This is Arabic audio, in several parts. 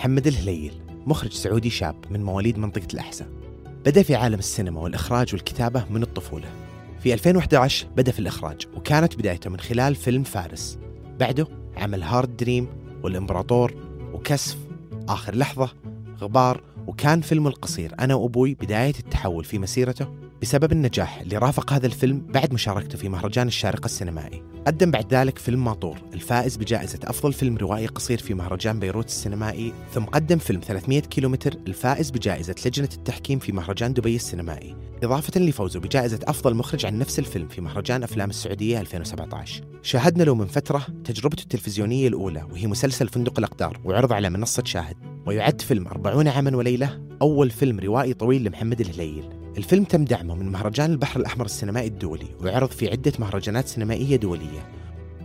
محمد الهليل مخرج سعودي شاب من مواليد منطقة الأحساء. بدأ في عالم السينما والإخراج والكتابة من الطفولة. في 2011 بدأ في الإخراج وكانت بدايته من خلال فيلم فارس. بعده عمل هارد دريم والإمبراطور وكسف آخر لحظة غبار وكان فيلمه القصير أنا وأبوي بداية التحول في مسيرته بسبب النجاح اللي رافق هذا الفيلم بعد مشاركته في مهرجان الشارقة السينمائي. قدم بعد ذلك فيلم ماطور الفائز بجائزة أفضل فيلم روائي قصير في مهرجان بيروت السينمائي ثم قدم فيلم 300 كيلومتر الفائز بجائزة لجنة التحكيم في مهرجان دبي السينمائي. إضافة لفوزه بجائزة أفضل مخرج عن نفس الفيلم في مهرجان أفلام السعودية 2017 شاهدنا له من فترة تجربته التلفزيونية الأولى وهي مسلسل فندق الأقدار وعرض على منصة شاهد. ويعد فيلم أربعون عاما وليلة أول فيلم روائي طويل لمحمد الهليل. الفيلم تم دعمه من مهرجان البحر الأحمر السينمائي الدولي وعرض في عدة مهرجانات سينمائية دولية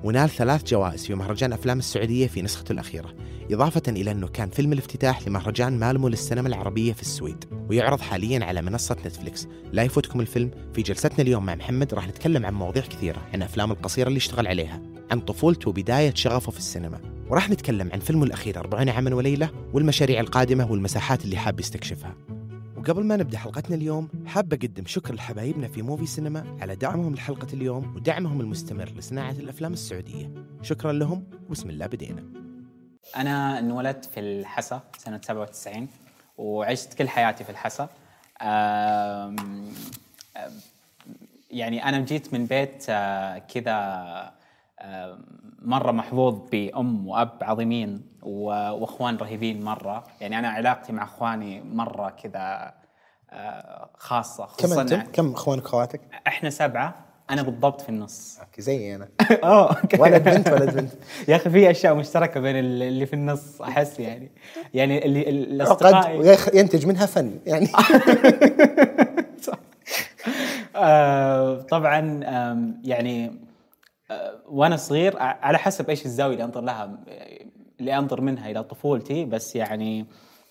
ونال ثلاث جوائز في مهرجان أفلام السعودية في نسخته الأخيرة إضافة إلى أنه كان فيلم الافتتاح لمهرجان مالمو للسينما العربية في السويد ويعرض حاليا على منصة نتفليكس. لا يفوتكم الفيلم في جلستنا اليوم مع محمد راح نتكلم عن مواضيع كثيرة عن أفلام القصيرة اللي اشتغل عليها عن طفولته وبداية شغفه في السينما وراح نتكلم عن فيلمه الأخير 40 عاما وليلة والمشاريع القادمة والمساحات اللي حاب يستكشفها. وقبل ما نبدأ حلقتنا اليوم حاب أقدم شكر لحبايبنا في موفي سينما على دعمهم لحلقة اليوم ودعمهم المستمر لصناعة الأفلام السعودية. شكرا لهم وبسم الله بدينا. أنا انولدت في الحسا سنة 97 وعشت كل حياتي في الحسا. يعني أنا جيت من بيت آه، كذا مرة محظوظ بأم وأب عظيمين و- وأخوان رهيبين مرة. يعني أنا علاقتي مع أخواني مرة كذا آه، خاصة كم خصوصاً أنتم؟ كم إخوانك وأخواتك؟ إحنا سبعة. أنا بالضبط في النص. أوكي زي أنا آه ولد بنت ولد بنت. يا أخي في أشياء مشتركة بين ال- اللي في النص أحس يعني. يعني اللي الاصدقاء ينتج منها فن يعني. آه طبعا يعني وأنا صغير على حسب إيش الزاوية اللي انظر لها اللي انظر منها إلى طفولتي بس يعني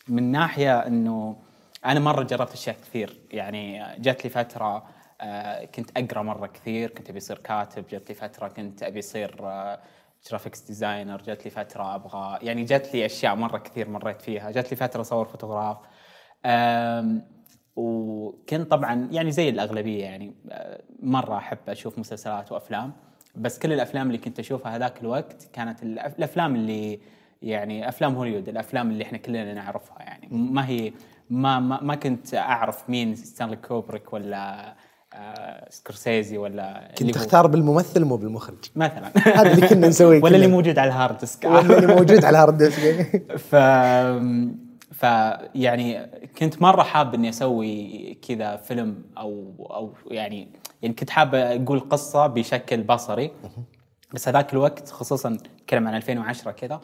من ناحية إنه أنا مرة جربت أشياء كثير. يعني جات لي فترة كنت أقرأ مرة كثير كنت أبي اصير كاتب جات لي فترة كنت أبي اصير graphics designer جات لي فترة أبغى يعني جات لي أشياء مرة كثير مريت فيها. جات لي فترة أصور فوتوغراف. وكنت طبعا يعني زي الأغلبية يعني مرة أحب أشوف مسلسلات وأفلام. بس كل الأفلام اللي كنت أشوفها هذاك الوقت كانت الأفلام اللي يعني أفلام هوليوود الأفلام اللي إحنا كلنا نعرفها يعني. ما هي ما ما, ما كنت أعرف مين ستانلي كوبريك ولا آه سكورسيزي ولا كنت تختار بالممثل مو بالمخرج. مثلا. هذا اللي كنا نسويه ولا اللي. موجود على ال hard disk. ولا اللي موجود على hard disk. ف ف يعني كنت مرة حاب إني أسوي كذا فيلم أو أو يعني يعني كنت حاب أقول قصة بشكل بصري. بس هذاك الوقت خصوصا نتكلم عن 2010 كذا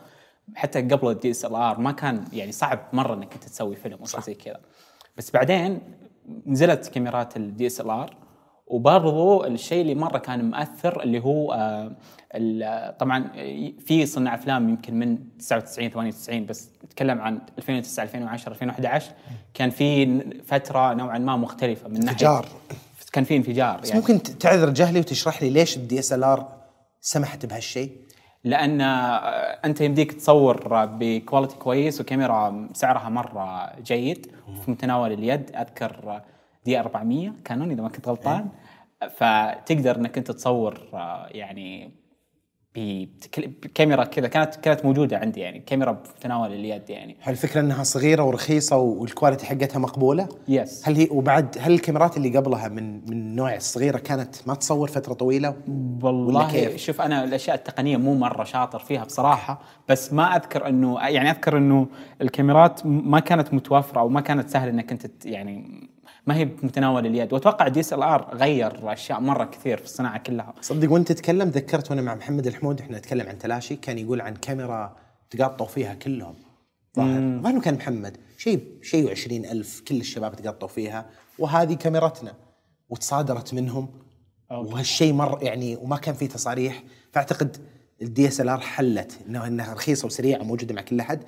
حتى قبل ال DSLR ما كان يعني صعب مرة إنك أنت تسوي فيلم أو شيء زي كذا. بس بعدين نزلت كاميرات ال DSLR وبرضو الشيء اللي مرة كان مؤثر اللي هو آه ال- طبعا في صناع أفلام يمكن من 99 98 بس نتكلم عن 2009 2010 2011 كان في فترة نوعا ما مختلفة من ناحية. كان في انفجار يعني. ممكن تعذر جهلي وتشرح لي ليش ال DSLR سمحت بهالشيء؟ لأن آه، أنت يمديك تصور ب quality كويس وكاميرا سعرها مرة جيد في متناول اليد أذكر D 400 كانون إذا ما كنت غلطان. فتقدر إنك أنت تصور آه، يعني بكاميرا كذا كانت كانت موجودة عندي يعني كاميرا في متناول اليد يعني هل الفكرة إنها صغيرة ورخيصة وال quality حقتها مقبولة؟ yes هل هي وبعد هل الكاميرات اللي قبلها من من النوع الصغيره كانت ما تصور فترة طويلة؟ والله كيف؟ شوف أنا الأشياء التقنية مو مرة شاطر فيها بصراحة بس ما أذكر انه يعني أذكر إنه الكاميرات ما كانت متوفرة أو ما كانت سهل إنك أنت يعني ما هي بمتناول اليد. وأتوقع DSLR غير أشياء مرة كثير في الصناعة كلها. صدق وأنت تتكلم ذكرت وأنا مع محمد الحمود إحنا نتكلم عن تلاشي كان يقول عن كاميرا تقاطوا فيها كلهم. ظاهر. انه كان محمد؟ شيء شيء وعشرين ألف كل الشباب تقطوا فيها وهذه كاميرتنا وتصادرت منهم. وهالشيء مر يعني وما كان في تصاريح. فأعتقد ال DSLR حلت إنه إنها رخيصة وسريعة وموجوده مع كل أحد.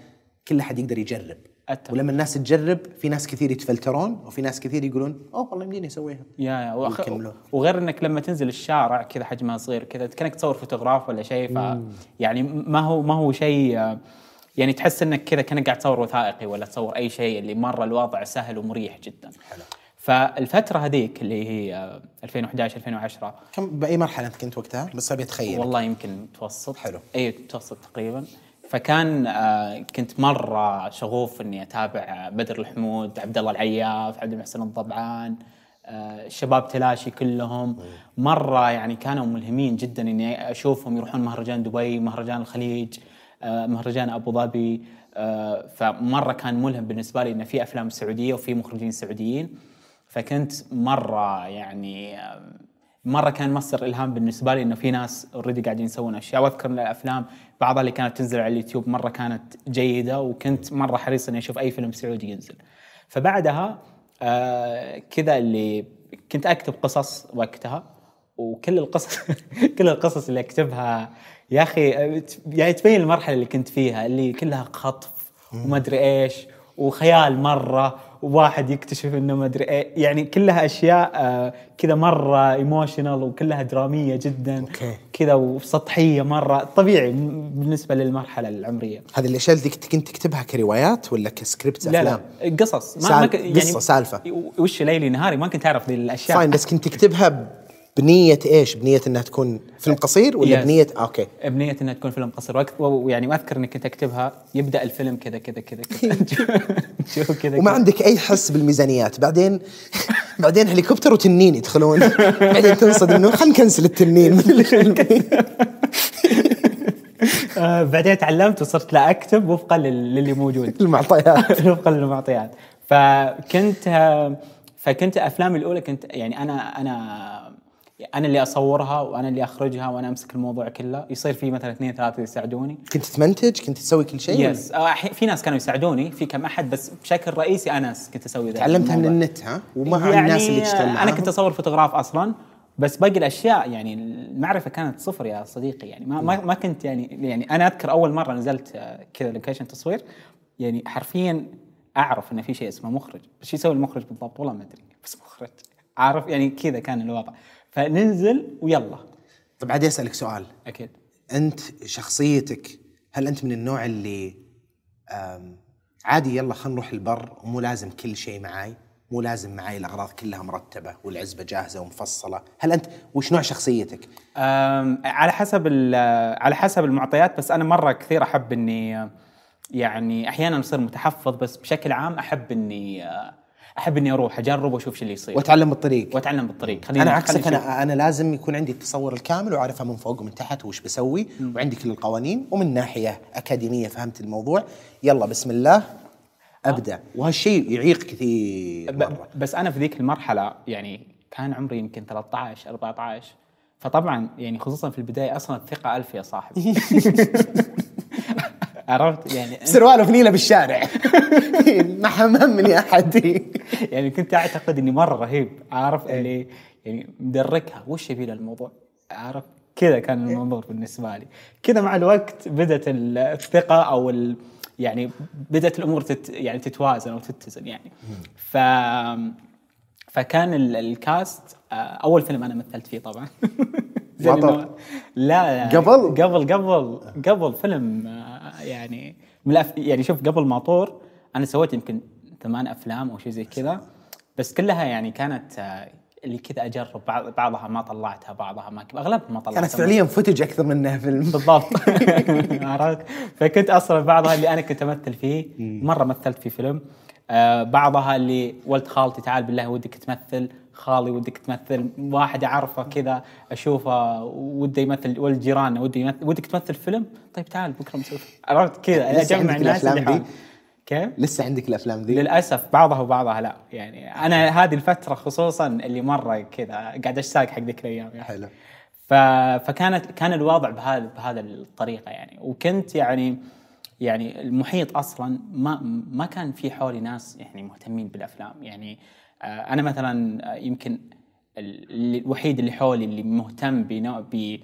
كل أحد يقدر يجرب. أتفق. ولما الناس تجرب في ناس كثير يتفلترون وفي ناس كثير يقولون أوه والله يمديني أسويها. يا يا. وأخ... وغير إنك لما تنزل الشارع كذا حجمها صغير كذا كأنك تصور فوتوغراف ولا شيء ف يعني ما هو ما هو شيء يعني تحس إنك كذا كأنك قاعد تصور وثائقي ولا تصور أي شيء اللي مرة الوضع سهل ومريح جدا. حلو. فالفترة هذيك اللي هي آه، 2011 2010 كم بأي مرحلة أنت كنت وقتها؟ بس أبي أتخيل. والله يمكن متوسط. حلو. اي متوسط تقريبا. فكان آه، كنت مرة شغوف إني أتابع آه، بدر الحمود عبد الله العياف عبد المحسن الضبعان آه، الشباب تلاشي كلهم. مرة يعني كانوا ملهمين جدا إني أشوفهم يروحون مهرجان دبي مهرجان الخليج مهرجان أبو ظبي. فمرة كان ملهم بالنسبة لي إنه في أفلام سعودية وفي مخرجين سعوديين. فكنت مرة يعني مرة كان مصدر إلهام بالنسبة لي إنه في ناس اوريدي قاعدين يسوون أشياء وأذكر إن الأفلام بعضها اللي كانت تنزل على اليوتيوب مرة كانت جيدة وكنت مرة حريص إني أشوف أي فيلم سعودي ينزل. فبعدها آه كذا اللي كنت أكتب قصص وقتها وكل القصص كل القصص اللي أكتبها يا أخي آه، يعني تبين المرحلة اللي كنت فيها اللي كلها خطف وما أدري إيش وخيال مرة وواحد يكتشف إنه ما أدري إيه. يعني كلها أشياء آه، كذا مرة ايموشنال وكلها درامية جدا. كذا وسطحية مرة. طبيعي بالنسبة للمرحلة العمرية. هذه الأشياء اللي كنت كنت تكتبها كروايات ولا كسكريبت لا أفلام؟ لا قصص. ما سال- ما ك- يعني قصة، سالفة. وش ليلي نهاري؟ ما كنت أعرف ذي الأشياء. فاين بس كنت تكتبها بنية إيش؟ بنية إنها تكون فيلم قصير ولا إيش. بنية أوكي. بنية إنها تكون فيلم قصير. وقت ويعني وأذكر اني كنت أكتبها يبدأ الفيلم كذا كذا كذا كذا. كذا وما. عندك أي حس بالميزانيات. بعدين بعدين هليكوبتر وتنين يدخلون. بعدين تنصدم إنه خلينا نكنسل التنين. آه بعدين تعلمت وصرت لا أكتب وفقا لل- للي موجود. المعطيات وفقا للمعطيات. فكنت آه، فكنت أفلامي الأولى كنت يعني أنا أنا أنا اللي أصورها وأنا اللي أخرجها وأنا أمسك الموضوع كله. يصير في مثلا اثنين ثلاثة يساعدوني. كنت تمنتج؟ كنت تسوي كل شيء؟ يس آه، أحي- في ناس كانوا يساعدوني في كم أحد بس بشكل رئيسي أنا كنت أسوي ذا تعلمتها من. النت ها؟ ومع الناس اللي تشتغل أنا كنت أصور فوتوغراف أصلا بس باقي الأشياء يعني المعرفة كانت صفر يا صديقي. يعني ما ما, ما كنت يعني يعني أنا أذكر أول مرة نزلت آه، كذا location تصوير. يعني حرفيا أعرف انه في شيء اسمه مخرج. بس شو يسوي المخرج بالضبط؟ والله ما أدري. بس مخرج. عارف يعني كذا كان الوضع. فننزل ويلا. طب عادي أسألك سؤال. أكيد. أنت شخصيتك هل أنت من النوع اللي عادي يلا خلينا نروح البر ومو لازم كل شيء معاي مو لازم معاي الأغراض كلها مرتبة والعزبة جاهزة ومفصلة. هل أنت وش نوع شخصيتك؟ على حسب ال- على حسب المعطيات بس أنا مرة كثير أحب إني يعني أحيانا أصير متحفظ بس بشكل عام أحب إني أحب إني أروح أجرب وأشوف شو اللي يصير. وأتعلم بالطريق. وأتعلم بالطريق. خليني أنا عكسك. أنا أنا لازم يكون عندي التصور الكامل وأعرفها من فوق ومن تحت وش بسوي وعندي كل القوانين ومن ناحية أكاديمية فهمت الموضوع. يلا بسم الله. أبدأ. وهالشيء يعيق كثير مرة. بس أنا في ذيك المرحلة يعني كان عمري يمكن 13 14 فطبعا يعني خصوصا في البداية أصلا الثقة ألف يا صاحبي. عرفت؟ يعني سروال وفنيله بالشارع. ما حممني أحد. يعني كنت أعتقد إني مرة رهيب عارف؟ اللي يعني مدركها. وش يبي الموضوع؟ عارف؟ كذا كان المنظور بالنسبة لي. كذا مع الوقت بدأت الثقة أو ال يعني بدأت الأمور تت يعني تتوازن أو تتزن يعني. ف فكان ال- الكاست آه، أول فيلم أنا مثلت فيه طبعا. إنه- لا قبل؟ قبل قبل قبل فيلم آه، يعني من الأف... يعني شوف قبل ماطور أنا سويت يمكن ثمان أفلام أو شيء زي كذا بس كلها يعني كانت آه، اللي كذا أجرب بعض بعضها ما طلعتها بعضها ما أغلبها ما طلعتها. كانت فعليا فوتج أكثر منها فيلم. بالضبط. عرفت؟ فكنت أصلا بعضها اللي أنا كنت أمثل فيه مرة مثلت في فيلم. آه بعضها اللي ولد خالتي تعال بالله ودك تمثل. خالي ودك تمثل واحد اعرفه كذا أشوفه وده يمثل ولد جيراننا وده يمثل ودك تمثل فيلم؟ طيب تعال بكرة نسوي عرفت كذا؟ أجمع عندك الناس الأفلام اللي دي؟ كيف؟ لسه عندك الأفلام ذي للأسف بعضها وبعضها لا. يعني أنا هذه الفترة خصوصا اللي مرة كذا قاعد أشتاق حق ذيك الأيام يعني. حلو. ف... فكانت كان الوضع بهذا بهذا الطريقة يعني. وكنت يعني يعني المحيط أصلا ما ما كان في حولي ناس يعني مهتمين بالأفلام. يعني آه، أنا مثلا آه، يمكن الوحيد اللي حولي اللي مهتم بنوع ب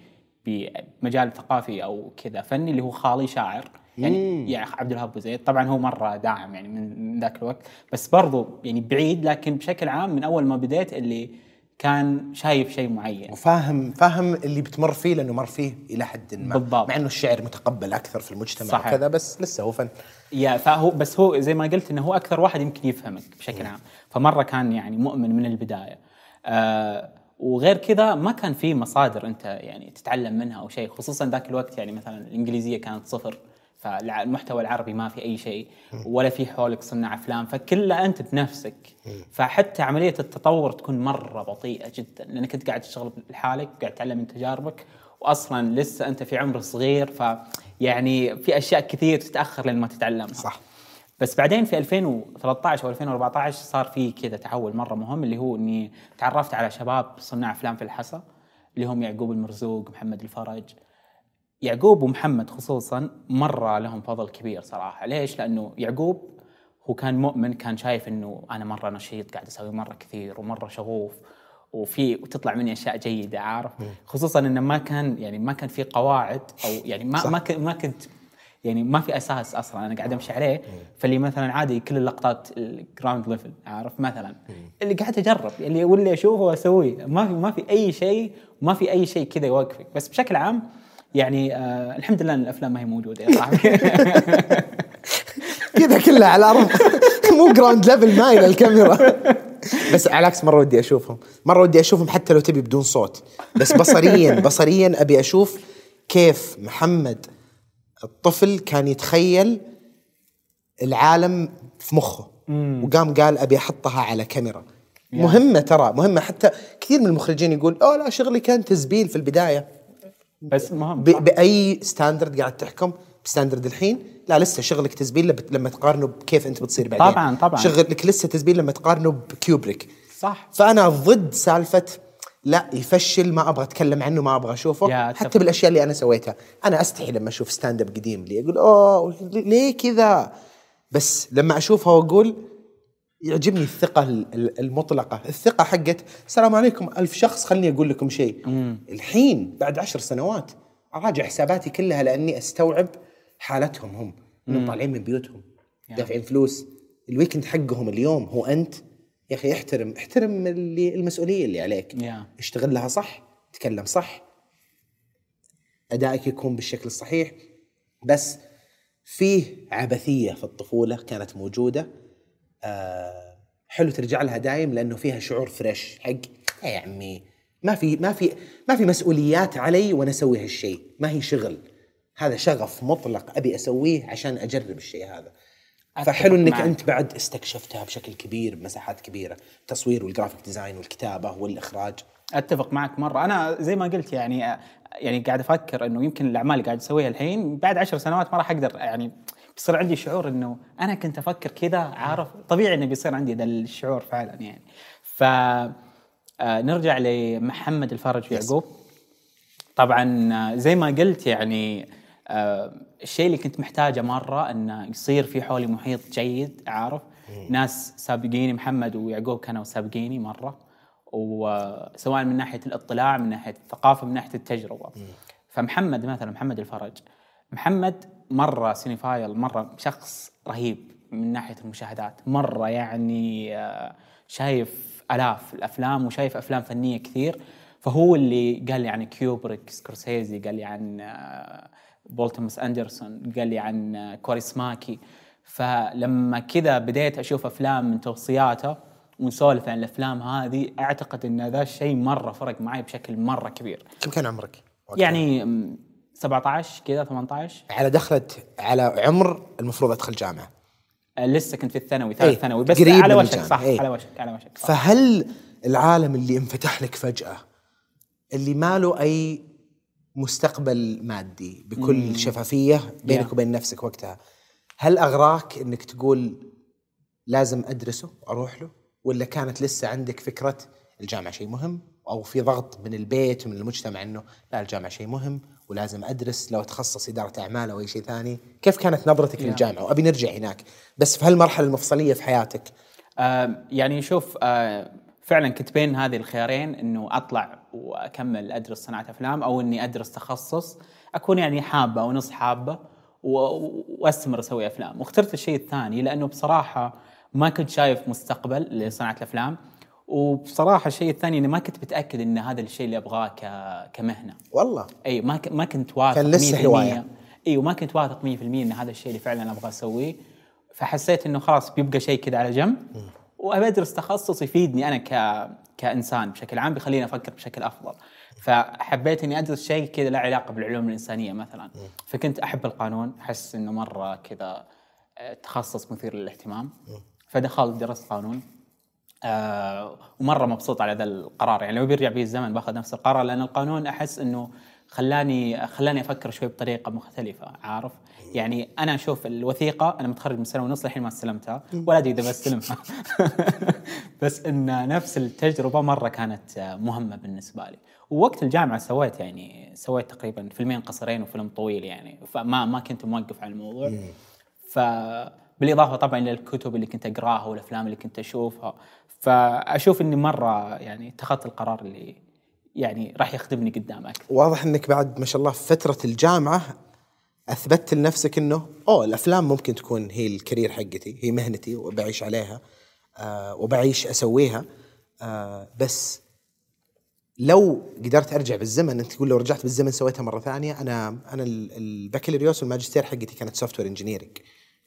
بمجال ثقافي أو كذا فني اللي هو خالي شاعر. يعني يعني عبد الوهاب أبو زيد. طبعا هو مرة داعم يعني من من ذاك الوقت. بس برضو يعني بعيد لكن بشكل عام من أول ما بديت اللي كان شايف شيء معين. وفاهم فاهم اللي بتمر فيه لأنه مر فيه إلى حد ما. بالضبط. مع إنه الشعر متقبل أكثر في المجتمع صحيح. وكذا بس لسه هو فن. يا فهو بس هو زي ما قلت إنه هو أكثر واحد يمكن يفهمك بشكل عام. فمرة كان يعني مؤمن من البداية. آه وغير كذا ما كان في مصادر أنت يعني تتعلم منها أو شيء خصوصا ذاك الوقت يعني مثلا الإنجليزية كانت صفر فالمحتوى العربي ما في أي شيء ولا في حولك صناع أفلام فكله أنت بنفسك. فحتى عملية التطور تكون مرة بطيئة جدا لأنك أنت قاعد تشتغل لحالك قاعد تتعلم من تجاربك واصلا لسه أنت في عمر صغير. فيعني في أشياء كثير تتأخر لين ما تتعلمها. صح. بس بعدين في 2013 أو 2014 صار في كذا تحول مرة مهم اللي هو إني تعرفت على شباب صناع أفلام في الحسا اللي هم يعقوب المرزوق محمد الفرج. يعقوب ومحمد خصوصا مرة لهم فضل كبير صراحة. ليش؟ لأنه يعقوب هو كان مؤمن كان شايف إنه أنا مرة نشيط قاعد أسوي مرة كثير ومرة شغوف وفي وتطلع مني أشياء جيدة عارف؟ خصوصا إنه ما كان يعني ما كان في قواعد أو يعني ما صح. ما ك- ما كنت يعني ما في أساس أصلا أنا قاعد أمشي عليه فاللي مثلا عادي كل اللقطات ال ground level عارف؟ مثلا اللي قاعد أجرب اللي واللي أشوفه وأسويه. ما في ما في أي شيء ما في أي شيء كذا يوقفك. بس بشكل عام يعني آه الحمد لله إن الأفلام ما هي موجودة يا صاحبي. كذا كلها على الأرض مو ground level مايل الكاميرا. بس على العكس مرة ودي أشوفهم. مرة ودي أشوفهم حتى لو تبي بدون صوت. بس بصريا بصريا أبي أشوف كيف محمد الطفل كان يتخيل العالم في مخه. وقام قال أبي أحطها على كاميرا. مهمة ترى مهمة. حتى كثير من المخرجين يقول أوه لا شغلي كان تزبيل في البداية. بس مهم. بأي standard قاعد تحكم؟ ب standard الحين؟ لا لسه شغلك تزبيل لما تقارنه بكيف أنت بتصير بعدين؟ طبعاً، طبعاً. شغلك لسه تزبيل لما تقارنه بكيوبريك. صح. فأنا ضد سالفة لا يفشل ما أبغى أتكلم عنه ما أبغى أشوفه. حتى بالأشياء اللي أنا سويتها. أنا أستحي لما أشوف stand-up قديم لي. أقول أوه ليه كذا؟ بس لما اشوفها وأقول يعجبني الثقة ال- ال- المطلقة. الثقة حقت السلام عليكم ألف شخص خلني أقول لكم شيء. الحين بعد عشر سنوات أراجع حساباتي كلها لأني أستوعب حالتهم هم. إنهم طالعين من بيوتهم. دافعين فلوس. ال weekend حقهم اليوم هو أنت. يا أخي احترم احترم اللي المسؤولية اللي عليك. يا. اشتغل لها صح تكلم صح. أدائك يكون بالشكل الصحيح. بس فيه عبثية في الطفولة كانت موجودة. آه حلو ترجع لها دايم لأنه فيها شعور fresh حق "إيه يا عمي ما في ما في ما في مسؤوليات علي وأنا أسوي هالشيء ما هي شغل. هذا شغف مطلق أبي أسويه عشان أجرب الشيء هذا. فحلو إنك معك. أنت بعد استكشفتها بشكل كبير بمساحات كبيرة التصوير وال graphic design والكتابة والإخراج. أتفق معك مرة. أنا زي ما قلت يعني يعني قاعد أفكر إنه يمكن الأعمال اللي قاعد أسويها الحين بعد عشر سنوات ما راح أقدر يعني بيصير عندي شعور إنه أنا كنت أفكر كذا عارف طبيعي إنه بيصير عندي ذا الشعور فعلا يعني. ف آه، نرجع لمحمد الفرج ويعقوب طبعا آه، زي ما قلت يعني آه، الشيء اللي كنت محتاجه مرة إنه يصير في حولي محيط جيد عارف؟ ناس سابقيني محمد ويعقوب كانوا سابقيني مرة. وسواء من ناحية الاطلاع من ناحية الثقافة من ناحية التجربة. فمحمد مثلا محمد الفرج. محمد مرة cinephile مرة شخص رهيب من ناحية المشاهدات. مرة يعني آه، شايف آلاف الأفلام وشايف أفلام فنية كثير. فهو اللي قال لي عن كيوبريك سكورسيزي قال لي عن بول توماس أندرسون قال لي عن كوريسماكي فلما كذا بديت أشوف أفلام من توصياته ونسولف عن الأفلام هذه أعتقد إن ذا الشيء مرة فرق معي بشكل مرة كبير كم كان عمرك؟ وقتها؟ يعني م، 17 كذا 18 على دخلت على عمر المفروض أدخل جامعة آه، لسه كنت في الثانوي ثالث إيه، ثانوي بس قريب على وشك صح إيه. على وشك على وشك صح فهل العالم اللي انفتح لك فجأة اللي ما له أي مستقبل مادي بكل شفافية بينك Yeah. وبين نفسك وقتها. هل أغراك أنك تقول لازم أدرسه أروح له؟ ولا كانت لسه عندك فكرة الجامعة شيء مهم؟ أو في ضغط من البيت ومن المجتمع أنه لا الجامعة شيء مهم ولازم أدرس لو أتخصص إدارة أعمال أو أي شيء ثاني. كيف كانت نظرتك Yeah. للجامعة؟ وأبي نرجع هناك. بس في هالمرحلة المفصلية في حياتك. آه يعني شوف آه فعلا كنت بين هذه الخيارين إنه أطلع وأكمل أدرس صناعة أفلام أو إني أدرس تخصص أكون يعني حابة أو نص حابة وأستمر أسوي أفلام. واخترت الشيء الثاني لأنه بصراحة ما كنت شايف مستقبل لصناعة الأفلام وبصراحة الشيء الثاني إني ما كنت متأكد إن هذا الشيء اللي أبغاه ك- كمهنة. والله. أي ما ك- ما كنت واثق كان لسه 100% هواية. أي وما كنت واثق 100% إن هذا الشيء اللي فعلا أبغى أسويه. فحسيت إنه خلاص بيبقى شيء كذا على جنب. وأبي أدرس تخصص يفيدني أنا ك كإنسان بشكل عام بيخليني أفكر بشكل أفضل. فحبيت إني أدرس شيء كذا له علاقة بالعلوم الإنسانية مثلا. فكنت أحب القانون أحس إنه مرة كذا آه، تخصص مثير للاهتمام. فدخلت درست قانون آه ومرة مبسوط على ذا القرار. يعني لو بيرجع بي الزمن باخذ نفس القرار لأن القانون أحس إنه خلاني خلاني أفكر شوي بطريقة مختلفة عارف؟ يعني أنا أشوف الوثيقة أنا متخرج من سنة ونص الحين ما استلمتها ولا أدري إذا بستلمها. بس إن نفس التجربة مرة كانت مهمة بالنسبة لي. ووقت الجامعة سويت يعني سويت تقريبا فيلمين قصيرين وفيلم طويل يعني. فما ما كنت موقف على الموضوع. فبالاضافه طبعا للكتب اللي كنت أقراها والأفلام اللي كنت أشوفها. فأشوف إني مرة يعني اتخذت القرار اللي يعني راح يخدمني قدام أكثر. واضح إنك بعد ما شاء الله في فترة الجامعة أثبتت لنفسك إنه أوه الأفلام ممكن تكون هي ال career حقتي هي مهنتي وبعيش عليها آه وبعيش أسويها آه بس لو قدرت أرجع بالزمن أنت تقول لو رجعت بالزمن سويتها مرة ثانية أنا أنا ال- البكالوريوس والماجستير حقتي كانت software engineering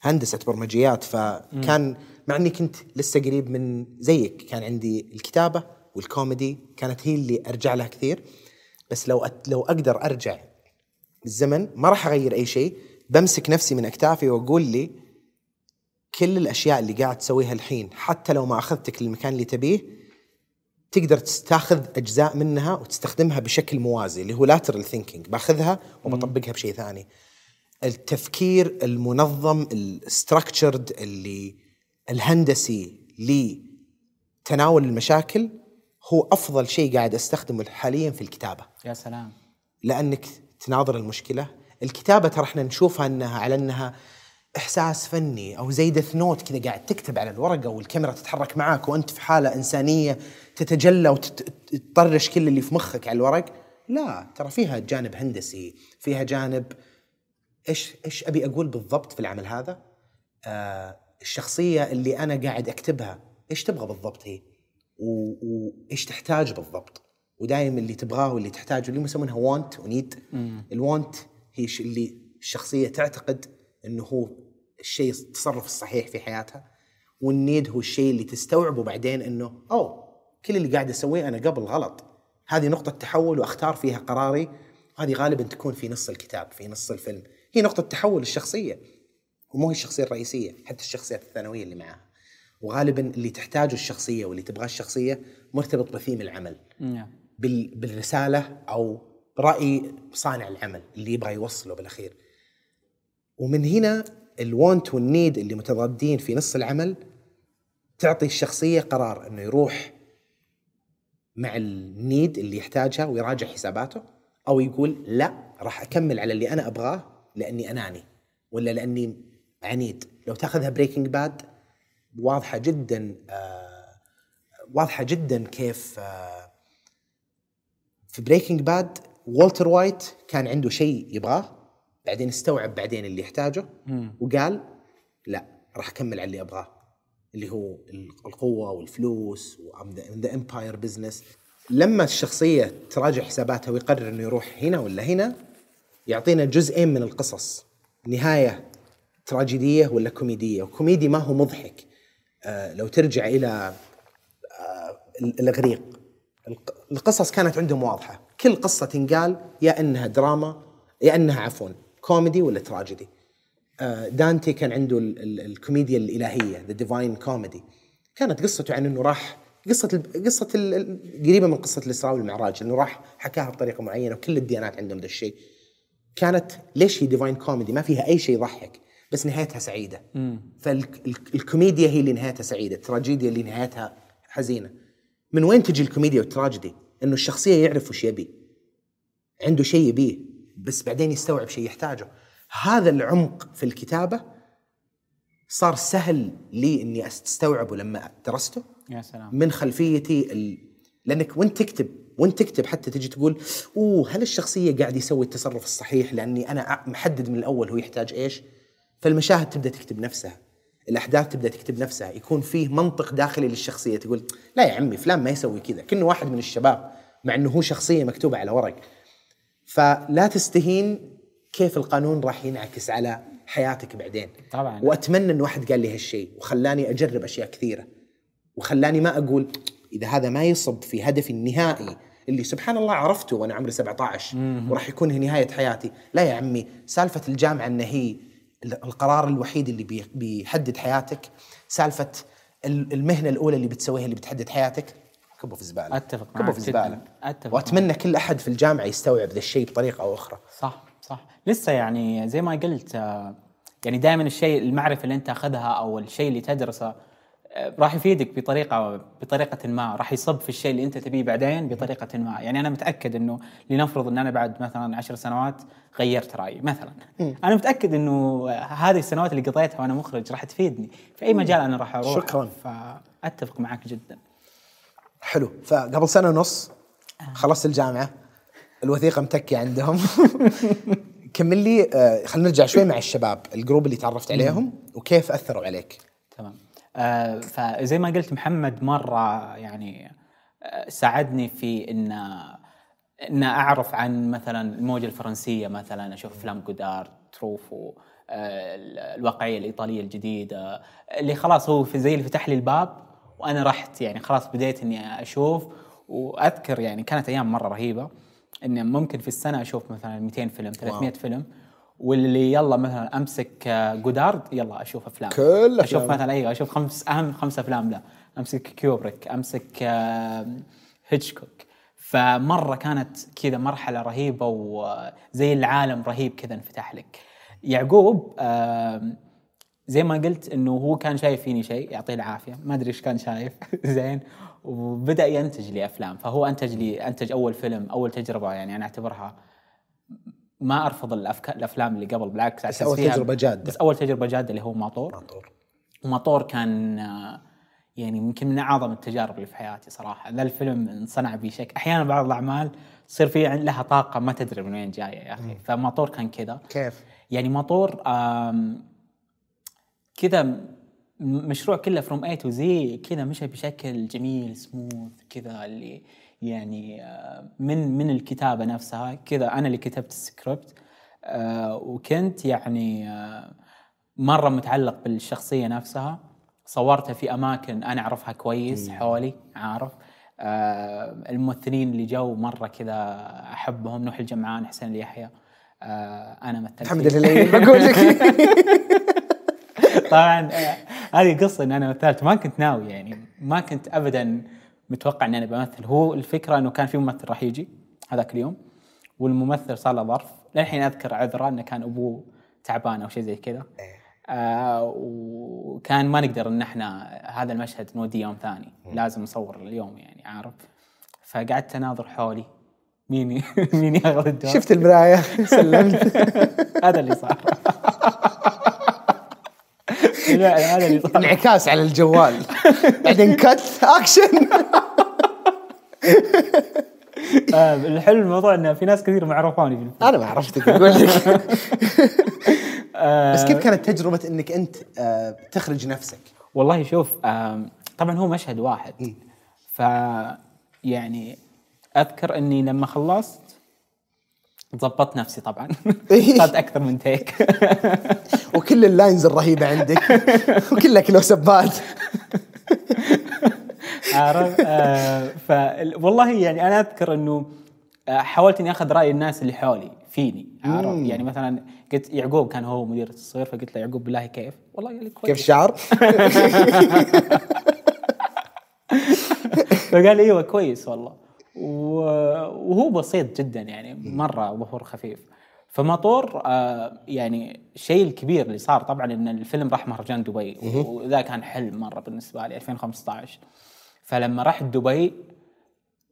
هندسة برمجيات فكان مع إني كنت لسه قريب من زيك كان عندي الكتابة والكوميدي كانت هي اللي أرجع لها كثير بس لو لو أقدر أرجع بالزمن ما راح أغير أي شيء. بمسك نفسي من أكتافي وأقول لي كل الأشياء اللي قاعد تسويها الحين حتى لو ما أخذتك للمكان اللي تبيه تقدر تاخذ أجزاء منها وتستخدمها بشكل موازي اللي هو lateral thinking. باخذها وبطبقها بشيء ثاني. التفكير المنظم الستراكتشرد اللي الهندسي لتناول المشاكل هو أفضل شيء قاعد أستخدمه حاليا في الكتابة. يا سلام. لأنك تناظر المشكلة. الكتابة ترى إحنا نشوفها إنها على إنها إحساس فني أو زي ديث نوت كذا قاعد تكتب على الورقة والكاميرا تتحرك معك وأنت في حالة إنسانية تتجلى وتطرش كل اللي في مخك على الورق. لا ترى فيها جانب هندسي فيها جانب إيش إيش أبي أقول بالضبط في العمل هذا؟ آه الشخصية اللي أنا قاعد أكتبها إيش تبغى بالضبط هي؟ وايش تحتاج بالضبط؟ ودايم اللي تبغاه واللي تحتاجه اللي يسمونها وانت ونيد الوانت هي اللي الشخصية تعتقد إنه هو الشيء التصرف الصحيح في حياتها. والنيد هو الشيء اللي تستوعبه بعدين إنه أوه كل اللي قاعد أسويه أنا قبل غلط. هذه نقطة تحول وأختار فيها قراري هذه غالبا تكون في نص الكتاب في نص الفيلم. هي نقطة تحول الشخصية ومو هي الشخصية الرئيسية حتى الشخصيات الثانوية اللي معاها. وغالبا اللي تحتاجه الشخصية واللي تبغاه الشخصية مرتبط بثيم العمل. بال بالرسالة أو رأي صانع العمل اللي يبغى يوصله بالأخير. ومن هنا الوانت والنيد اللي متضادين في نص العمل تعطي الشخصية قرار أنه يروح مع النيد اللي يحتاجها ويراجع حساباته أو يقول لا راح أكمل على اللي أنا أبغاه لأني أناني ولا لأني عنيد. لو تأخذها Breaking Bad واضحة جدا آه واضحة جدا كيف آه في Breaking Bad والتر وايت كان عنده شيء يبغاه بعدين استوعب بعدين اللي يحتاجه وقال لا راح أكمل على اللي أبغاه اللي هو القوة والفلوس وذا empire business لما الشخصية تراجع حساباتها ويقرر إنه يروح هنا ولا هنا يعطينا جزئين من القصص. نهاية تراجيدية ولا كوميدية؟ وكوميدي ما هو مضحك. آه لو ترجع إلى الإغريق. الق- القصص كانت عندهم واضحة. كل قصة تنقال يا إنها دراما يا إنها عفوا كوميدي ولا تراجيدي. آه، دانتي كان عنده ال- ال- الكوميديا الإلهية The Divine Comedy كانت قصته عن إنه راح قصة قصة قريبة من قصة الإسراء والمعراج إنه راح حكاها بطريقة معينة وكل الديانات عندهم ذا الشيء. كانت ليش هي Divine Comedy ما فيها أي شيء يضحك بس نهايتها سعيدة. فالكوميديا هي اللي نهايتها سعيدة التراجيديا اللي نهايتها حزينة. من وين تجي الكوميديا والتراجيدي؟ إنه الشخصية يعرف وش يبي. عنده شيء يبيه بس بعدين يستوعب شيء يحتاجه. هذا العمق في الكتابة صار سهل لي إني أستوعبه لما درسته. يا سلام. من خلفيتي ال... لأنك وانت تكتب؟ وانت تكتب؟ حتى تجي تقول أوه هل الشخصية قاعد يسوي التصرف الصحيح؟ لأني أنا محدد من الأول هو يحتاج إيش. فالمشاهد تبدأ تكتب نفسها. الأحداث تبدأ تكتب نفسها يكون فيه منطق داخلي للشخصية تقول لا يا عمي فلان ما يسوي كذا كأنه واحد من الشباب مع إنه هو شخصية مكتوبة على ورق. فلا تستهين كيف القانون راح ينعكس على حياتك بعدين. طبعاً. وأتمنى إن واحد قال لي هالشيء وخلاني أجرب أشياء كثيرة وخلاني ما أقول إذا هذا ما يصب في هدفي النهائي اللي سبحان الله عرفته وأنا عمري 17 وراح يكون هي نهاية حياتي. لا يا عمي سالفة الجامعة إن هي ال- القرار الوحيد اللي بي- بيحدد حياتك سالفة ال- المهنة الأولى اللي بتسويها اللي بتحدد حياتك كبه في الزباله أتفق كبه معك في الزباله جداً. أتفق وأتمنى كل أحد في الجامعة يستوعب ذا الشيء بطريقة أو أخرى. صح صح. لسه يعني زي ما قلت آه، يعني دائما الشيء المعرفة اللي أنت أخذها أو الشيء اللي تدرسه راح يفيدك بطريقة بطريقة ما. راح يصب في الشيء اللي أنت تبيه بعدين بطريقة ما. يعني أنا متأكد إنه لنفرض إن أنا بعد مثلا عشر سنوات غيرت رأيي مثلا. أنا متأكد إنه هذه السنوات اللي قضيتها وأنا مخرج راح تفيدني. في أي مجال أنا راح أروح شكراً. فأتفق معك جدا. حلو. فقبل سنة ونص خلصت الجامعة الوثيقة متكية عندهم. كمل لي آه، خلينا نرجع شوي مع الشباب ال group اللي تعرفت عليهم وكيف أثروا عليك. آه فزي ما قلت محمد مرة يعني آه ساعدني في إن إن أعرف عن مثلا الموجة الفرنسية مثلا أشوف أفلام جودار تروفو آه الواقعية الإيطالية الجديدة اللي خلاص هو في زي اللي فتح لي الباب وأنا رحت يعني خلاص بديت إني أشوف. وأذكر يعني كانت أيام مرة رهيبة إن ممكن في السنة أشوف مثلا 200 فيلم 300 فيلم. واللي يلا مثلا أمسك آه، جودار يلا أشوف أفلام. كل أشوف أفلامه. مثلا أيوه أشوف خمس أهم خمس أفلام له أمسك كيوبريك أمسك آه، هيتشكوك. فمرة كانت كذا مرحلة رهيبة وزي العالم رهيب كذا انفتح لك. يعقوب زي ما قلت إنه هو كان شايف فيني شيء يعطيه العافية. ما أدري إيش كان شايف. زين. وبدأ ينتج لي أفلام. فهو أنتج لي أنتج أول فيلم أول تجربة يعني أنا أعتبرها ما أرفض الافكار الأفلام اللي قبل بالعكس بس فيها- تجربة جادة. بس أول تجربة جادة اللي هو ماطور. ماطور. وماطور كان يعني يمكن من أعظم التجارب اللي في حياتي صراحة. ذا الفيلم انصنع بشكل أحيانا بعض الأعمال تصير في لها طاقة ما تدري من وين جاية يا أخي. فماطور كان كذا. كيف؟ يعني ماطور كذا مشروع كله from A to Z كذا مشى بشكل جميل سموث كذا اللي يعني آه، من من الكتابة نفسها. كذا أنا اللي كتبت السكريبت آه، وكنت يعني آه، مرة متعلق بالشخصية نفسها. صورتها في أماكن أنا أعرفها كويس حولي عارف. الممثلين اللي جو مرة كذا أحبهم نوح الجمعان حسين اليحيى. أنا مثلت محمد فيه. الهليل بقول لك. طبعا هذه قصة إن أنا مثلت. ما كنت ناوي يعني ما كنت ابدا متوقع ان أنا بمثل. هو الفكرة إنه كان في ممثل راح يجي هذاك اليوم والممثل صار له ظرف. للحين أذكر عذره إنه كان أبوه تعبان أو شيء زي كذا. آه وكان ما نقدر إن إحنا هذا المشهد نوديه يوم ثاني. لازم نصور اليوم يعني عارف؟ فقعدت أناظر حولي. مين مين ياخذ الدور؟ شفت المرايه سلمت. هذا اللي صار لا، هذا اللي صار انعكاس على الجوال. بعدين كت اكشن آه، الحلو الموضوع انه في ناس كثير ما عرفوني في الفيلم. أنا ما عرفتك أقول لك. آه، بس كيف كانت تجربة إنك أنت آه، تخرج نفسك؟ والله شوف طبعا هو مشهد واحد. ف يعني أذكر إني لما خلصت ضبطت نفسي طبعا. اخذت أكثر من تيك وكل اللاينز الرهيبة عندك. وكلها كلوس ابات عارف آه ف والله يعني أنا أذكر إنه آه، حاولت إني أخذ رأي الناس اللي حولي فيني عارف يعني مثلا قلت يعقوب كان هو مدير التصوير فقلت له يعقوب بالله كيف؟ والله قال لي كيف كويس الشعر؟ فقال لي أيوه كويس والله. وهو بسيط جدا يعني مرة ظهور خفيف. فماطور آه يعني الشيء الكبير اللي صار طبعا إن الفيلم راح مهرجان دبي وذا كان حلم مرة بالنسبة لي 2015 فلما رحت دبي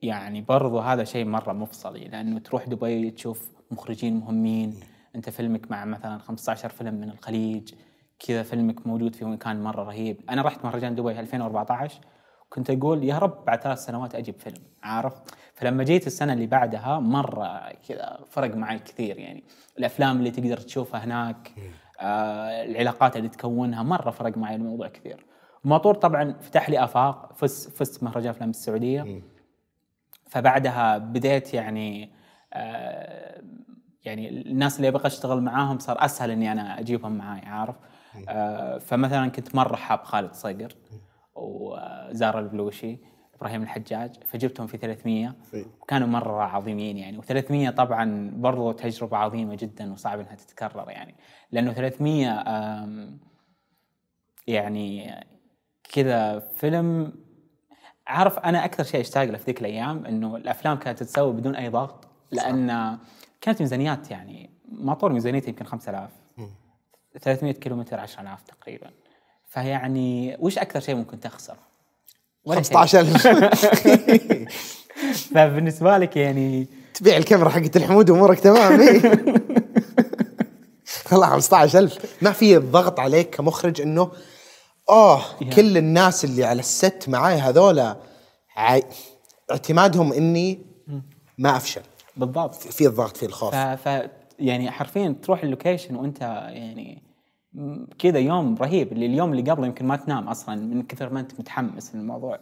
يعني برضو هذا شيء مرة مفصلي لأنه تروح دبي تشوف مخرجين مهمين. أنت فيلمك مع مثلا 15 فيلم من الخليج كذا فيلمك موجود في مكان مرة رهيب. أنا رحت مهرجان دبي 2014 كنت أقول يا رب بعد ثلاث سنوات أجيب فيلم عارف؟ فلما جيت السنة اللي بعدها مرة كذا فرق معي كثير يعني. الأفلام اللي تقدر تشوفها هناك آه العلاقات اللي تكونها مرة فرق معي الموضوع كثير. ماطور طبعا فتح لي آفاق فز فزت مهرجان أفلام السعودية. فبعدها بديت يعني آه يعني الناس اللي أبغى أشتغل معاهم صار أسهل إني أنا أجيبهم معاي عارف؟ آه فمثلا كنت مرة حاب خالد صقر. وزار البلوشي إبراهيم الحجاج فجبتهم في 300 وكانوا مرة عظيمين يعني. و300 طبعا برضو تجربة عظيمة جدا وصعب إنها تتكرر يعني. لأنه 300 يعني كذا فيلم عارف أنا أكثر شيء أشتاق له في ذيك الأيام إنه الأفلام كانت تتسوى بدون أي ضغط لأن كانت ميزانيات يعني ماطور ميزانيته يمكن 5000 300 كيلومتر 10000 تقريبا. فيعني وش أكثر شيء ممكن تخسر؟ 15000 فبالنسبة لك يعني تبيع الكاميرا حقت الحمود وامورك تمام إيه. والله 15000 ما في ضغط عليك كمخرج إنه أوه كل الناس اللي على الست معاي هذولا عاي... اعتمادهم إني ما أفشل. بالضبط. في الضغط في الخوف. ف... ف يعني حرفيا تروح ال location وأنت يعني كذا يوم رهيب اللي اليوم اللي قبله يمكن ما تنام أصلا من كثر ما أنت متحمس للموضوع.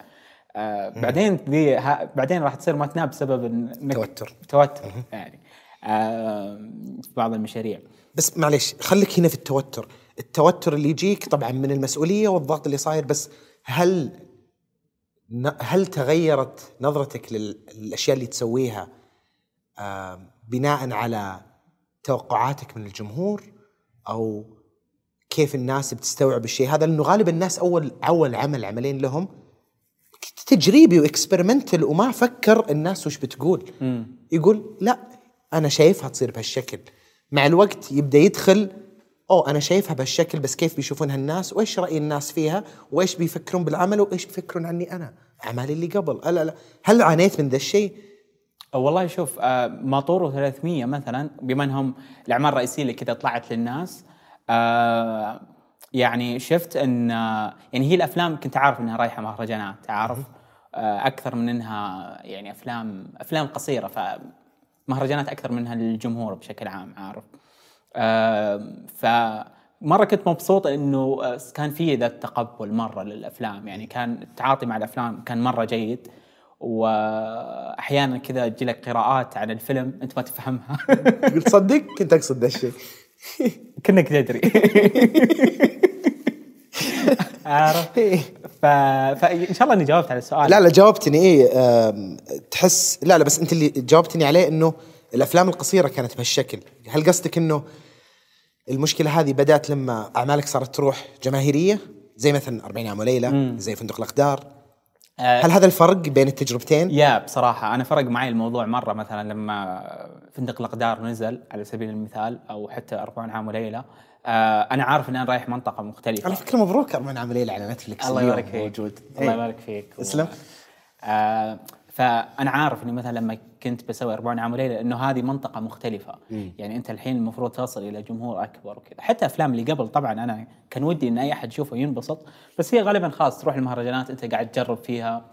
آه بعدين ذي بعدين راح تصير ما تنام بسبب إنك توتر. توتر يعني. آه في بعض المشاريع. بس معليش خليك هنا في التوتر. التوتر اللي يجيك طبعا من المسؤولية والضغط اللي صاير بس هل هل تغيرت نظرتك للأشياء اللي تسويها آه بناء على توقعاتك من الجمهور أو كيف الناس بتستوعب الشيء. هذا لأنه غالبا الناس أول أول عمل عملين لهم تجريبي وإكسبيرمنتال وما فكر الناس وش بتقول. مم. يقول لا أنا شايفها تصير بهالشكل. مع الوقت يبدأ يدخل أوه أنا شايفها بهالشكل بس كيف بيشوفونها الناس؟ وإيش رأي الناس فيها؟ وإيش بيفكرون بالعمل؟ وإيش بيفكرون عني أنا؟ أعمالي اللي قبل. لا لا هل عانيت من ذا الشيء؟ والله شوف آه ماطور 300 مثلا بما إنهم الأعمال الرئيسية اللي كذا طلعت للناس آه يعني شفت إن آه يعني هي الأفلام كنت عارف إنها رايحة مهرجانات عارف؟ آه أكثر من إنها يعني أفلام أفلام قصيرة فمهرجانات أكثر منها للجمهور بشكل عام عارف؟ آه ف مره كنت مبسوط إنه كان في ذا التقبل مرة للأفلام يعني كان التعاطي مع الأفلام كان مرة جيد وأحيانا كذا تجي لك قراءات عن الفيلم أنت ما تفهمها. قلت صدق؟ كنت أقصد ذا الشيء. كانك تدري عارف؟ ف... فان شاء الله إني جاوبت على السؤال. لا لا جاوبتني. إيه تحس لا لا بس أنت اللي جاوبتني عليه إنه الأفلام القصيرة كانت بهالشكل. هل قصدك إنه المشكلة هذه بدأت لما أعمالك صارت تروح جماهيرية؟ زي مثلا 40 عام وليلة زي فندق الأقدار. هل هذا الفرق بين التجربتين؟ يا بصراحة أنا فرق معي الموضوع مرة مثلا لما فندق الأقدار نزل على سبيل المثال أو حتى 40 عام وليلة آه، أنا عارف إن أنا رايح منطقة مختلفة. على فكرة مبروك 40 عام وليلة على نتفلكس الله اليوم يبارك فيك. موجود. الله إيه. يبارك فيك. اسلم. آه فأنا عارف إني مثلا لما كنت بسوي 40 عام وليلة انه هذه منطقة مختلفة. يعني أنت الحين المفروض تصل إلى جمهور أكبر وكذا. حتى أفلام اللي قبل طبعا أنا كان ودي إن أي أحد يشوفه ينبسط بس هي غالبا خلاص تروح المهرجانات أنت قاعد تجرب فيها.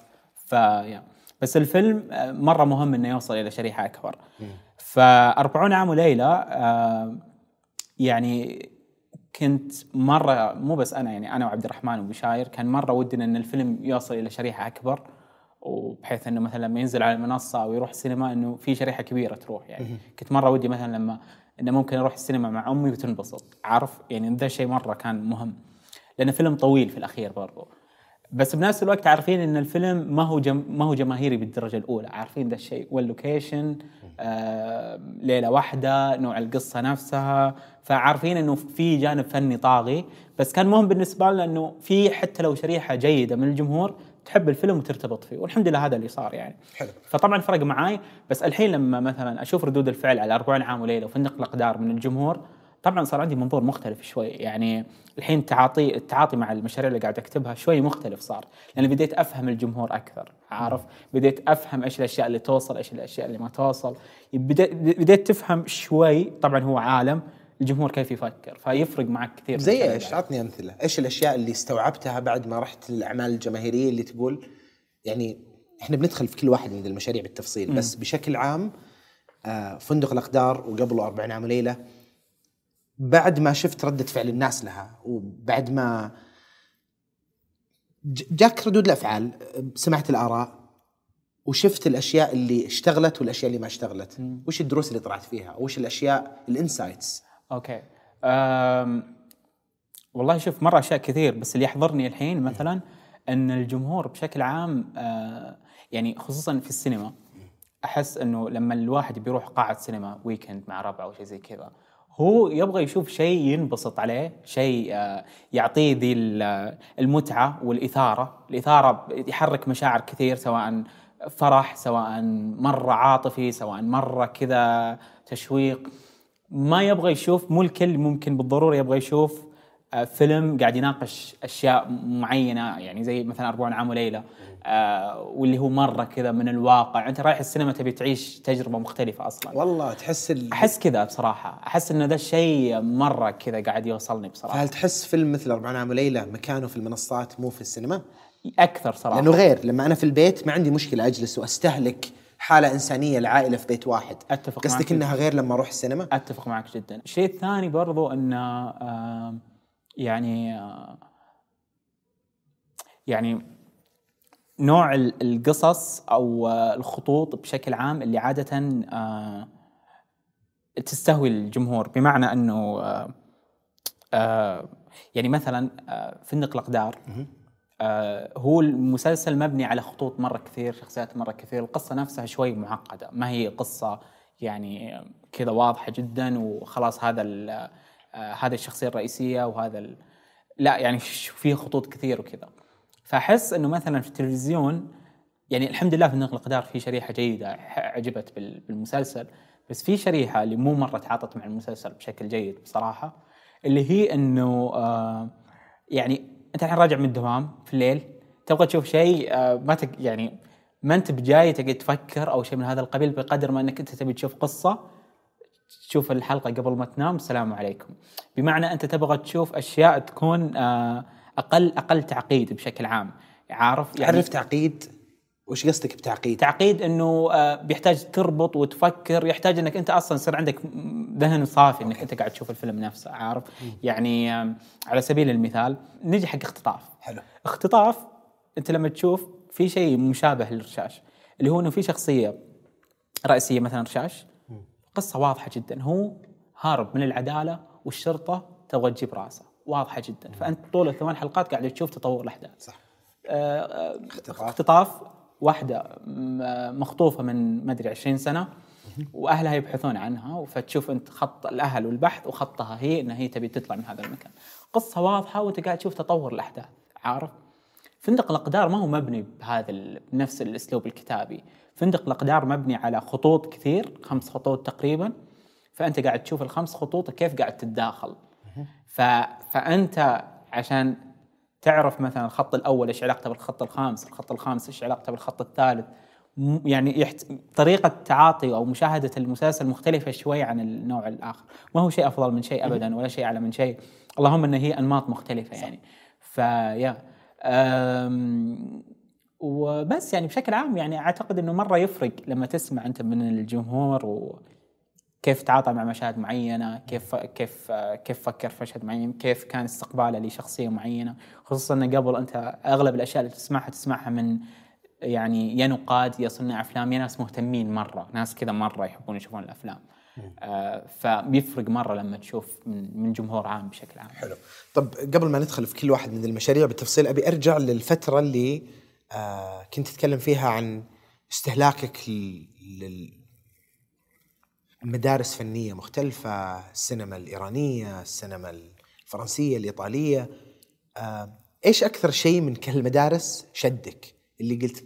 فيا بس الفيلم آه، مرة مهم إنه يوصل إلى شريحة أكبر. ف 40 عام وليلة آه، يعني كنت مرة مو بس أنا يعني أنا وعبد الرحمن وبشاير كان مرة ودنا إن الفيلم يوصل إلى شريحة أكبر. وبحيث إنه مثلا لما ينزل على المنصة أو يروح السينما إنه في شريحة كبيرة تروح يعني. كنت مرة ودي مثلا لما إنه ممكن أروح السينما مع أمي وتنبسط. عارف؟ يعني ذا الشيء مرة كان مهم. لأنه فيلم طويل في الأخير برضو. بس بنفس الوقت عارفين إن الفيلم ما هو جم ما هو جماهيري بالدرجة الأولى. عارفين ذا الشيء؟ وال location آه ليلة واحدة نوع القصة نفسها. فعارفين إنه في جانب فني طاغي. بس كان مهم بالنسبة لنا إنه في حتى لو شريحة جيدة من الجمهور تحب الفيلم وترتبط فيه والحمد لله هذا اللي صار يعني. حلو. فطبعا فرق معاي بس الحين لما مثلا أشوف ردود الفعل على 40 عام وليلة وفندق الاقدار من الجمهور طبعا صار عندي منظور مختلف شوي. يعني الحين التعاطي التعاطي مع المشاريع اللي قاعد أكتبها شوي مختلف صار لأن بديت أفهم الجمهور أكثر عارف؟ بديت أفهم إيش الأشياء اللي توصل إيش الأشياء اللي ما توصل. بديت بديت تفهم شوي طبعا هو عالم الجمهور كيف يفكر فيفرق معك كثير زي. إيش؟ عطني أمثلة، إيش الأشياء اللي استوعبتها بعد ما رحت للأعمال الجماهيرية اللي تقول يعني إحنا بندخل في كل واحد من المشاريع بالتفصيل بس بشكل عام آه فندق الأقدار وقبله 40 عام وليلة بعد ما شفت ردة فعل الناس لها وبعد ما جاك ردود الأفعال سمعت الآراء وشفت الأشياء اللي اشتغلت والأشياء اللي ما اشتغلت. وش الدروس اللي طلعت فيها؟ وش الأشياء ال insights؟ okay. أم والله شوف مرة أشياء كثير بس اللي يحضرني الحين مثلا إن الجمهور بشكل عام آه يعني خصوصا في السينما أحس إنه لما الواحد بيروح قاعة سينما weekend مع ربعه أو شيء زي كذا هو يبغى يشوف شيء ينبسط عليه شيء آه، يعطيه ذي ال- المتعة والإثارة. الإثارة يحرك مشاعر كثير سواء فرح سواء مرة عاطفي سواء مرة كذا تشويق. ما يبغى يشوف مو الكل ممكن بالضرورة يبغى يشوف آه، فيلم قاعد يناقش أشياء معينة يعني زي مثلا 40 عام وليلة آه، واللي هو مرة كذا من الواقع. أنت رايح السينما تبي تعيش تجربة مختلفة أصلا. والله تحس ال... أحس كذا بصراحة. أحس إن ذا الشيء مرة كذا قاعد يوصلني بصراحة. فهل تحس فيلم مثل 40 عام وليلة مكانه في المنصات مو في السينما؟ أكثر صراحة. لأنه غير لما أنا في البيت ما عندي مشكلة أجلس وأستهلك حالة إنسانية العائله في بيت واحد. أتفق قصدك إنها غير لما أروح السينما؟ أتفق معك جدا. الشيء الثاني برضو إن يعني يعني نوع ال- القصص أو آه، الخطوط بشكل عام اللي عادة تستهوي الجمهور. بمعنى إنه يعني مثلا فندق الأقدار. هو المسلسل مبني على خطوط مرة كثير شخصيات مرة كثير القصة نفسها شوي معقدة ما هي قصة يعني كذا واضحة جدا وخلاص هذا آه، هذه الشخصية الرئيسية وهذا. لا يعني في خطوط كثير وكذا فأحس إنه مثلا في التلفزيون يعني الحمد لله في نقل الاقدار في شريحة جيدة عجبت بال- بالمسلسل بس في شريحة اللي مو مرة تعاطت مع المسلسل بشكل جيد بصراحة اللي هي إنه آه يعني أنت الحين راجع من الدوام في الليل تبغى تشوف شيء آه ما تك يعني ما أنت بجاي تقعد تفكر أو شيء من هذا القبيل بقدر ما أنك أنت تبي تشوف قصة تشوف الحلقة قبل ما تنام السلام عليكم. بمعنى أنت تبغى تشوف أشياء تكون آه أقل أقل تعقيد بشكل عام عارف؟ يعني تعرف تعقيد وش قصدك بتعقيد؟ تعقيد إنه آه، بيحتاج تربط وتفكر يحتاج إنك أنت أصلا يصير عندك ذهن صافي إنك أنت قاعد تشوف الفيلم نفسه عارف؟ يعني على سبيل المثال نجي حق اختطاف. حلو. اختطاف أنت لما تشوف في شيء مشابه للرشاش اللي هو إنه في شخصية رئيسية مثلا رشاش قصة واضحة جدا. هو هارب من العدالة والشرطة تبغى تجيب راسه. واضحة جدا. فأنت طول الثمان حلقات قاعد تشوف تطور الأحداث. صح. آه، آه، اختطاف. اختطاف واحدة مخطوفة من ما أدري 20 سنة وأهلها يبحثون عنها فتشوف أنت خط الأهل والبحث وخطها هي إنها هي تبي تطلع من هذا المكان. قصة واضحة وانت قاعد تشوف تطور الأحداث عارف؟ فندق الأقدار ما هو مبني بهذا بنفس الأسلوب الكتابي. فندق الأقدار مبني على خطوط كثير خمس خطوط تقريبا. فأنت قاعد تشوف الخمس خطوط كيف قاعد تتداخل. ف... فأنت عشان تعرف مثلا الخط الأول إيش علاقته بالخط الخامس، الخط الخامس إيش علاقته بالخط الثالث، يعني يحت... طريقة تعاطي أو مشاهدة المسلسل مختلفة شوي عن النوع الآخر، ما هو شيء أفضل من شيء ابدا ولا شيء أعلى من شيء، اللهم إن هي أنماط مختلفة يعني. فيا أم... وبس يعني بشكل عام يعني أعتقد إنه مرة يفرق لما تسمع أنت من الجمهور و... كيف تعاطى مع مشاهد معينة، كيف كيف كيف فكر في مشهد معين، كيف كان استقباله لشخصية معينة، خصوصا انه قبل أنت أغلب الأشياء اللي تسمعها تسمعها من يعني يا نقاد يا صناع أفلام يا ناس مهتمين مرة، ناس كذا مرة يحبون يشوفون الأفلام. آه فبيفرق مرة لما تشوف من من جمهور عام بشكل عام. حلو طب قبل ما ندخل في كل واحد من المشاريع بالتفصيل أبي أرجع للفترة اللي آه كنت تتكلم فيها عن استهلاكك لل مدارس فنية مختلفة السينما الإيرانية السينما الفرنسية الإيطالية. آه إيش أكثر شيء من كل المدارس شدك؟ اللي قلت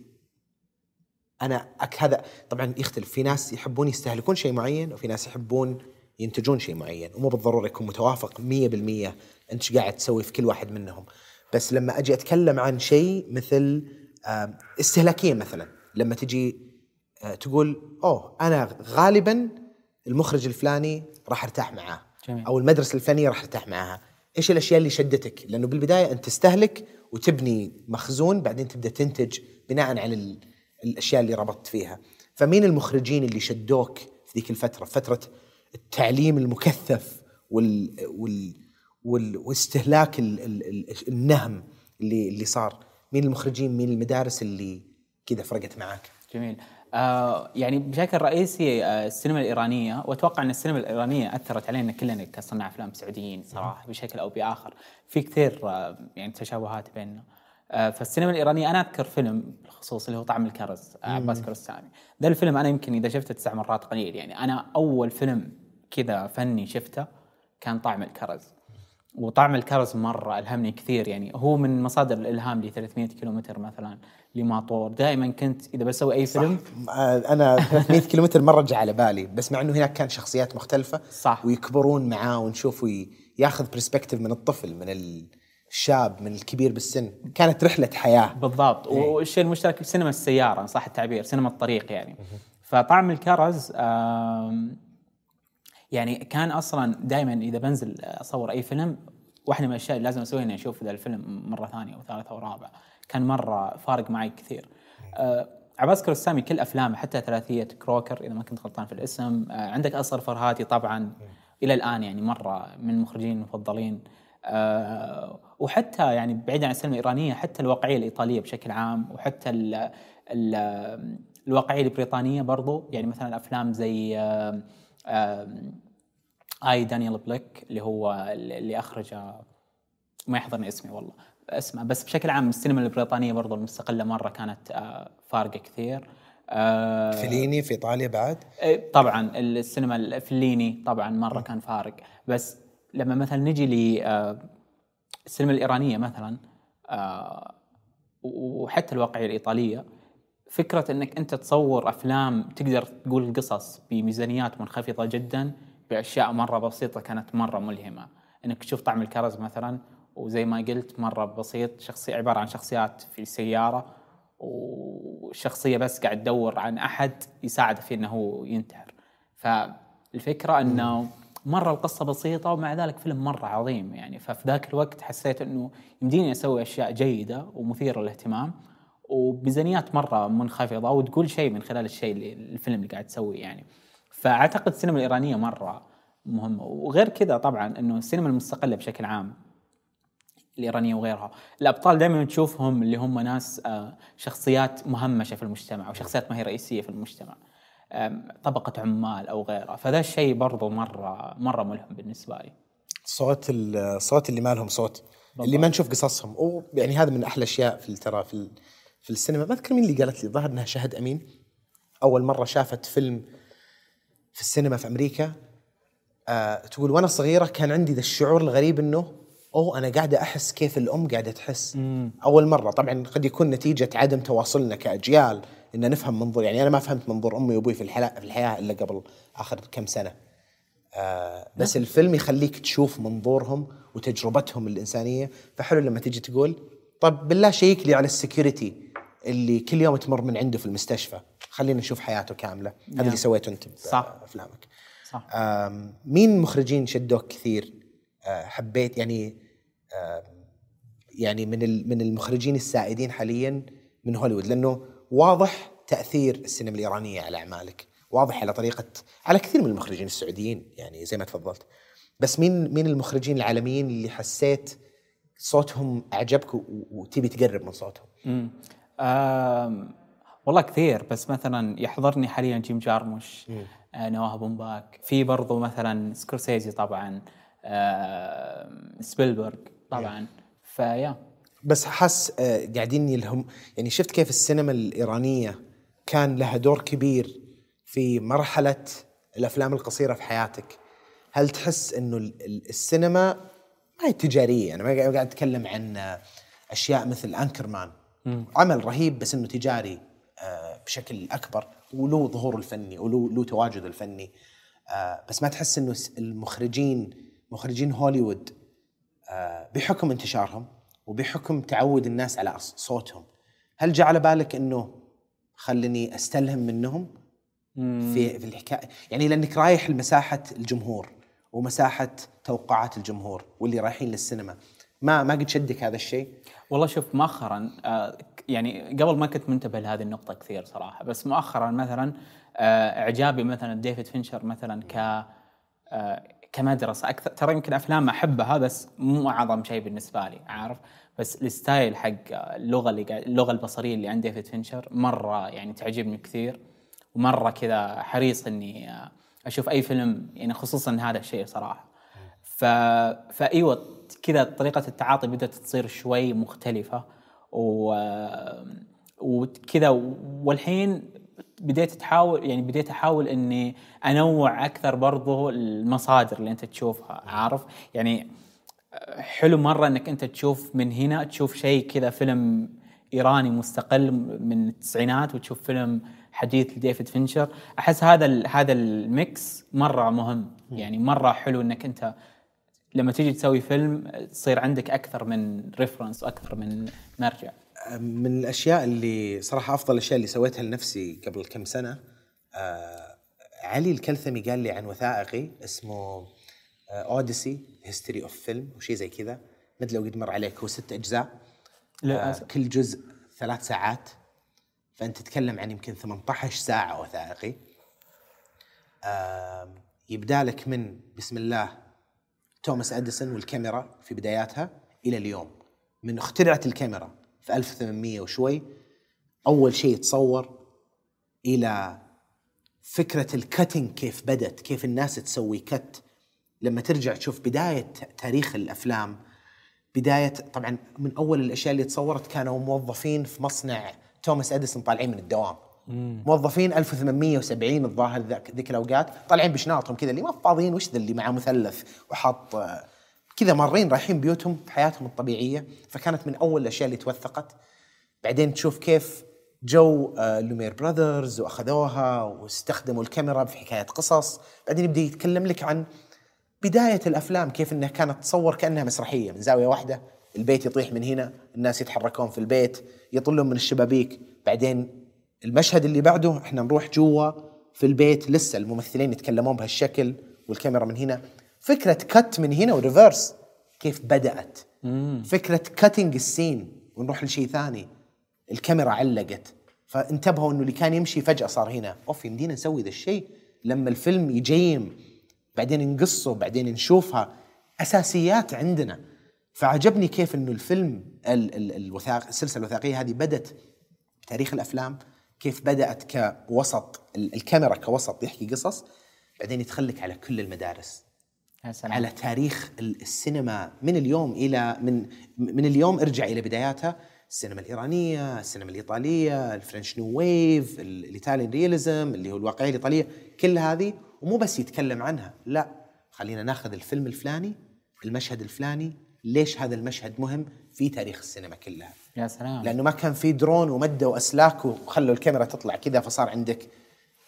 أنا أك هذا طبعا يختلف. في ناس يحبون يستهلكون شيء معين وفي ناس يحبون ينتجون شيء معين. ومو بالضرورة يكون متوافق 100% أنت قاعد تسوي في كل واحد منهم. بس لما أجي أتكلم عن شيء مثل آه، استهلاكيا مثلا. لما تجي آه، تقول أوه أنا غالبا المخرج الفلاني راح ارتاح معاه جميل. أو المدرسة الفنية راح ارتاح معاها. إيش الأشياء اللي شدتك؟ لأنه بالبداية أنت تستهلك وتبني مخزون بعدين تبدأ تنتج بناء على ال- الأشياء اللي ربطت فيها. فمين المخرجين اللي شدوك في ذيك الفترة؟ فترة التعليم المكثف وال وال وال واستهلاك ال ال ال النهم اللي اللي صار. مين المخرجين؟ مين المدارس اللي كذا فرقت معاك؟ جميل. يعني بشكل رئيسي آه السينما الإيرانية وأتوقع أن السينما الإيرانية أثرت علينا كلنا كصناع أفلام سعوديين صراحة بشكل أو بآخر. في كثير آه يعني تشابهات بيننا. آه فالسينما الإيرانية أنا أذكر فيلم بالخصوص اللي هو طعم الكرز آه عباس كرستاني. ذا الفيلم أنا يمكن إذا شفته تسع مرات قليل. يعني أنا أول فيلم كذا فني شفته كان طعم الكرز. وطعم الكرز مرة ألهمني كثير. يعني هو من مصادر الإلهام لي 300 كيلومتر مثلا. للماطور. دائما كنت إذا بسوي أي فيلم آه، أنا 300 كيلومتر مرة جاء على بالي بس مع إنه هناك كان شخصيات مختلفة صح. ويكبرون معاه ونشوفه ي- ياخذ perspective من الطفل من الشاب من الكبير بالسن. كانت رحلة حياة. بالضبط. والشيء المشترك سينما السيارة صح التعبير سينما الطريق يعني. فطعم الكرز يعني كان أصلا دائما إذا بنزل أصور أي فيلم واحدة من الأشياء اللي لازم أسويها إني أشوف ذا الفيلم مرة ثانية أو ثالثة أو رابعة. كان مرة فارق معي كثير. آه عباس كيارستامي كل أفلامه حتى ثلاثية كروكر إذا ما كنت غلطان في الاسم. آه عندك أصغر فرهاتي طبعا إلى الآن يعني مرة من المخرجين المفضلين. آه وحتى يعني بعيدا عن السينما الإيرانية حتى الواقعية الإيطالية بشكل عام وحتى ال ال الواقعية البريطانية برضو. يعني مثلا أفلام زي آه آه آي دانيال بليك اللي هو اللي اخرج ما يحضرني اسمي والله. اسمه بس بشكل عام السينما البريطانية برضو المستقلة مرة كانت آه، فارقة كثير. آه، فيليني في إيطاليا بعد؟ إيه، طبعا السينما الفليني طبعا مرة كان فارق. بس لما مثلا نجي للسينما الإيرانية مثلا آه، وحتى الواقعية الإيطالية فكرة إنك أنت تصور أفلام تقدر تقول قصص بميزانيات منخفضة جدا بأشياء مرة بسيطة كانت مرة ملهمة. إنك تشوف طعم الكرز مثلا وزي ما قلت مرة بسيط شخصية عبارة عن شخصيات في سياره وشخصية بس قاعد تدور عن أحد يساعده في إنه هو ينتحر. فالفكرة إنه مرة القصة بسيطة ومع ذلك فيلم مرة عظيم يعني. ففي ذاك الوقت حسيت إنه يمديني أسوي أشياء جيدة ومثيرة للاهتمام وبميزانيات مرة منخفضة وتقول شيء من خلال الشيء اللي الفيلم اللي قاعد تسويه يعني. فأعتقد السينما الإيرانية مرة مهمة. وغير كذا طبعا إنه السينما المستقلة بشكل عام الايرانيه وغيرها. الأبطال دائما تشوفهم اللي هم ناس آه، شخصيات مهمشة في المجتمع وشخصيات ما هي رئيسية في المجتمع. طبقة عمال أو غيرها. فذا الشيء برضو مرة مرة ملهم بالنسبة لي. صوت الصوت اللي ما لهم صوت. اللي ما نشوف قصصهم. أو يعني هذا من أحلى أشياء في ترى في في السينما. ما أذكر مين اللي قالت لي ظهر إنها شهد أمين. أول مرة شافت فيلم في السينما في أمريكا. آه تقول وأنا صغيرة كان عندي ذا الشعور الغريب إنه اوه أنا قاعدة أحس كيف الأم قاعدة تحس. أول مرة طبعا قد يكون نتيجة عدم تواصلنا كأجيال إن نفهم منظور يعني أنا ما فهمت منظور أمي وأبوي في الحياة في الحياة إلا قبل آخر كم سنة. آه بس الفيلم يخليك تشوف منظورهم وتجربتهم الإنسانية. فحلو لما تيجي تقول طب بالله شيك لي على ال security اللي كل يوم تمر من عنده في المستشفى. خلينا نشوف حياته كاملة. هذا اللي سويته أنت صح. بأفلامك صح. مين مخرجين شدوك كثير؟ حبيت يعني آم، يعني من ال- من المخرجين السائدين حاليا من هوليوود لأنه واضح تأثير السينما الإيرانية على أعمالك واضح على طريقة على كثير من المخرجين السعوديين يعني زي ما تفضلت. بس مين مين المخرجين العالميين اللي حسيت صوتهم أعجبك وتبي تقرب من صوتهم؟ مم. آم، والله كثير بس مثلا يحضرني حاليا جيم جارموش آه نواه بومباك في برضو مثلا سكورسيزي طبعا. سبيلبرغ طبعا. فيا. بس حس آه، قاعدين يلهم يعني شفت كيف السينما الإيرانية كان لها دور كبير في مرحلة الأفلام القصيرة في حياتك. هل تحس ال- السينما ما هي تجارية؟ أنا ما قاعد أتكلم عن آه، أشياء مثل أنكرمان. عمل رهيب بس أنه تجاري آه، بشكل أكبر وله ظهوره الفني وله له تواجد الفني. آه، بس ما تحس الس- المخرجين مخرجين هوليوود آه، بحكم انتشارهم وبحكم تعود الناس على صوتهم هل جاء على بالك إنه خلني أستلهم منهم؟ في في الحكاية يعني لأنك رايح لمساحة الجمهور ومساحة توقعات الجمهور واللي رايحين للسينما ما ما قد شدك هذا الشيء؟ والله شوف مؤخرا آه، يعني قبل ما كنت منتبه لهذه النقطة كثير صراحة بس مؤخرا مثلا آه، إعجابي مثلا ديفيد فينشر مثلا ك كمدرسة. أكثر ترى يمكن أفلام أحبها بس مو أعظم شيء بالنسبة لي عارف؟ بس ال style حق اللغة اللي قاعد اللغة البصرية اللي عند ديفيد فينشر مرة يعني تعجبني كثير ومرة كذا حريص إني أشوف أي فيلم يعني خصوصا هذا الشيء صراحة. ف فإيوه كذا طريقة التعاطي بدأت تصير شوي مختلفة و وكذا والحين بديت تحاول يعني بديت أحاول إني أنوع أكثر برضو المصادر اللي أنت تشوفها عارف؟ يعني حلو مرة إنك أنت تشوف من هنا تشوف شيء كذا فيلم إيراني مستقل من التسعينات وتشوف فيلم حديث لديفيد فينشر. أحس هذا هذا ال mix مرة مهم. يعني مرة حلو إنك أنت لما تيجي تسوي فيلم تصير عندك أكثر من reference وأكثر من مرجع. من الأشياء اللي صراحة أفضل الأشياء اللي سويتها لنفسي قبل كم سنة آه علي الكلثمي قال لي عن وثائقي اسمه Odyssey History of Film وشيء زي كذا. ما أدري لو قد مر عليك هو ست أجزاء. لا آه كل جزء ثلاث ساعات. فأنت تتكلم عن يمكن 18 ساعة وثائقي. آه يبدأ لك من بسم الله توماس أديسون والكاميرا في بداياتها إلى اليوم. من اخترعت الكاميرا. في 1800 وشوي أول شيء تصور إلى فكرة الكتنج كيف بدت كيف الناس تسوي كت لما ترجع تشوف بداية تاريخ الأفلام بداية طبعا من أول الأشياء اللي تصورت كانوا موظفين في مصنع توماس أديسون طالعين من الدوام مم. موظفين 1870 الظاهر ذيك الأوقات طالعين بشناطهم كذا اللي ما فاضيين وش ذا اللي معاه مثلث وحاط كذا مارين رايحين بيوتهم في حياتهم الطبيعية فكانت من أول الأشياء اللي توثقت. بعدين تشوف كيف جو آه، Lumière Brothers وأخذوها واستخدموا الكاميرا في حكاية قصص. بعدين يبدأ يتكلم لك عن بداية الأفلام كيف إنها كانت تصور كأنها مسرحية. من زاوية واحدة البيت يطيح من هنا الناس يتحركون في البيت يطلون من الشبابيك. بعدين المشهد اللي بعده إحنا نروح جوا في البيت لسه الممثلين يتكلمون بهالشكل والكاميرا من هنا. فكرة cut من هنا و reverse كيف بدأت؟ مم. فكرة cutting ال scene ونروح لشيء ثاني. الكاميرا علقت. فانتبهوا إنه اللي كان يمشي فجأة صار هنا. أوف يمدينا نسوي ذا الشيء. لما الفيلم يجيم بعدين نقصه بعدين نشوفها. أساسيات عندنا. فعجبني كيف إنه الفيلم الوثائق السلسلة الوثائقيه هذه بدت بتاريخ الأفلام. كيف بدأت كوسط الكاميرا كوسط يحكي قصص بعدين يتخلك على كل المدارس. سلام. على تاريخ السينما من اليوم إلى من من اليوم ارجع إلى بداياتها السينما الإيرانية، السينما الإيطالية، الفرنش نيو ويف، الإيطاليان رياليزم اللي هو الواقعية الإيطالية، كل هذه ومو بس يتكلم عنها، لا خلينا ناخذ الفيلم الفلاني، المشهد الفلاني، ليش هذا المشهد مهم في تاريخ السينما كلها. يا سلام لأنه ما كان في درون ومدة وأسلاك وخلوا الكاميرا تطلع كذا فصار عندك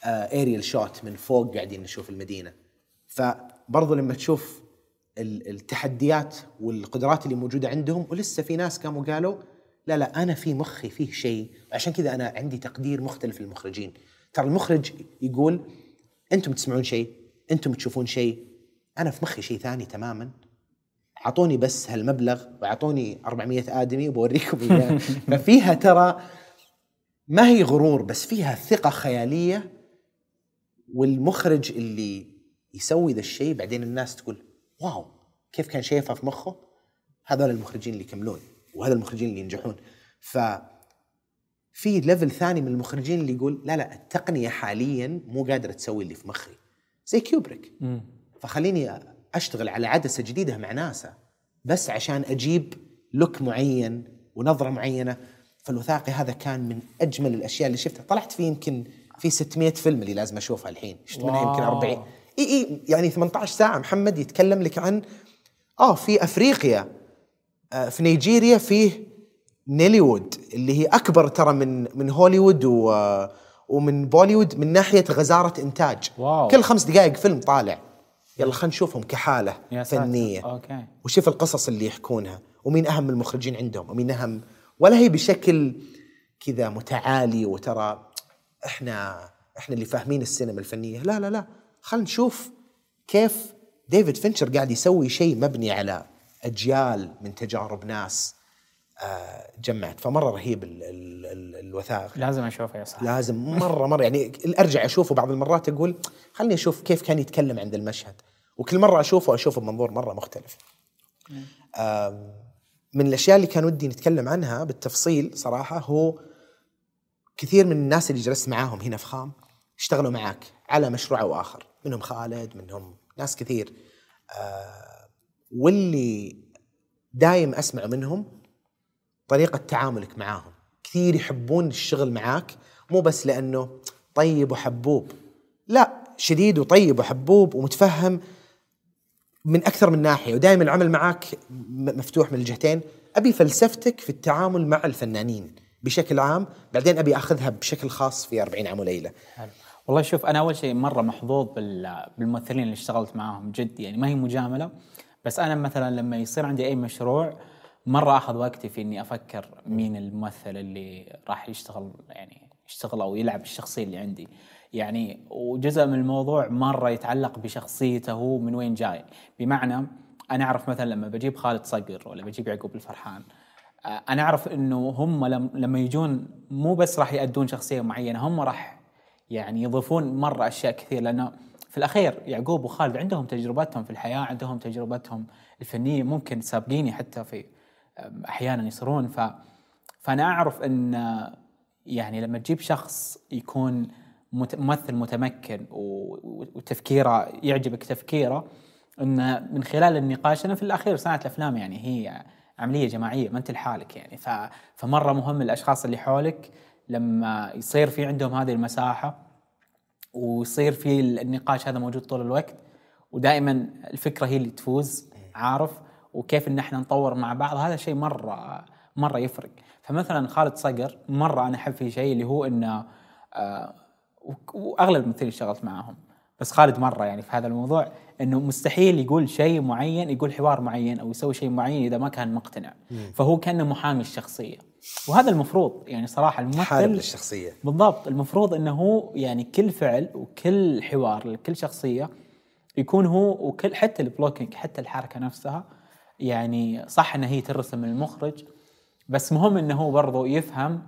اريال آه، shot من فوق قاعدين نشوف المدينة. فبرضو لما تشوف التحديات والقدرات اللي موجودة عندهم ولسه في ناس قاموا قالوا لا لا أنا في مخي فيه شيء. عشان كذا أنا عندي تقدير مختلف للمخرجين. ترى المخرج يقول أنتم تسمعون شيء أنتم تشوفون شيء. أنا في مخي شيء ثاني تماما. أعطوني بس هالمبلغ وأعطوني 400 آدمي وبوريكم إياه. ففيها ترى ما هي غرور بس فيها ثقة خيالية. والمخرج اللي يسوي ذا الشيء بعدين الناس تقول واو كيف كان شايفها في مخه؟ هذول المخرجين اللي يكملون وهذا المخرجين اللي ينجحون. ف في level ثاني من المخرجين اللي يقول لا لا التقنية حاليا مو قادرة تسوي اللي في مخي. زي كيوبريك. فخليني أشتغل على عدسة جديدة مع ناسا بس عشان أجيب look معين ونظرة معينة. فالوثائقي هذا كان من أجمل الأشياء اللي شفتها. طلعت فيه يمكن في 600 فيلم اللي لازم أشوفها الحين. شفت منها يمكن 40 إي إي يعني 18 ساعة محمد يتكلم لك عن آه في أفريقيا آه في نيجيريا فيه نوليوود اللي هي أكبر ترى من من هوليوود و ومن بوليوود من ناحية غزارة إنتاج. wow. كل خمس دقائق فيلم طالع. يلا خلينا نشوفهم كحالة يا فنية. okay. وشوف القصص اللي يحكونها. ومين أهم المخرجين عندهم؟ ومين أهم؟ ولا هي بشكل كذا متعالي وترى إحنا إحنا اللي فاهمين السينما الفنية. لا لا لا. خلينا نشوف كيف ديفيد فينشر قاعد يسوي شيء مبني على أجيال من تجارب ناس آه، جمعت. فمرة رهيب ال ال ال الوثائق. لازم أشوفه يا صاحبي. لازم. مرة مرة. يعني أرجع أشوفه بعض المرات أقول خليني أشوف كيف كان يتكلم عند المشهد. وكل مرة أشوفه أشوفه بمنظور مرة مختلف. من الأشياء اللي كان ودي نتكلم عنها بالتفصيل صراحة هو كثير من الناس اللي جلست معاهم هنا في خام اشتغلوا معاك على مشروع أو آخر. منهم خالد منهم ناس كثير. آه، واللي دايم أسمع منهم طريقة تعاملك معاهم. كثير يحبون الشغل معاك مو بس لأنه طيب وحبوب. لا شديد وطيب وحبوب ومتفهم من أكثر من ناحية. ودائما العمل معك مفتوح من الجهتين. أبي فلسفتك في التعامل مع الفنانين بشكل عام بعدين أبي أخذها بشكل خاص في 40 عام وليلة. والله شوف أنا أول شيء مرة محظوظ بال- بالممثلين اللي اشتغلت معاهم جد يعني ما هي مجاملة بس أنا مثلا لما يصير عندي أي مشروع مرة أخذ وقتي في إني أفكر مين الممثل اللي راح يشتغل يعني يشتغل أو يلعب الشخصية اللي عندي. يعني وجزء من الموضوع مرة يتعلق بشخصيته هو من وين جاي. بمعنى أنا أعرف مثلا لما بجيب خالد صقر ولا بجيب يعقوب الفرحان أنا أعرف إنه هم لم- لما يجون مو بس راح يأدون شخصية معينة هم راح يعني يضيفون مرة أشياء كثير لأنه في الأخير يعقوب وخالد عندهم تجربتهم في الحياة عندهم تجربتهم الفنية ممكن سابقيني حتى في أحيانا يصيرون. ف فأنا أعرف إن يعني لما تجيب شخص يكون ممثل متمكن وتفكيره يعجبك تفكيره إن من خلال النقاش أنا في الأخير صناعة الأفلام يعني هي عملية جماعية ما أنت لحالك يعني. ف فمرة مهم الأشخاص اللي حولك لما يصير في عندهم هذه المساحة ويصير في النقاش هذا موجود طول الوقت ودائما الفكرة هي اللي تفوز عارف؟ وكيف إن إحنا نطور مع بعض هذا شيء مرة مرة يفرق. فمثلا خالد صقر مرة أنا أحب فيه شيء اللي هو إنه آه وأغلب الممثلين اشتغلت معاهم بس خالد مرة يعني في هذا الموضوع. إنه مستحيل يقول شيء معين يقول حوار معين أو يسوي شيء معين إذا ما كان مقتنع. فهو كأنه محامي الشخصية. وهذا المفروض يعني صراحة حارب الممثل للشخصيه بالضبط. المفروض إنه هو يعني كل فعل وكل حوار لكل شخصية يكون هو وكل حتى البلوكينج حتى الحركة نفسها يعني صح ان هي ترسم من المخرج بس مهم إنه هو برضه يفهم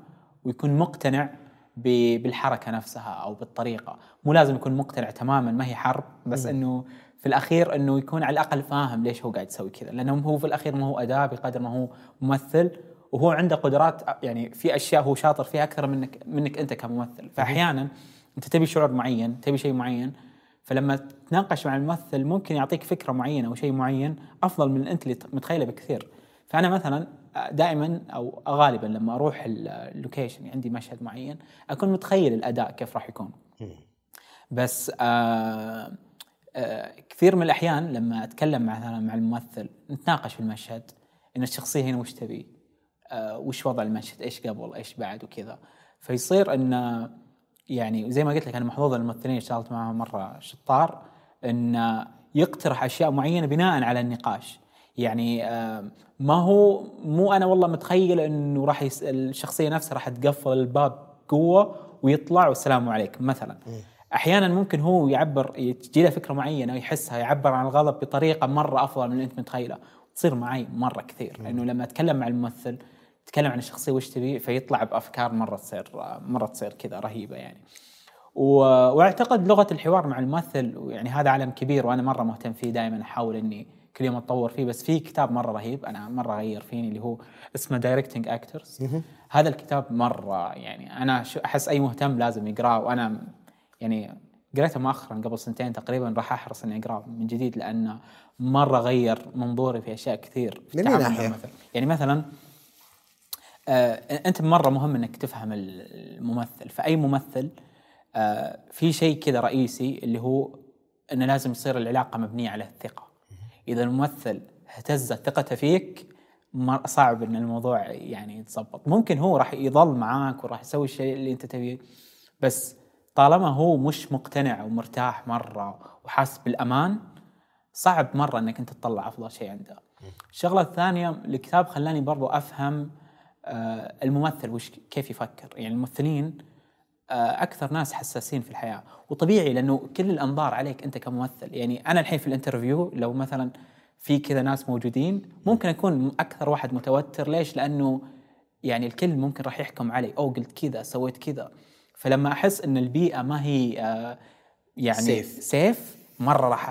ويكون مقتنع بالحركة نفسها أو بالطريقة. مو لازم يكون مقتنع تماما ما هي حرب بس إنه في الأخير إنه يكون على الأقل فاهم ليش هو قاعد يسوي كذا. لأنه هو في الأخير ما هو أداة بقدر ما هو ممثل وهو عنده قدرات يعني في أشياء هو شاطر فيها أكثر منك منك أنت كممثل. فأحيانا أنت تبي شعور معين تبي شيء معين فلما تتناقش مع الممثل ممكن يعطيك فكرة معينة أو شيء معين أفضل من أنت اللي متخيله بكثير. فأنا مثلا دائما أو غالبا لما أروح ال- اللوكيشن عندي مشهد معين أكون متخيل الأداء كيف راح يكون. بس آه كثير من الأحيان لما أتكلم مثلا مع الممثل نتناقش في المشهد إن الشخصية هنا وش تبي؟ آه وش وضع المشهد؟ إيش قبل؟ إيش بعد؟ وكذا. فيصير إن يعني زي ما قلت لك أنا محظوظ الممثلين اشتغلت معهم مرة شطار إن يقترح أشياء معينة بناء على النقاش. يعني آه، ما هو مو أنا والله متخيل إنه راح. الشخصية نفسها راح تقفل الباب قوة ويطلع والسلام عليكم مثلا. أحيانا ممكن هو يعبر تجي له فكرة معينة ويحسها يعبر عن الغضب بطريقة مرة أفضل من اللي أنت متخيله. تصير معي مرة كثير. لأنه لما أتكلم مع الممثل تتكلم عن الشخصية وش تبي فيطلع بأفكار مرة تصير مرة تصير كذا رهيبة يعني. و... وأعتقد لغه الحوار مع الممثل يعني هذا عالم كبير وأنا مرة مهتم فيه دائما أحاول إني كل يوم أتطور فيه. بس في كتاب مرة رهيب أنا مرة غير فيني اللي هو اسمه Directing Actors هذا الكتاب مرة يعني أنا أحس أي مهتم لازم يقرأه وأنا يعني قريته مؤخرا قبل سنتين تقريبا راح أحرص إني اقراه من جديد لأنه مرة غير منظوري في أشياء كثير في من ناحية؟ الممثل. يعني مثلا آه أنت مرة مهم إنك تفهم الممثل فأي ممثل آه في شيء كذا رئيسي اللي هو إنه لازم يصير العلاقة مبنية على الثقة إذا الممثل اهتزت ثقته فيك صعب إن الموضوع يعني يتظبط ممكن هو راح يظل معاك وراح يسوي الشيء اللي أنت تبيه بس طالما هو مش مقتنع ومرتاح مرة وحاسس بالأمان صعب مرة إنك أنت تطلع أفضل شيء عنده. الشغلة الثانية الكتاب خلاني برضو أفهم آه، الممثل وش كيف يفكر، يعني الممثلين آه، أكثر ناس حساسين في الحياة، وطبيعي لأنه كل الأنظار عليك أنت كممثل، يعني أنا الحين في ال interview لو مثلا في كذا ناس موجودين ممكن أكون أكثر واحد متوتر، ليش؟ لأنه يعني الكل ممكن راح يحكم علي، أو قلت كذا سويت كذا، فلما أحس إن البيئة ما هي آه، يعني Safe. safe مرة راح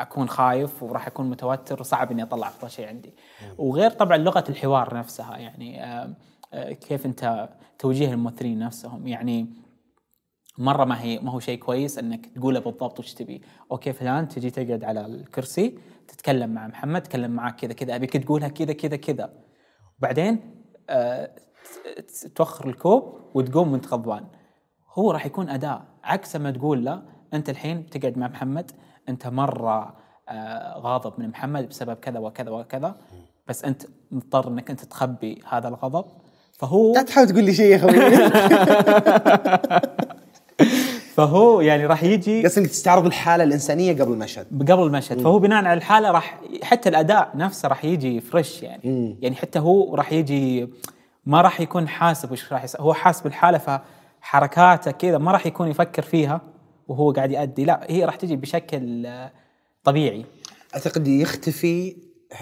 أكون خايف وراح أكون متوتر وصعب إني أطلع أفضل شيء عندي. وغير طبعا لغة الحوار نفسها يعني آه، آه، كيف أنت توجيه الممثلين نفسهم. يعني مرة ما هي ما هو شيء كويس إنك تقوله بالضبط وش تبي. okay فلان تجي تقعد على الكرسي تتكلم مع محمد تتكلم معك كذا كذا ابيك تقولها كذا كذا كذا. وبعدين توخر الكوب وتقوم وأنت غضبان. هو راح يكون أداء. عكس ما تقول له أنت الحين تقعد مع محمد أنت مرة آه، غاضب من محمد بسبب كذا وكذا وكذا بس أنت مضطر إنك أنت تخبي هذا الغضب. فهو لا تحاول تقول لي شيء يا خوي فهو يعني راح يجي بس أنك تستعرض الحالة الإنسانية قبل المشهد. قبل المشهد. فهو بناء على الحالة راح حتى الأداء نفسه راح يجي فريش يعني. يعني حتى هو راح يجي ما راح يكون حاسب وش راح يس... هو حاسب الحالة فحركاته كذا ما راح يكون يفكر فيها وهو قاعد يأدي. لا هي راح تجي بشكل آه، طبيعي. أعتقد يختفي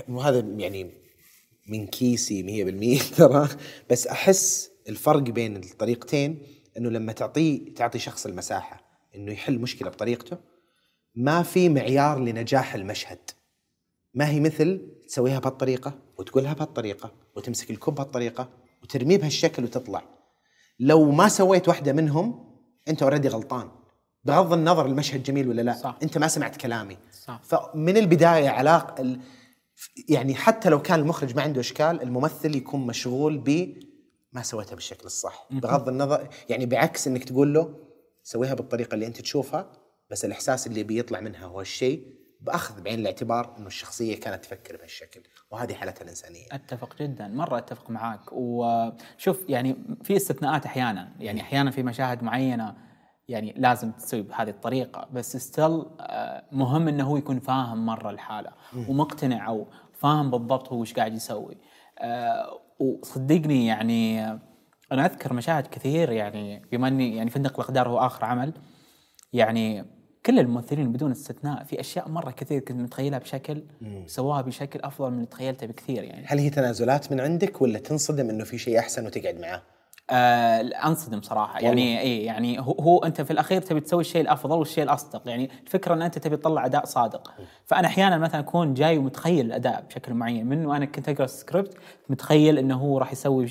وهذا يعني من كيسي 100% ترى بس أحس الفرق بين الطريقتين إنه لما تعطيه تعطي شخص المساحة إنه يحل مشكلة بطريقته ما في معيار لنجاح المشهد. ما هي مثل تسويها بهالطريقة وتقولها بهالطريقة وتمسك الكوب بهالطريقة وترميه بهالشكل وتطلع. لو ما سويت واحدة منهم أنت already غلطان. بغض النظر المشهد جميل ولا لا صح. أنت ما سمعت كلامي. صح. فمن البداية علاقه ال... يعني حتى لو كان المخرج ما عنده إشكال الممثل يكون مشغول ب ما سويتها بالشكل الصح. بغض النظر يعني بعكس إنك تقول له سويها بالطريقة اللي أنت تشوفها بس الإحساس اللي بيطلع منها هو الشيء بأخذ بعين الاعتبار إنه الشخصية كانت تفكر بهالشكل. وهذه حالتها الإنسانية. أتفق جدا مرة أتفق معاك. وشوف يعني في استثناءات أحيانا يعني أحيانا في مشاهد معينة يعني لازم تسوي بهذه الطريقة بس ستيل مهم إنه هو يكون فاهم مرة الحالة ومقتنع أو فاهم بالضبط هو إيش قاعد يسوي. آه، وصدقني يعني آه، أنا أذكر مشاهد كثير يعني بما إني يعني فندق الاقدار هو آخر عمل يعني كل الممثلين بدون استثناء في أشياء مرة كثير كنت متخيلها بشكل سواها بشكل أفضل من اللي تخيلته بكثير يعني. هل هي تنازلات من عندك ولا تنصدم إنه في شيء أحسن وتقعد معاه؟ آه أنصدم صراحة. يعني اي يعني هو, هو أنت في الأخير تبي تسوي الشيء الأفضل والشيء الأصدق. يعني الفكرة إن أنت تبي تطلع أداء صادق. فأنا أحيانا مثلا أكون جاي ومتخيل الأداء بشكل معين. من وأنا كنت أقرأ السكريبت متخيل إنه هو راح يسوي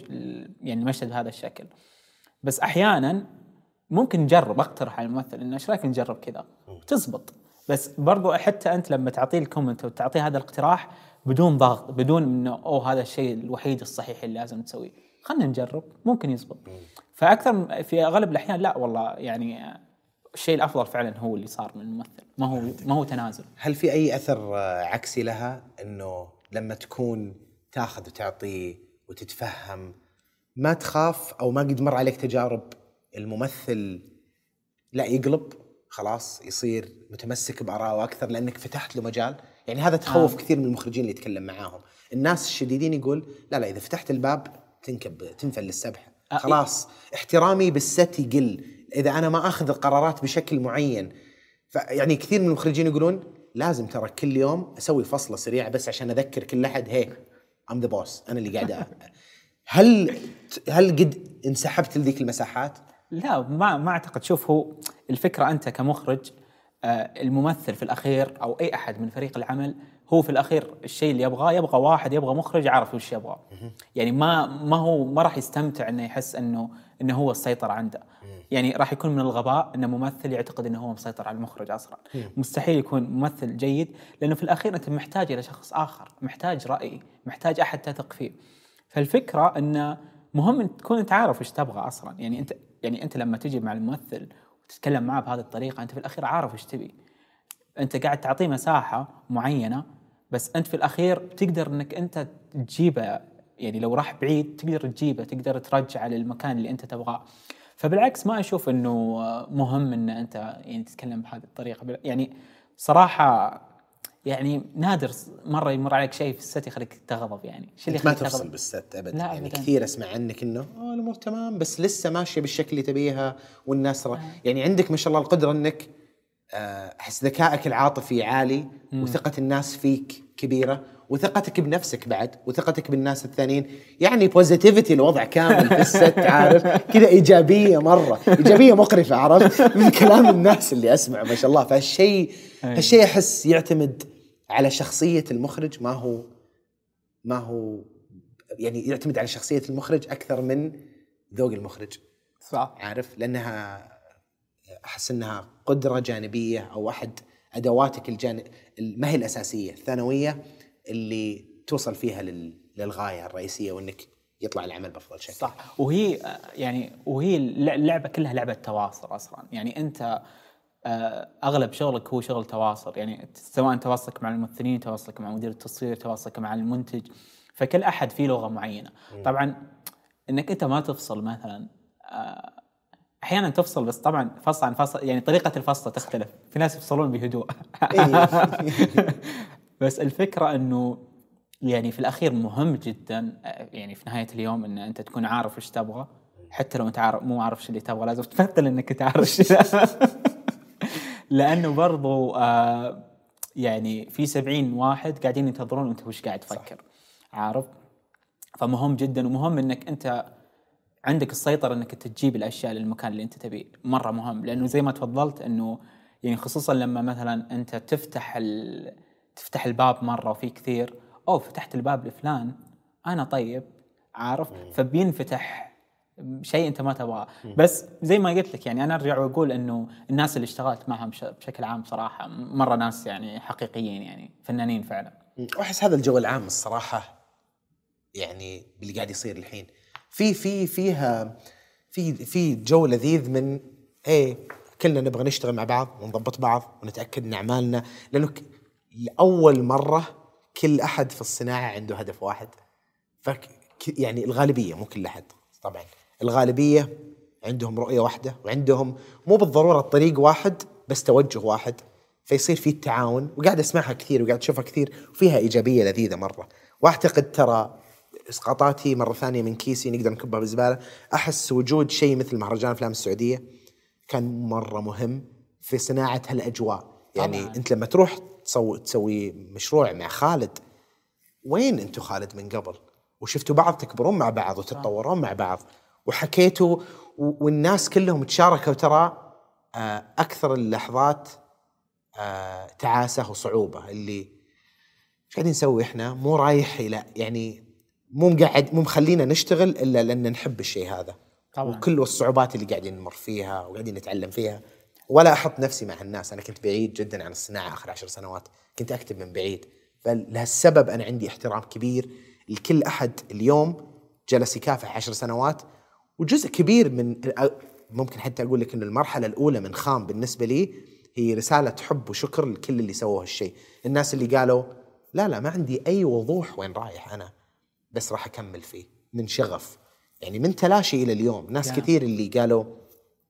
يعني المشهد بهذا الشكل. بس أحيانا ممكن نجرب أقترح على الممثل إنه إيش رأيك نجرب كذا؟ تزبط. بس برضو حتى أنت لما تعطيه الكومنت وتعطيه هذا الاقتراح بدون ضغط بدون إنه أوه هذا الشيء الوحيد الصحيح اللي لازم تسويه خلينا نجرب ممكن يزبط. فأكثر في أغلب الأحيان لا والله يعني الشيء الأفضل فعلا هو اللي صار من الممثل. ما هو ما هو تنازل. هل في أي أثر عكسي لها؟ إنه لما تكون تاخذ وتعطي وتتفهم ما تخاف أو ما قد مر عليك تجارب الممثل لا يقلب خلاص يصير متمسك بارائه أكثر لأنك فتحت له مجال. يعني هذا تخوف آه. كثير من المخرجين اللي يتكلم معاهم. الناس الشديدين يقول لا لا إذا فتحت الباب تنكب تنفل السبحه آه، خلاص احترامي بالست يقل. إذا أنا ما أخذ القرارات بشكل معين فيعني كثير من المخرجين يقولون لازم ترى كل يوم أسوي فصلة سريعة بس عشان أذكر كل أحد. هي ام ذا بوس أنا اللي قاعد هل هل قد انسحبت لذيك المساحات؟ لا ما ما أعتقد. شوف هو الفكرة أنت كمخرج آه، الممثل في الأخير أو أي أحد من فريق العمل هو في الأخير الشيء اللي يبغاه يبغى واحد يبغى مخرج عارف وش يبغى يعني ما ما هو ما راح يستمتع إنه يحس إنه إنه هو السيطرة عنده. يعني راح يكون من الغباء ان ممثل يعتقد إنه هو مسيطر على المخرج أصلا. مستحيل يكون ممثل جيد لأنه في الأخير أنت محتاج إلى شخص آخر محتاج رأي محتاج أحد تثق فيه. فالفكرة إنه مهم تكون أنت عارف إيش تبغى أصلا. يعني انت يعني أنت لما تجي مع الممثل وتتكلم معه بهذه الطريقة أنت في الأخير عارف إيش تبي. أنت قاعد تعطيه مساحة معينة بس أنت في الأخير تقدر إنك أنت تجيبه. يعني لو راح بعيد تقدر تجيبه تقدر ترجعه للمكان اللي أنت تبغاه. فبالعكس ما أشوف إنه مهم إن أنت يعني تتكلم بهذه الطريقة. يعني صراحة يعني نادر مرة يمر عليك شيء في الست يخليك تغضب يعني. إيش اللي ما تفصل تغضب؟ بالست ابدا. لا يعني أبداً. كثير أسمع عنك إنه آه الأمور تمام بس لسه ماشية بالشكل اللي تبيها والناس ر... يعني عندك ما شاء الله القدرة إنك آه، أحس ذكائك العاطفي عالي وثقة الناس فيك كبيرة وثقتك بنفسك بعد وثقتك بالناس الثانيين. يعني بوزيتيفيتي الوضع كامل في الست عارف؟ كذا إيجابية مرة. إيجابية مقرفة عرفت؟ من كلام الناس اللي أسمع ما شاء الله. فهالشيء هالشيء أحس يعتمد على شخصية المخرج ما هو ما هو يعني يعتمد على شخصية المخرج أكثر من ذوق المخرج. صح. عارف؟ لأنها أحس إنها قدرة جانبية أو أحد أدواتك الجانب ما هي الأساسية الثانوية اللي توصل فيها لل... للغاية الرئيسية وإنك يطلع العمل بأفضل شكل. صح. وهي يعني وهي اللعبة كلها لعبة تواصل أصلا. يعني أنت أغلب شغلك هو شغل تواصل. يعني سواء تواصلك مع الممثلين تواصلك مع مدير التصوير تواصلك مع المنتج. فكل أحد فيه لغة معينة. طبعا إنك أنت ما تفصل مثلا آه، أحيانا تفصل بس طبعا فصل عن فصل يعني طريقة الفصل تختلف. في ناس يفصلون بهدوء. إيه. بس الفكرة إنه يعني في الأخير مهم جدا يعني في نهاية اليوم إن أنت تكون عارف إيش تبغى. حتى لو أنت عارف مو عارف إيش اللي تبغى لازم تمثل إنك تعرف لأنه برضو آه يعني في سبعين واحد قاعدين ينتظرون أنت وش قاعد تفكر عارف؟ فمهم جدا ومهم إنك أنت عندك السيطرة إنك تجيب الأشياء للمكان اللي أنت تبيه. مرة مهم لأنه زي ما تفضلت إنه يعني خصوصا لما مثلا أنت تفتح ال... تفتح الباب مرة وفي كثير أو فتحت الباب لفلان أنا طيب. عارف؟ فبينفتح شيء أنت ما تبغاه. بس زي ما قلت لك يعني أنا أرجع وأقول إنه الناس اللي اشتغلت معهم بشكل عام صراحة مرة ناس يعني حقيقيين يعني فنانين فعلا. وأحس هذا الجو العام الصراحة يعني باللي قاعد يصير الحين. في في فيها في في جو لذيذ من إيه كلنا نبغى نشتغل مع بعض ونضبط بعض ونتأكد إن أعمالنا لأنه لأول مرة كل أحد في الصناعة عنده هدف واحد. ف يعني الغالبية مو كل أحد طبعا. الغالبية عندهم رؤية واحدة وعندهم مو بالضرورة الطريق واحد بس توجه واحد. فيصير في التعاون وقاعد أسمعها كثير وقاعد أشوفها كثير وفيها إيجابية لذيذة مرة. وأعتقد ترى إسقاطاتي مرة ثانية من كيسي نقدر نكبها بالزباله أحس وجود شيء مثل مهرجان أفلام السعودية كان مرة مهم في صناعة هالأجواء. يعني طبعا. أنت لما تروح تسوي تسوي مشروع مع خالد وين أنتم خالد من قبل؟ وشفتوا بعض تكبرون مع بعض وتتطورون مع بعض. وحكيتوا والناس كلهم تشاركوا ترى آه، أكثر اللحظات آه، تعاسة وصعوبة اللي إيش قاعدين نسوي إحنا؟ مو رايح إلى يعني مو مقعد مو مخلينا نشتغل إلا لأن نحب الشيء هذا. طبعا. وكل الصعوبات اللي قاعدين نمر فيها وقاعدين نتعلم فيها. ولا أحط نفسي مع الناس أنا كنت بعيد جدا عن الصناعة آخر عشر سنوات كنت أكتب من بعيد. فلهالسبب أنا عندي احترام كبير لكل أحد اليوم جلس يكافح عشر سنوات وجزء كبير من ممكن حتى أقول لك إنه المرحلة الأولى من خام بالنسبة لي هي رسالة حب وشكر لكل اللي سووا هالشيء. الناس اللي قالوا لا لا ما عندي أي وضوح وين رايح أنا بس راح أكمل فيه من شغف. يعني من تلاشي إلى اليوم. ناس يعني. كثير اللي قالوا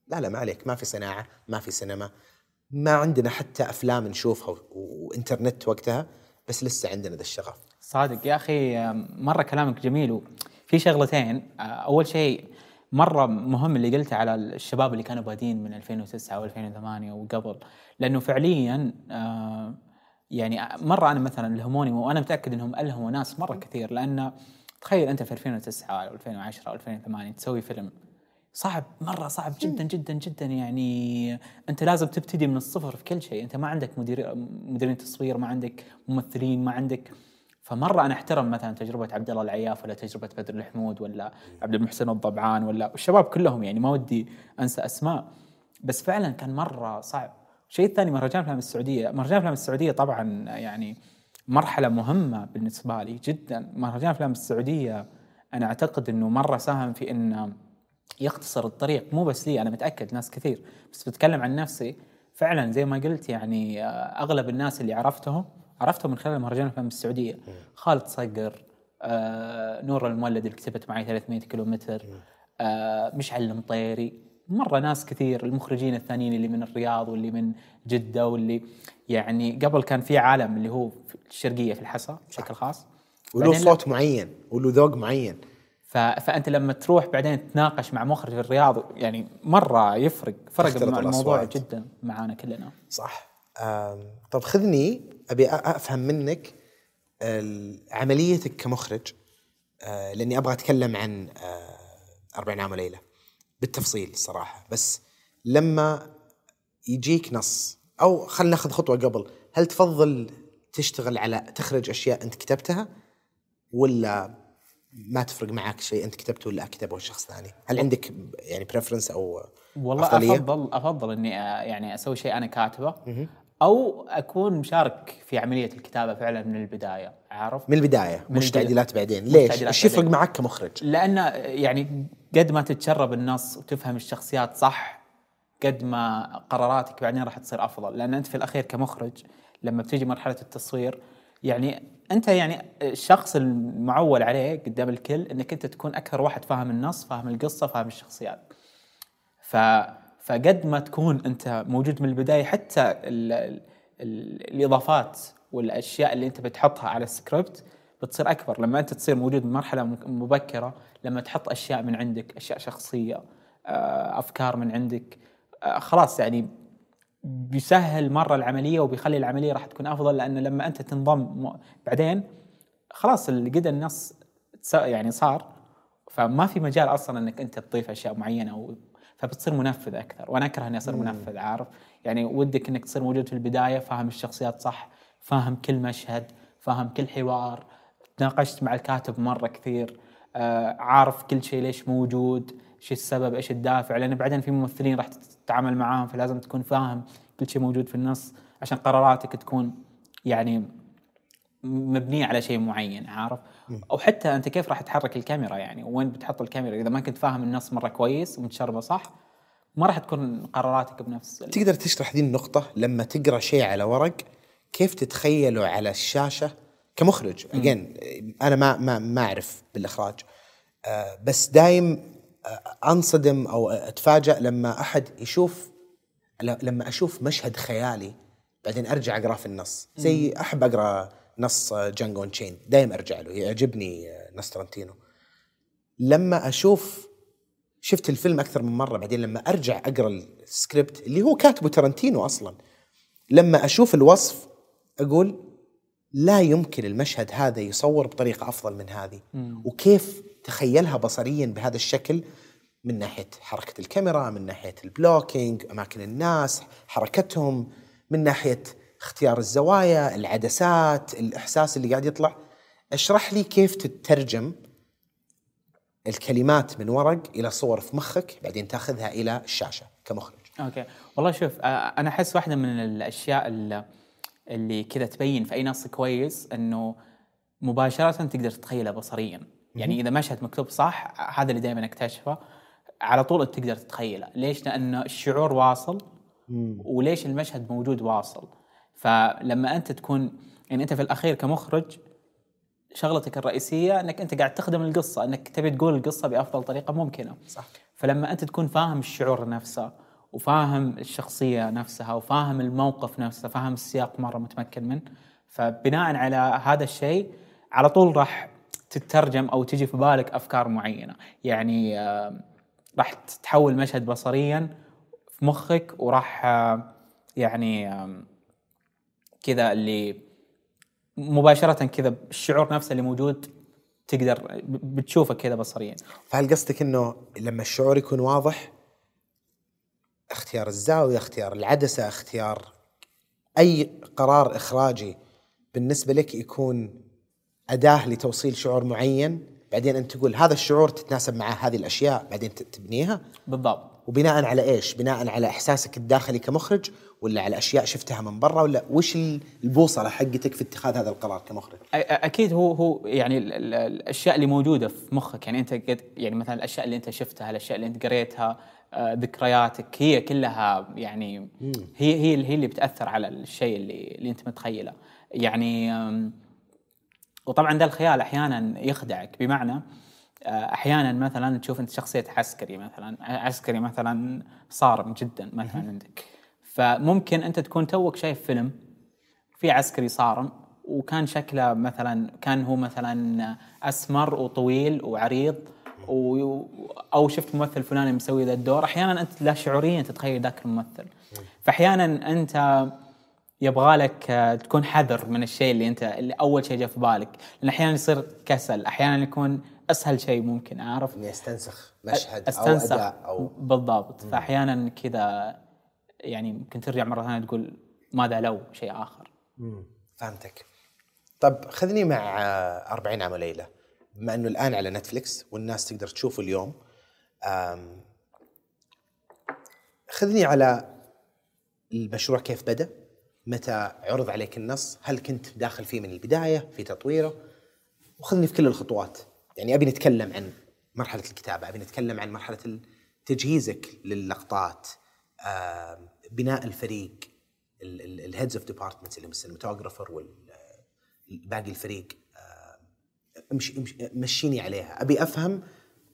لا لا ما عليك ما في صناعة ما في سينما ما عندنا حتى أفلام نشوفها وإنترنت وقتها بس لسه عندنا ذا الشغف. صادق. يا أخي مرة كلامك جميل وفي شغلتين. أول شيء مرة مهم اللي قلته على الشباب اللي كانوا بادين من 2009 و2008 وقبل. لأنه فعليا آه، يعني مرة أنا مثلا ألهموني وأنا متأكد إنهم ألهموا ناس مرة كثير. لأن تخيل أنت في 2009 أو 2010 أو 2008 تسوي فيلم. صعب مرة صعب جدا جدا جدا. يعني أنت لازم تبتدي من الصفر في كل شيء. أنت ما عندك مدير مديرين تصوير ما عندك ممثلين ما عندك فمرة أنا أحترم مثلا تجربة عبد الله العياف ولا تجربة بدر الحمود ولا عبد المحسن الضبعان ولا الشباب كلهم يعني ما ودي أنسى أسماء. بس فعلا كان مرة صعب. الشيء الثاني مهرجان افلام السعودية. مهرجان افلام السعودية طبعا يعني مرحلة مهمة بالنسبة لي جدا. مهرجان افلام السعودية أنا أعتقد إنه مرة ساهم في إنه يختصر الطريق. مو بس لي أنا متأكد ناس كثير. بس بتكلم عن نفسي فعلا زي ما قلت يعني أغلب الناس اللي عرفتهم عرفتهم من خلال مهرجان افلام السعودية. خالد صقر آه نور المولد اللي كتبت معي 300 كيلو متر آه مشعل المطيري. مرة ناس كثير المخرجين الثانيين اللي من الرياض واللي من جدة واللي يعني قبل كان في عالم اللي هو في الشرقية في الحصى بشكل خاص. وله صوت معين وله ذوق معين. ف... فأنت لما تروح بعدين تناقش مع مخرج الرياض يعني مرة يفرق فرق الموضوع الأصوات. جدا معانا كلنا. صح. طب خذني أبي أفهم منك عمليتك كمخرج آه، لأني أبغى أتكلم عن آه، 40 عام وليلة. بالتفصيل الصراحه بس لما يجيك نص أو خلينا ناخذ خطوة قبل هل تفضل تشتغل على تخرج أشياء أنت كتبتها ولا ما تفرق معك شيء أنت كتبته ولا كتبه شخص ثاني؟ هل عندك يعني بريفرنس أو والله أفضلية؟ أفضل أفضل إني آه، يعني أسوي شيء أنا كاتبه. أو أكون مشارك في عملية الكتابة فعلا من البداية عارف؟ من البداية من مش. تعديلات بعدين. ليش؟ إيش يفرق. معك كمخرج؟ لأن يعني قد ما تتشرب النص وتفهم الشخصيات صح قد ما قراراتك بعدين راح تصير أفضل. لأن أنت في الأخير كمخرج لما بتيجي مرحلة التصوير يعني أنت يعني الشخص المعول عليه قدام الكل إنك أنت تكون أكثر واحد فاهم النص فاهم القصة فاهم الشخصيات. ف فقد ما تكون أنت موجود من البداية حتى ال ال ال الإضافات والأشياء اللي أنت بتحطها على السكريبت بتصير أكبر. لما أنت تصير موجود من مرحلة مبكرة لما تحط أشياء من عندك أشياء شخصية آه، أفكار من عندك آه، خلاص يعني بيسهل مرة العملية وبيخلي العملية راح تكون أفضل. لأن لما أنت تنضم بعدين خلاص قد النص يعني صار. فما في مجال أصلا إنك أنت تضيف أشياء معينة و... فبتصير منفذ أكثر. وأنا أكره إني أصير منفذ عارف؟ يعني ودك إنك تصير موجود في البداية فاهم الشخصيات صح فاهم كل مشهد فاهم كل حوار. تناقشت مع الكاتب مرة كثير آه عارف كل شيء ليش موجود إيش السبب إيش الدافع لأن بعدين في ممثلين راح تتعامل معاهم فلازم تكون فاهم كل شيء موجود في النص عشان قراراتك تكون يعني مبنيه على شيء معين عارف؟ أو حتى أنت كيف راح تحرك الكاميرا يعني؟ وين بتحط الكاميرا؟ إذا ما كنت فاهم النص مرة كويس ومتشربة صح ما راح تكون قراراتك بنفس تقدر تشرح ذي النقطة لما تقرأ شيء على ورق كيف تتخيله على الشاشة كمخرج؟ اجين أنا ما ما ما أعرف بالإخراج. آه، بس دايم آه، أنصدم أو أتفاجأ لما أحد يشوف لما أشوف مشهد خيالي بعدين أرجع اقراه في النص. زي أحب أقرأ نص Django Unchained دايم أرجع له يعجبني نص ترنتينو لما أشوف شفت الفيلم أكثر من مرة بعدين لما أرجع أقرأ السكريبت اللي هو كاتبه ترنتينو أصلا لما أشوف الوصف أقول لا يمكن المشهد هذا يصور بطريقة أفضل من هذه. وكيف تخيلها بصريا بهذا الشكل من ناحية حركة الكاميرا من ناحية ال blocking أماكن الناس حركتهم من ناحية اختيار الزوايا العدسات الإحساس اللي قاعد يطلع. اشرح لي كيف تترجم الكلمات من ورق إلى صور في مخك بعدين تاخذها إلى الشاشة كمخرج. okay. والله شوف آه، أنا أحس واحدة من الأشياء اللي, كذا تبين في أي نص كويس إنه مباشرة تقدر تتخيله بصريا. يعني إذا مشهد مكتوب صح هذا اللي دائما أكتشفه. على طول تقدر تتخيله. ليش؟ لأن الشعور واصل. وليش المشهد موجود واصل؟ فلما أنت تكون يعني أنت في الأخير كمخرج شغلتك الرئيسية أنك أنت قاعد تخدم القصة أنك تبي تقول القصة بأفضل طريقة ممكنة صح. فلما أنت تكون فاهم الشعور نفسه وفاهم الشخصية نفسها وفاهم الموقف نفسه فاهم السياق مرة متمكن منه فبناء على هذا الشيء على طول راح تترجم أو تجي في بالك أفكار معينة يعني آه، راح تتحول مشهد بصريا في مخك وراح آه، يعني كذا اللي مباشرة كذا الشعور نفسه اللي موجود تقدر بتشوفه كذا بصريا. فهل قصدك إنه لما الشعور يكون واضح اختيار الزاوية اختيار العدسة اختيار أي قرار إخراجي بالنسبة لك يكون أداة لتوصيل شعور معين؟ بعدين أنت تقول هذا الشعور تتناسب مع هذه الأشياء بعدين تبنيها؟ بالضبط. وبناء على إيش؟ بناء على إحساسك الداخلي كمخرج ولا على أشياء شفتها من برا ولا وش البوصلة حقتك في اتخاذ هذا القرار كمخرج؟ أكيد هو هو يعني ال- ال- الأشياء اللي موجودة في مخك يعني أنت قد يعني مثلا الأشياء اللي أنت شفتها الأشياء اللي أنت قريتها آه، ذكرياتك هي كلها يعني هي هي هي اللي بتأثر على الشيء اللي اللي أنت متخيله يعني وطبعا ده الخيال أحيانا يخدعك بمعنى آه، أحيانا مثلا تشوف أنت شخصية عسكري مثلا عسكري مثلا صارم جدا مثلا عندك. فممكن أنت تكون توك شايف فيلم في عسكري صارم وكان شكله مثلا كان هو مثلا أسمر وطويل وعريض و... أو شفت ممثل فلاني مسوي ذا الدور. أحيانا أنت لا شعوريا تتخيل ذاك الممثل. فأحيانا أنت يبغى لك آه، تكون حذر من الشيء اللي أنت اللي أول شيء جاء في بالك. لأن أحيانا يصير كسل أحيانا يكون أسهل شيء ممكن أعرف. إني أستنسخ مشهد أستنسخ أو أداء أو بالضبط. فأحيانا كذا يعني ممكن ترجع مرة ثانية تقول ماذا لو شيء آخر. مم. فهمتك. طب خذني مع آه، 40 عام وليلة. بما إنه الآن على نتفلكس والناس تقدر تشوفه اليوم خذني على المشروع كيف بدأ متى عرض عليك النص هل كنت داخل فيه من البداية في تطويره وخذني في كل الخطوات. يعني أبي نتكلم عن مرحلة الكتابة أبي نتكلم عن مرحلة تجهيزك للقطات بناء الفريق ال heads of departments اللي هم ال cinematographer والباقي الفريق امشي مشيني عليها. أبي أفهم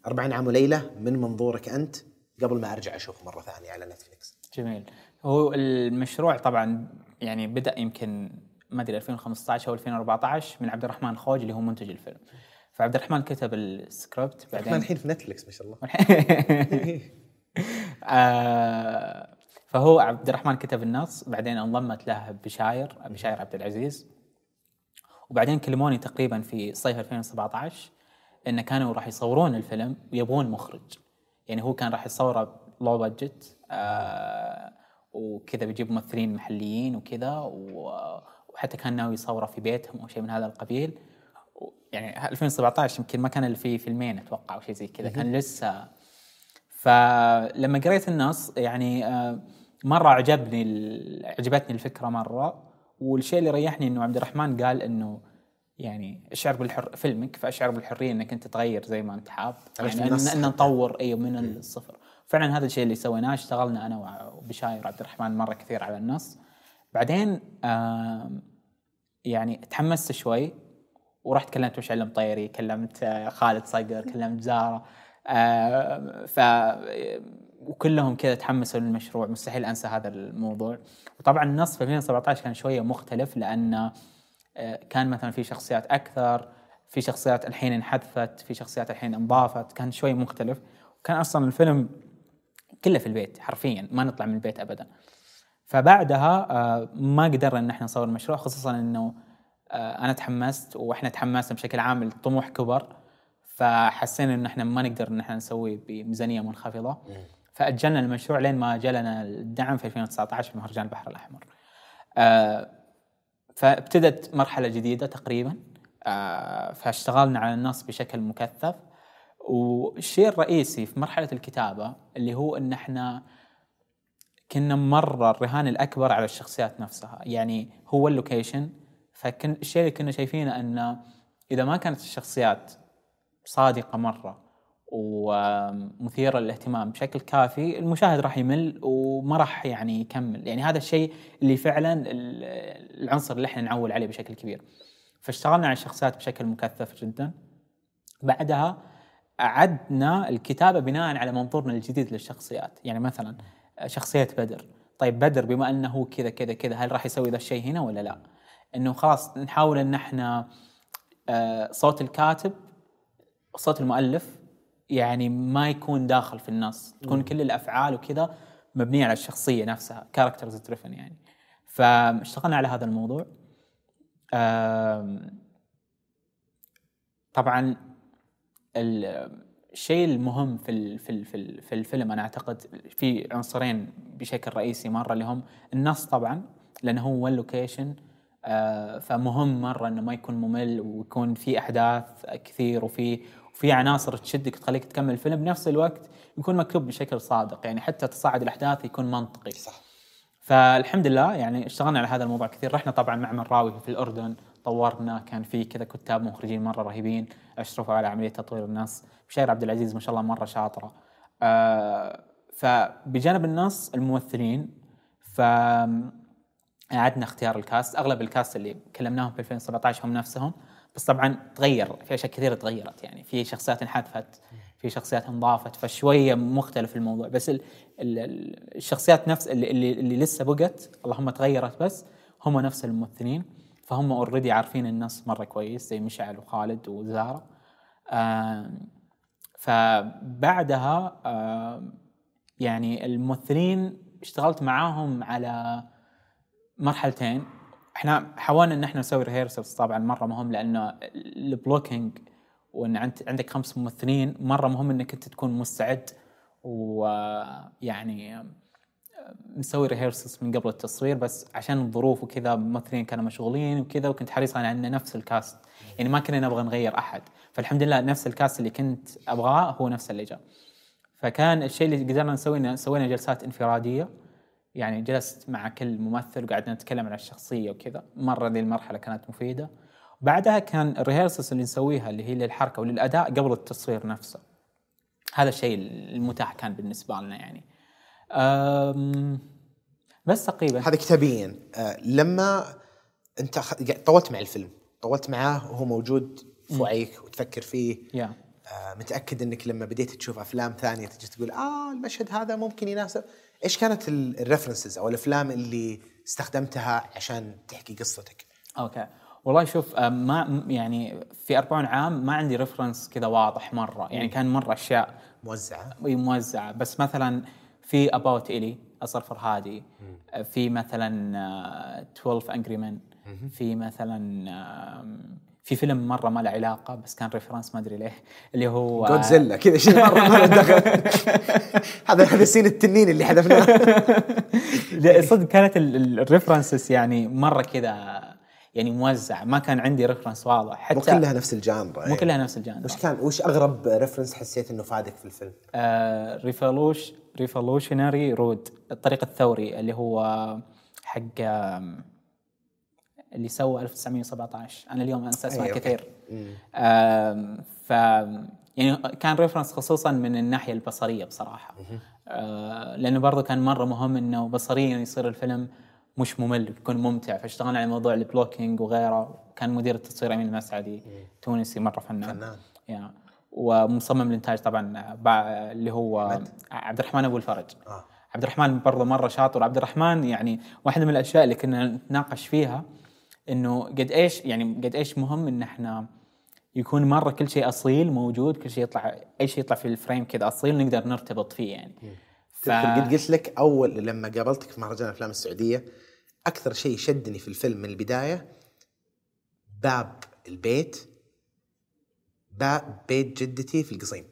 40 عام وليلة من منظورك أنت قبل ما أرجع اشوفه مرة ثانية على Netflix جميل. هو المشروع طبعا يعني بدأ يمكن ما أدري 2015 أو 2014 من عبد الرحمن الخوج اللي هو منتج الفيلم. فعبد الرحمن كتب السكريبت بعدين. الحين في Netflix ما شاء الله. آه، فهو عبد الرحمن كتب النص بعدين انضمت له بشاير بشاير عبد العزيز. وبعدين كلموني تقريبا في صيف 2017 إنه كانوا راح يصورون الفيلم ويبغون مخرج. يعني هو كان راح يصوره لو بادجت آه وكذا بيجيب ممثلين محليين وكذا وحتى كان ناوي يصوره في بيتهم أو شيء من هذا القبيل. يعني 2017 يمكن ما كان إلا في فيلمين أتوقع أو شيء زي كذا كان لسه. فلما قريت النص يعني آه، مرة عجبني عجبتني الفكرة مرة. والشيء اللي ريحني إنه عبد الرحمن قال إنه يعني أشعر بالحر فيلمك فأشعر بالحرية إنك أنت تغير زي ما أنت حاب. يعني ان, إن. نطور أيوه من الصفر. فعلا هذا الشيء اللي سويناه اشتغلنا أنا وبشاير وعبد الرحمن مرة كثير على النص. بعدين يعني تحمست شوي. ورحت كلمت مشعل المطيري كلمت آه، خالد صقر كلمت زارة. آه، ف وكلهم كذا تحمسوا للمشروع. مستحيل أنسى هذا الموضوع. وطبعا النص في 2017 كان شوية مختلف لأن آه، كان مثلا في شخصيات أكثر في شخصيات الحين انحذفت في شخصيات الحين انضافت كان شوي مختلف. وكان أصلا الفيلم كله في البيت حرفيا ما نطلع من البيت ابدا. فبعدها ما قدرنا إن إحنا نصور المشروع خصوصا إنه أنا تحمست وإحنا تحمسنا بشكل عام الطموح كبر فحسينا ان إحنا ما نقدر إن إحنا نسوي بميزانية منخفضة. فأجلنا المشروع لين ما جلنا الدعم في 2019 في مهرجان البحر الأحمر. آه، فابتدت مرحلة جديدة تقريبا. آه، فاشتغلنا على النص بشكل مكثف. والشيء الرئيسي في مرحلة الكتابة اللي هو إن إحنا كنا مرة الرهان الأكبر على الشخصيات نفسها. يعني هو اللوكيشن فكن الشيء اللي كنا شايفينه انه إذا ما كانت الشخصيات صادقة مرة ومثيرة للاهتمام بشكل كافي المشاهد راح يمل وما راح يعني يكمل. يعني هذا الشيء اللي فعلا ال- العنصر اللي إحنا نعول عليه بشكل كبير. فاشتغلنا على الشخصيات بشكل مكثف جدا. بعدها أعدنا الكتابة بناء على منظورنا الجديد للشخصيات. يعني مثلا شخصية بدر. طيب بدر بما أنه كذا كذا كذا هل راح يسوي ذا الشيء هنا ولا لا؟ أنه خلاص نحاول أن إحنا آه، صوت الكاتب صوت المؤلف يعني ما يكون داخل في النص تكون كل الأفعال وكذا مبنية على الشخصية نفسها characters driven يعني. فاشتغلنا على هذا الموضوع. طبعا ال- الشيء المهم في في في ال- في الفيلم أنا أعتقد في عنصرين بشكل رئيسي مرة اللي هم النص طبعا لأنه هو ون لوكيشن فمهم مرة إنه ما يكون ممل ويكون في أحداث كثير وفي وفي عناصر تشدك تخليك تكمل الفيلم. بنفس الوقت يكون مكتوب بشكل صادق يعني حتى تصاعد الأحداث يكون منطقي. صح. فالحمد لله يعني اشتغلنا على هذا الموضوع كثير. رحنا طبعا معمل راوي في الأردن طورنا كان في كذا كتاب مخرجين مرة رهيبين أشرفوا على عملية تطوير النص. بشير عبد العزيز ما شاء الله مرة شاطرة. آه فبجانب النص الممثلين ف اعدنا اختيار ال cast. أغلب ال cast اللي كلمناهم في 2017 هم نفسهم. بس طبعا تغير في أشياء كثيرة تغيرت. يعني في شخصيات انحذفت في شخصيات انضافت فشوية مختلف الموضوع. بس ال ال ال- الشخصيات نفس اللي, اللي, اللي لسه بقت اللهم تغيرت بس هم نفس الممثلين. فهم already عارفين النص مرة كويس زي مشعل وخالد وزارا. آم، فبعدها يعني الممثلين اشتغلت معاهم على مرحلتين. إحنا حاولنا إن إحنا نسوي rehearsals طبعا مرة مهم لأنه ال blocking وإن عندك خمس ممثلين مرة مهم إنك أنت تكون مستعد ويعني نسوي rehearsals من قبل التصوير بس عشان الظروف وكذا الممثلين كانوا مشغولين وكذا وكنت حريص على ان نفس ال cast يعني ما كنا نبغى نغير أحد. فالحمد لله نفس الكاست اللي كنت أبغاه هو نفس اللي جاء. فكان الشيء اللي قدرنا نسويه سوينا جلسات انفرادية. يعني جلست مع كل ممثل وقعدنا نتكلم عن الشخصية وكذا. مرة ذي المرحلة كانت مفيدة. بعدها كان الريهرسلز اللي نسويها اللي هي للحركة وللأداء قبل التصوير نفسه. هذا الشيء المتاح كان بالنسبة لنا يعني. بس تقريبا. هذا كتابيا. آه لما انت طولت مع الفيلم. طولت معاه وهو موجود في وعيك وتفكر فيه. Yeah. آه متأكد إنك لما بديت تشوف أفلام ثانية تجي تقول آه المشهد هذا ممكن يناسب. إيش كانت ال references أو الأفلام اللي استخدمتها عشان تحكي قصتك؟ okay. والله شوف آه، ما يعني في 40 عام ما عندي reference كذا واضح مرة. يعني كان مرة أشياء موزعة. موزعة. بس مثلا في About Elly أصغر فرهادي. في مثلا 12 Angry Men في مثلا في فيلم مرة ما له علاقة بس كان reference ما أدري ليه اللي هو جودزيلا كذا شيء مرة ما له دخل. هذا هذا سين التنين اللي حذفناه. صدق كانت ال references يعني مرة كذا يعني موزع ما كان عندي reference واضح. حتى مو كلها نفس الجانرا مو كلها نفس ال genre وش كان وش أغرب reference حسيت إنه فادك في الفيلم؟ آه Revolu- Revolutionary Road الطريق الثوري اللي هو حق اللي سوى 1917 أنا اليوم انسى اسماء أيوة. كثير. ف يعني كان reference خصوصا من الناحية البصرية بصراحة. آه لأنه برضه كان مرة مهم إنه بصريا يصير الفيلم مش ممل يكون ممتع. فاشتغلنا على موضوع ال blocking وغيره. كان مدير التصوير أمين المسعدي تونسي مرة فنان. فنان. يا. ومصمم الإنتاج طبعا اللي هو. عبد الرحمن أبو الفرج. آه. عبد الرحمن برضه مرة شاطر. عبد الرحمن يعني واحدة من الأشياء اللي كنا نتناقش فيها إنه قد إيش يعني قد إيش مهم إن إحنا يكون مرة كل شيء أصيل موجود كل شيء يطلع أي شيء يطلع في الفريم كذا أصيل نقدر نرتبط فيه يعني. ف... قد قلت لك أول لما قابلتك في مهرجان الأفلام السعودية أكثر شيء شدني في الفيلم من البداية باب البيت باب بيت جدتي في القصيم.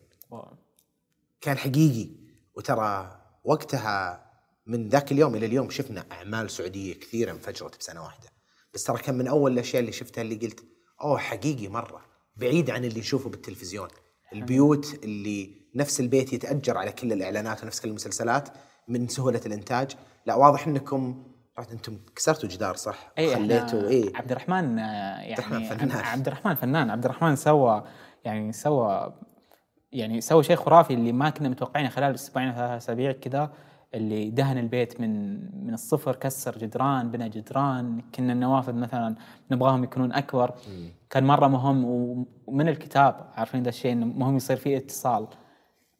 كان حقيقي. وترى وقتها من ذاك اليوم إلى اليوم شفنا أعمال سعودية كثيرة انفجرت بسنة واحدة. بس ترى كان من أول الأشياء اللي شفتها اللي قلت أوه حقيقي مرة بعيد عن اللي نشوفه بالتلفزيون. البيوت اللي نفس البيت يتأجر على كل الإعلانات ونفس كل المسلسلات من سهولة الإنتاج. لا واضح إنكم رحت أنتم كسرتوا جدار صح؟ اي خليتوا اي عبد الرحمن يعني عبد الرحمن فنان. عبد الرحمن فنان. عبد الرحمن سوى يعني سوى يعني سوى شيء خرافي اللي ما كنا متوقعينه خلال أسبوعين ثلاث أسابيع كذا. اللي دهن البيت من من الصفر كسر جدران بنى جدران. كنا النوافذ مثلا نبغاهم يكونون أكبر. كان مرة مهم ومن الكتاب عارفين ذا الشيء إنه مهم يصير في اتصال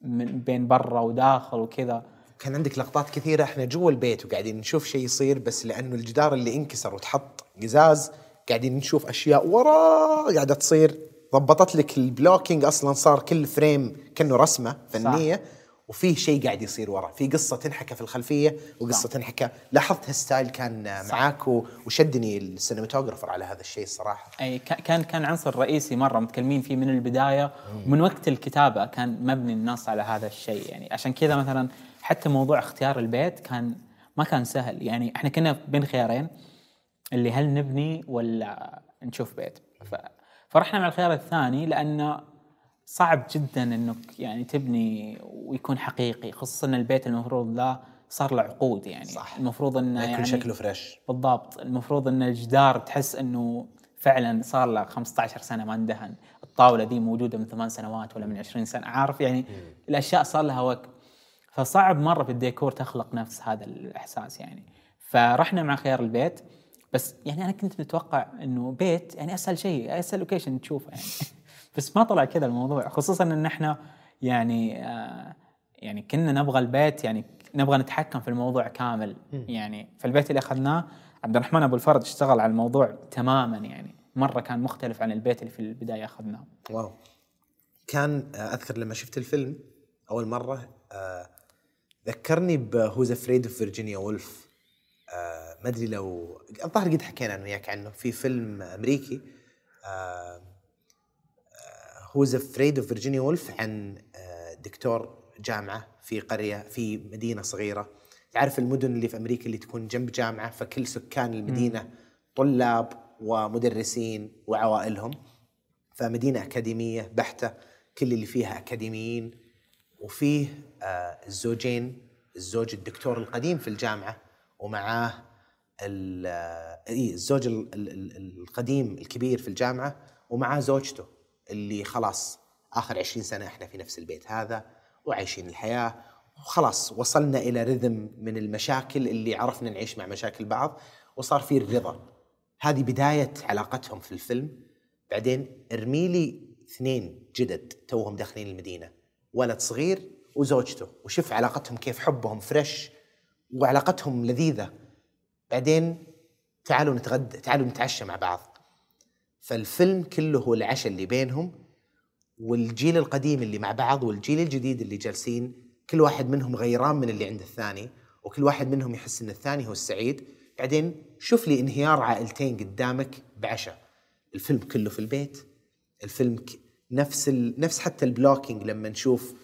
من بين برا وداخل وكذا. كان عندك لقطات كثيرة. إحنا جوا البيت وقاعدين نشوف شيء يصير بس لأنه الجدار اللي انكسر وتحط قزاز قاعدين نشوف أشياء ورا قاعدة تصير. ضبطت لك ال blocking أصلا صار كل frame كأنه رسمة فنية. صح. وفي شيء قاعد يصير ورا. في قصة تنحكى في الخلفية وقصة صح. تنحكى. لاحظت هال style كان صح. معاك وشدني ال cinematographer على هذا الشيء الصراحة. أي كان كان عنصر رئيسي مرة متكلمين فيه من البداية. ومن وقت الكتابة كان مبني النص على هذا الشيء. يعني عشان كذا مثلا حتى موضوع اختيار البيت كان ما كان سهل. يعني إحنا كنا بين خيارين اللي هل نبني ولا نشوف بيت. ف... فرحنا مع الخيار الثاني لأنه صعب جدا إنك يعني تبني ويكون حقيقي خصوصا البيت المفروض لا صار له عقود يعني. صح. المفروض إنه يعني شكله فريش بالضبط. المفروض إن الجدار تحس إنه فعلا صار له 15 سنة ما اندهن. الطاولة دي موجودة من ثمان سنوات ولا من 20 سنة عارف يعني؟ م. الأشياء صار لها وقت. فصعب مرة في الديكور تخلق نفس هذا الإحساس يعني. فرحنا مع خيار البيت بس يعني أنا كنت متوقع إنه بيت يعني أسهل شيء أسهل location تشوفه يعني. بس ما طلع كذا الموضوع خصوصا إن إحنا يعني آه يعني كنا نبغى البيت يعني نبغى نتحكم في الموضوع كامل. يعني فالبيت اللي أخذناه عبد الرحمن أبو الفرج اشتغل على الموضوع تماما يعني مرة كان مختلف عن البيت اللي في البداية أخذناه. wow. كان آه، أذكر لما شفت الفيلم أول مرة آه، ذكرني ب Who's Afraid of Virginia Woolf ما أدري لو الظاهر قد حكينا أنا وياك عنه في فيلم أمريكي Who's Afraid of Virginia Woolf عن دكتور جامعة في قرية في مدينة صغيرة. تعرف المدن اللي في أمريكا اللي تكون جنب جامعة فكل سكان المدينة طلاب ومدرسين وعوائلهم. فمدينة أكاديمية بحتة كل اللي فيها أكاديميين. وفيه آه، الزوجين الزوج الدكتور القديم في الجامعة ومعاه آه، اي الزوج ال- ال- ال- القديم الكبير في الجامعة ومعاه زوجته. اللي خلاص آخر 20 سنة إحنا في نفس البيت هذا وعايشين الحياة وخلاص وصلنا إلى رذم من المشاكل اللي عرفنا نعيش مع مشاكل بعض وصار في الرضا هذه بداية علاقتهم في الفيلم. بعدين ارمي لي اثنين جدد توهم داخلين المدينة ولد صغير وزوجته وشوف علاقتهم كيف حبهم فريش وعلاقتهم لذيذة. بعدين تعالوا نتغدى تعالوا نتعشى مع بعض. فالفيلم كله هو العشاء اللي بينهم والجيل القديم اللي مع بعض والجيل الجديد اللي جالسين كل واحد منهم غيران من اللي عند الثاني وكل واحد منهم يحس إن الثاني هو السعيد. بعدين شوف لي انهيار عائلتين قدامك بعشاء. الفيلم كله في البيت الفيلم ك... نفس ال... نفس حتى البلوكينج لما نشوف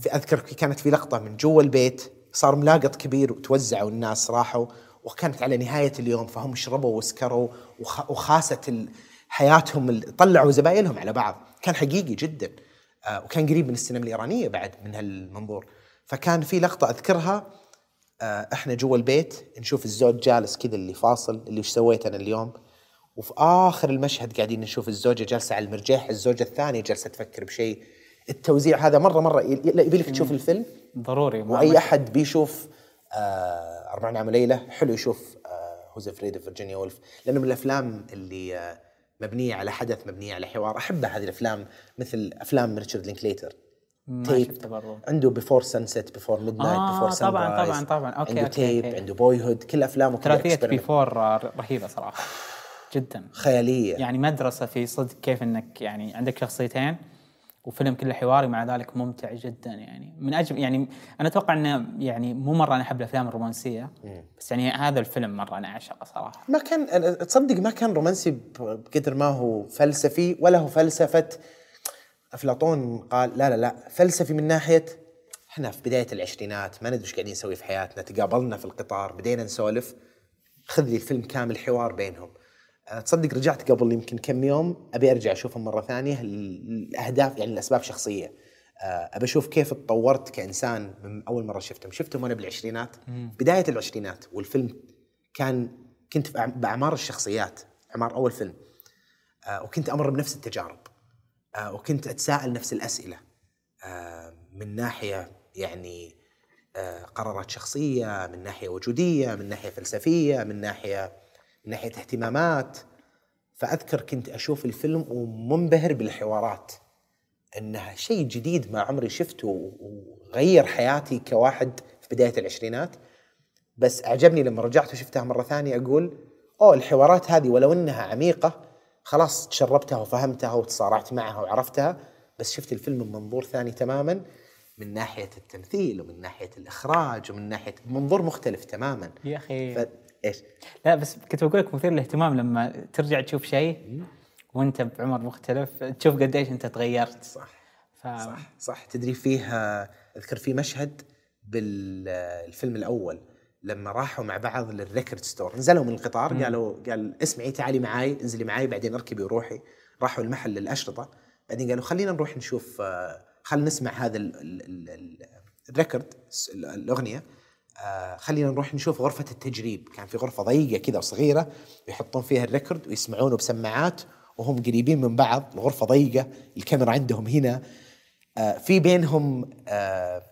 في أذكر كانت في لقطة من جوا البيت صار ملاقط كبير وتوزعوا الناس راحوا وكانت على نهاية اليوم فهم شربوا وسكروا وخ... وخاست ال... حياتهم. طلعوا زباينهم على بعض. كان حقيقي جدا. آه وكان قريب من السينما الإيرانية بعد من هالمنظور. فكان في لقطة أذكرها آه، إحنا جوا البيت نشوف الزوج جالس كذا اللي فاصل اللي وش سويت أنا اليوم؟ وفي آخر المشهد قاعدين نشوف الزوجة جالسة على المرجح الزوجة الثانية جالسة تفكر بشيء. التوزيع هذا مرة مرة يبي لك تشوف الفيلم؟ ضروري وأي أحد بيشوف آه أربعين عام وليلة حلو يشوف آه Who's Afraid Virginia Woolf لأنه من الأفلام اللي آه مبنية على حدث مبنية على حوار. احبها هذه الأفلام مثل أفلام ريتشارد لينكليتر. Tape برضو. عنده Before Sunset Before Midnight آه، Before Sun- طبعاً، طبعاً، طبعاً. okay، عنده okay، Tape okay. عنده Boyhood كل أفلامه كلها ثلاثية experiment. Before آه، رهيبة صراحة. جدا. خيالية. يعني مدرسة في صدق كيف إنك يعني عندك شخصيتين وفيلم كله حواري مع ذلك ممتع جدا يعني. من أجل يعني أنا أتوقع إنه يعني مو مرة أنا أحب الأفلام الرومانسية بس يعني هذا الفيلم مرة أنا أعشقه صراحة. ما كان تصدق ما كان رومانسي بقدر ما هو فلسفي ولا هو فلسفة. أفلاطون قال لا لا لا فلسفي من ناحية إحنا في بداية العشرينات ما ندري إيش قاعدين نسوي في حياتنا تقابلنا في القطار بدينا نسولف خذ لي الفيلم كامل حوار بينهم. تصدق رجعت قبل يمكن كم يوم أبي أرجع أشوفه مرة ثانية ال- الأهداف يعني الأسباب شخصية. أه، أبي أشوف كيف تطورت كإنسان من أول مرة شفتهم شفتهم وأنا بالعشرينات بداية العشرينات والفيلم كان كنت بأعمار الشخصيات أعمار أول فيلم. آه، وكنت أمر بنفس التجارب. آه، وكنت أتساءل نفس الأسئلة. آه، من ناحية يعني آه، قرارات شخصية من ناحية وجودية من ناحية فلسفية من ناحية من ناحية اهتمامات فأذكر كنت أشوف الفيلم ومنبهر بالحوارات. إنها شيء جديد ما عمري شفته وغير حياتي كواحد في بداية العشرينات. بس أعجبني لما رجعت وشفتها مرة ثانية أقول أوه الحوارات هذه ولو إنها عميقة خلاص تشربتها وفهمتها وتصارعت معها وعرفتها بس شفت الفيلم من منظور ثاني تماما من ناحية التمثيل ومن ناحية الإخراج ومن ناحية منظور مختلف تماما. يا أخي. ف... إيش؟ لا بس كنت بقول لك مثير للاهتمام لما ترجع تشوف شيء وانت بعمر مختلف تشوف قديش انت تغيرت. صح. ف... صح صح. تدري فيها أذكر في مشهد بالفيلم الأول لما راحوا مع بعض لل record store. نزلوا من القطار قالوا قال اسمعي تعالي معاي انزلي معاي بعدين اركبي وروحي. راحوا المحل للأشرطة بعدين قالوا خلينا نروح نشوف آه، خلينا نسمع هذا ال- ال- ال- ال- ال record الأغنية. خلينا نروح نشوف غرفة التجريب. كان في غرفة ضيقة كذا وصغيرة يحطون فيها ال record ويسمعونه بسماعات وهم قريبين من بعض. الغرفة ضيقة الكاميرا عندهم هنا. آه، في بينهم آه،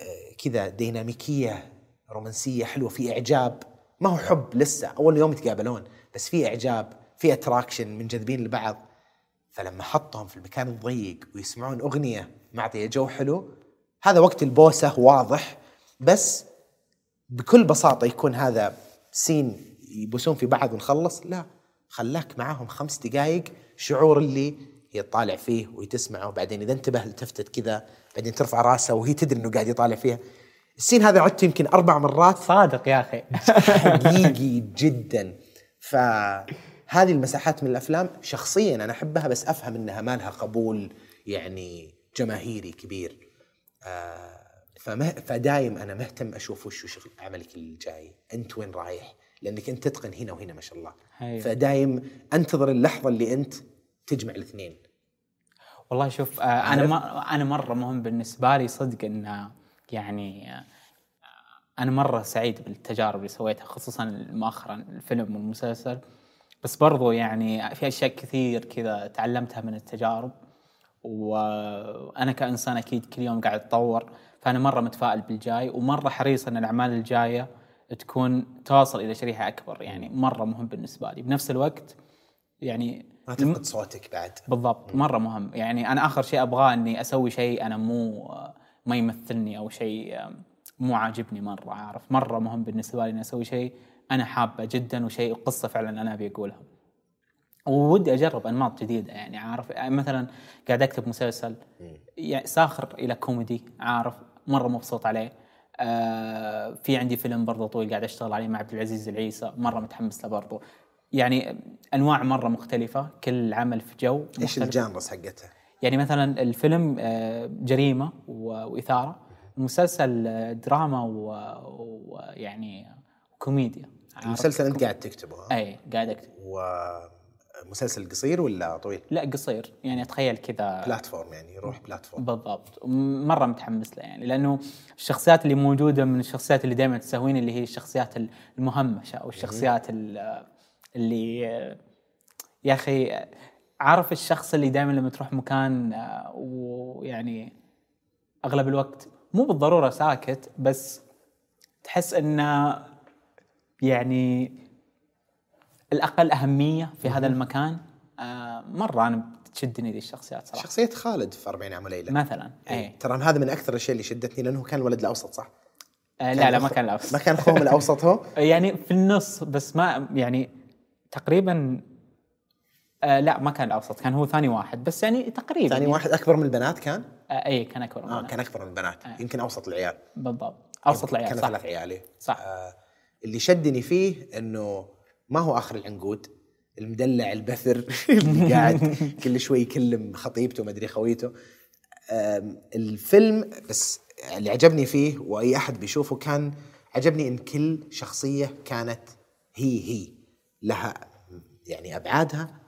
آه، كذا ديناميكية رومانسية حلوة في إعجاب. ما هو حب لسه أول يوم يتقابلون بس في إعجاب في attraction منجذبين لبعض فلما حطهم في المكان الضيق ويسمعون أغنية معطية جو حلو. هذا وقت البوسة واضح بس بكل بساطة يكون هذا سين يبوسون في بعض ونخلص؟ لا. خلاك معاهم خمس دقائق شعور اللي هي تطالع فيه وهي تسمعه وبعدين إذا انتبه التفتت كذا بعدين ترفع راسه وهي تدري إنه قاعد يطالع فيها. السين هذا عدته يمكن أربع مرات. صادق يا أخي. حقيقي جدا. فهذه المساحات من الأفلام شخصيا أنا أحبها بس أفهم إنها ما لها قبول يعني جماهيري كبير. آه فمه فدايم أنا مهتم أشوف وش وش عملك الجاي. أنت وين رايح؟ لأنك أنت تتقن هنا وهنا ما شاء الله. أيوة. فدايم أنتظر اللحظة اللي أنت تجمع الاثنين. والله شوف آه، أنا ما أنا مرة مهم بالنسبة لي صدق ان يعني آه، أنا مرة سعيد بالتجارب اللي سويتها خصوصا مؤخرا الفيلم والمسلسل. بس برضو يعني في أشياء كثير كذا تعلمتها من التجارب. وأنا كإنسان أكيد كل يوم قاعد أتطور. فانا مرة متفائل بالجاي ومرة حريص إن الأعمال الجاية تكون توصل إلى شريحة أكبر يعني مرة مهم بالنسبة لي. بنفس الوقت يعني ما تفقد صوتك بعد. بالضبط مرة مهم. يعني أنا آخر شيء أبغاه إني أسوي شيء أنا مو ما يمثلني أو شيء مو عاجبني مرة عارف؟ مرة مهم بالنسبة لي إني أسوي شيء أنا حابه جدا وشيء قصه فعلا أنا أبي أقولها. وودي أجرب أنماط جديدة يعني عارف؟ مثلا قاعد أكتب مسلسل يعني ساخر إلى كوميدي عارف؟ مرة مبسوط عليه آه في عندي فيلم برضه طويل قاعد أشتغل عليه مع عبد العزيز العيسى مرة متحمس له برضه يعني أنواع مرة مختلفة كل عمل في جو إيش مختلف. ال genres حقتها؟ يعني مثلا الفيلم آه، جريمة و- وإثارة المسلسل آه، دراما و- ويعني كوميديا؟ المسلسل أنت قاعد تكتبه؟ اي قاعد أكتب ومسلسل قصير ولا طويل؟ لا قصير. يعني أتخيل كذا. platform يعني يروح platform. بالضبط. مرة متحمس له يعني لأنه الشخصيات اللي موجودة من الشخصيات اللي دائما تسوين اللي هي الشخصيات المهمشه أو الشخصيات ال- اللي يا أخي عارف الشخص اللي دائما لما تروح مكان آه، ويعني أغلب الوقت مو بالضرورة ساكت بس تحس إنه يعني الأقل أهمية في هذا المكان آه، مرة أنا تشدني ذي الشخصيات صراحة شخصية خالد في 40 عام وليلة مثلا إيه. اي ترى هذا من أكثر الأشياء اللي شدتني لأنه كان الولد الأوسط صح؟ آه لا لا ما كان الأوسط ما كان اخوهم الأوسط هو؟ يعني في النص بس ما يعني تقريبا آه لا ما كان الأوسط كان هو ثاني واحد بس يعني تقريبا ثاني يعني واحد أكبر من البنات كان؟ آه اي كان أكبر آه منه. كان أكبر من البنات يمكن أوسط العيال بالضبط أوسط العيال كان ثلاث عيال إيه. صح آه اللي شدني فيه إنه ما هو آخر العنقود؟ المدلع البثر اللي قاعد كل شوي يكلم خطيبته ما أدري خويته. الفيلم بس اللي عجبني فيه وأي أحد بيشوفه كان عجبني إن كل شخصية كانت هي هي لها يعني أبعادها.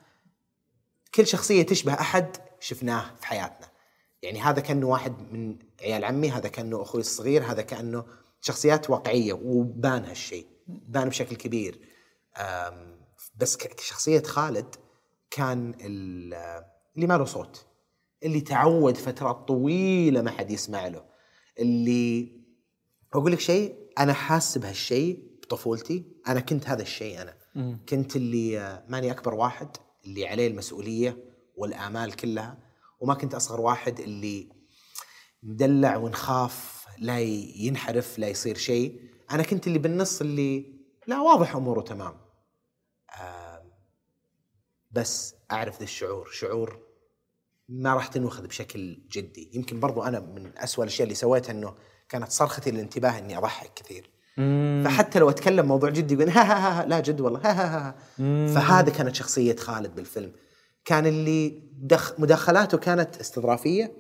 كل شخصية تشبه أحد شفناه في حياتنا. يعني هذا كأنه واحد من عيال عمي هذا كأنه أخوي الصغير هذا كأنه شخصيات واقعية وبان هالشيء بان بشكل كبير. بس كشخصية خالد كان ال- اللي ما له صوت اللي تعود فترات طويلة ما حد يسمع له اللي أقول لك شيء أنا حاس بهالشيء بطفولتي أنا كنت هذا الشيء أنا. كنت اللي آه، ماني أكبر واحد اللي عليه المسؤولية والآمال كلها وما كنت أصغر واحد اللي مدلع ونخاف لا ينحرف لا يصير شيء. أنا كنت اللي بالنص اللي لا واضح أموره تمام. بس أعرف ذا الشعور. شعور ما راح تنوخذ بشكل جدي. يمكن برضو أنا من أسوأ الأشياء اللي سويتها إنه كانت صرختي للانتباه إني أضحك كثير. فحتى لو أتكلم موضوع جدي يقول ها ها ها, لا جد والله ها ها ها فهذا كانت شخصية خالد بالفيلم. كان اللي دخ مداخلاته كانت استظرافية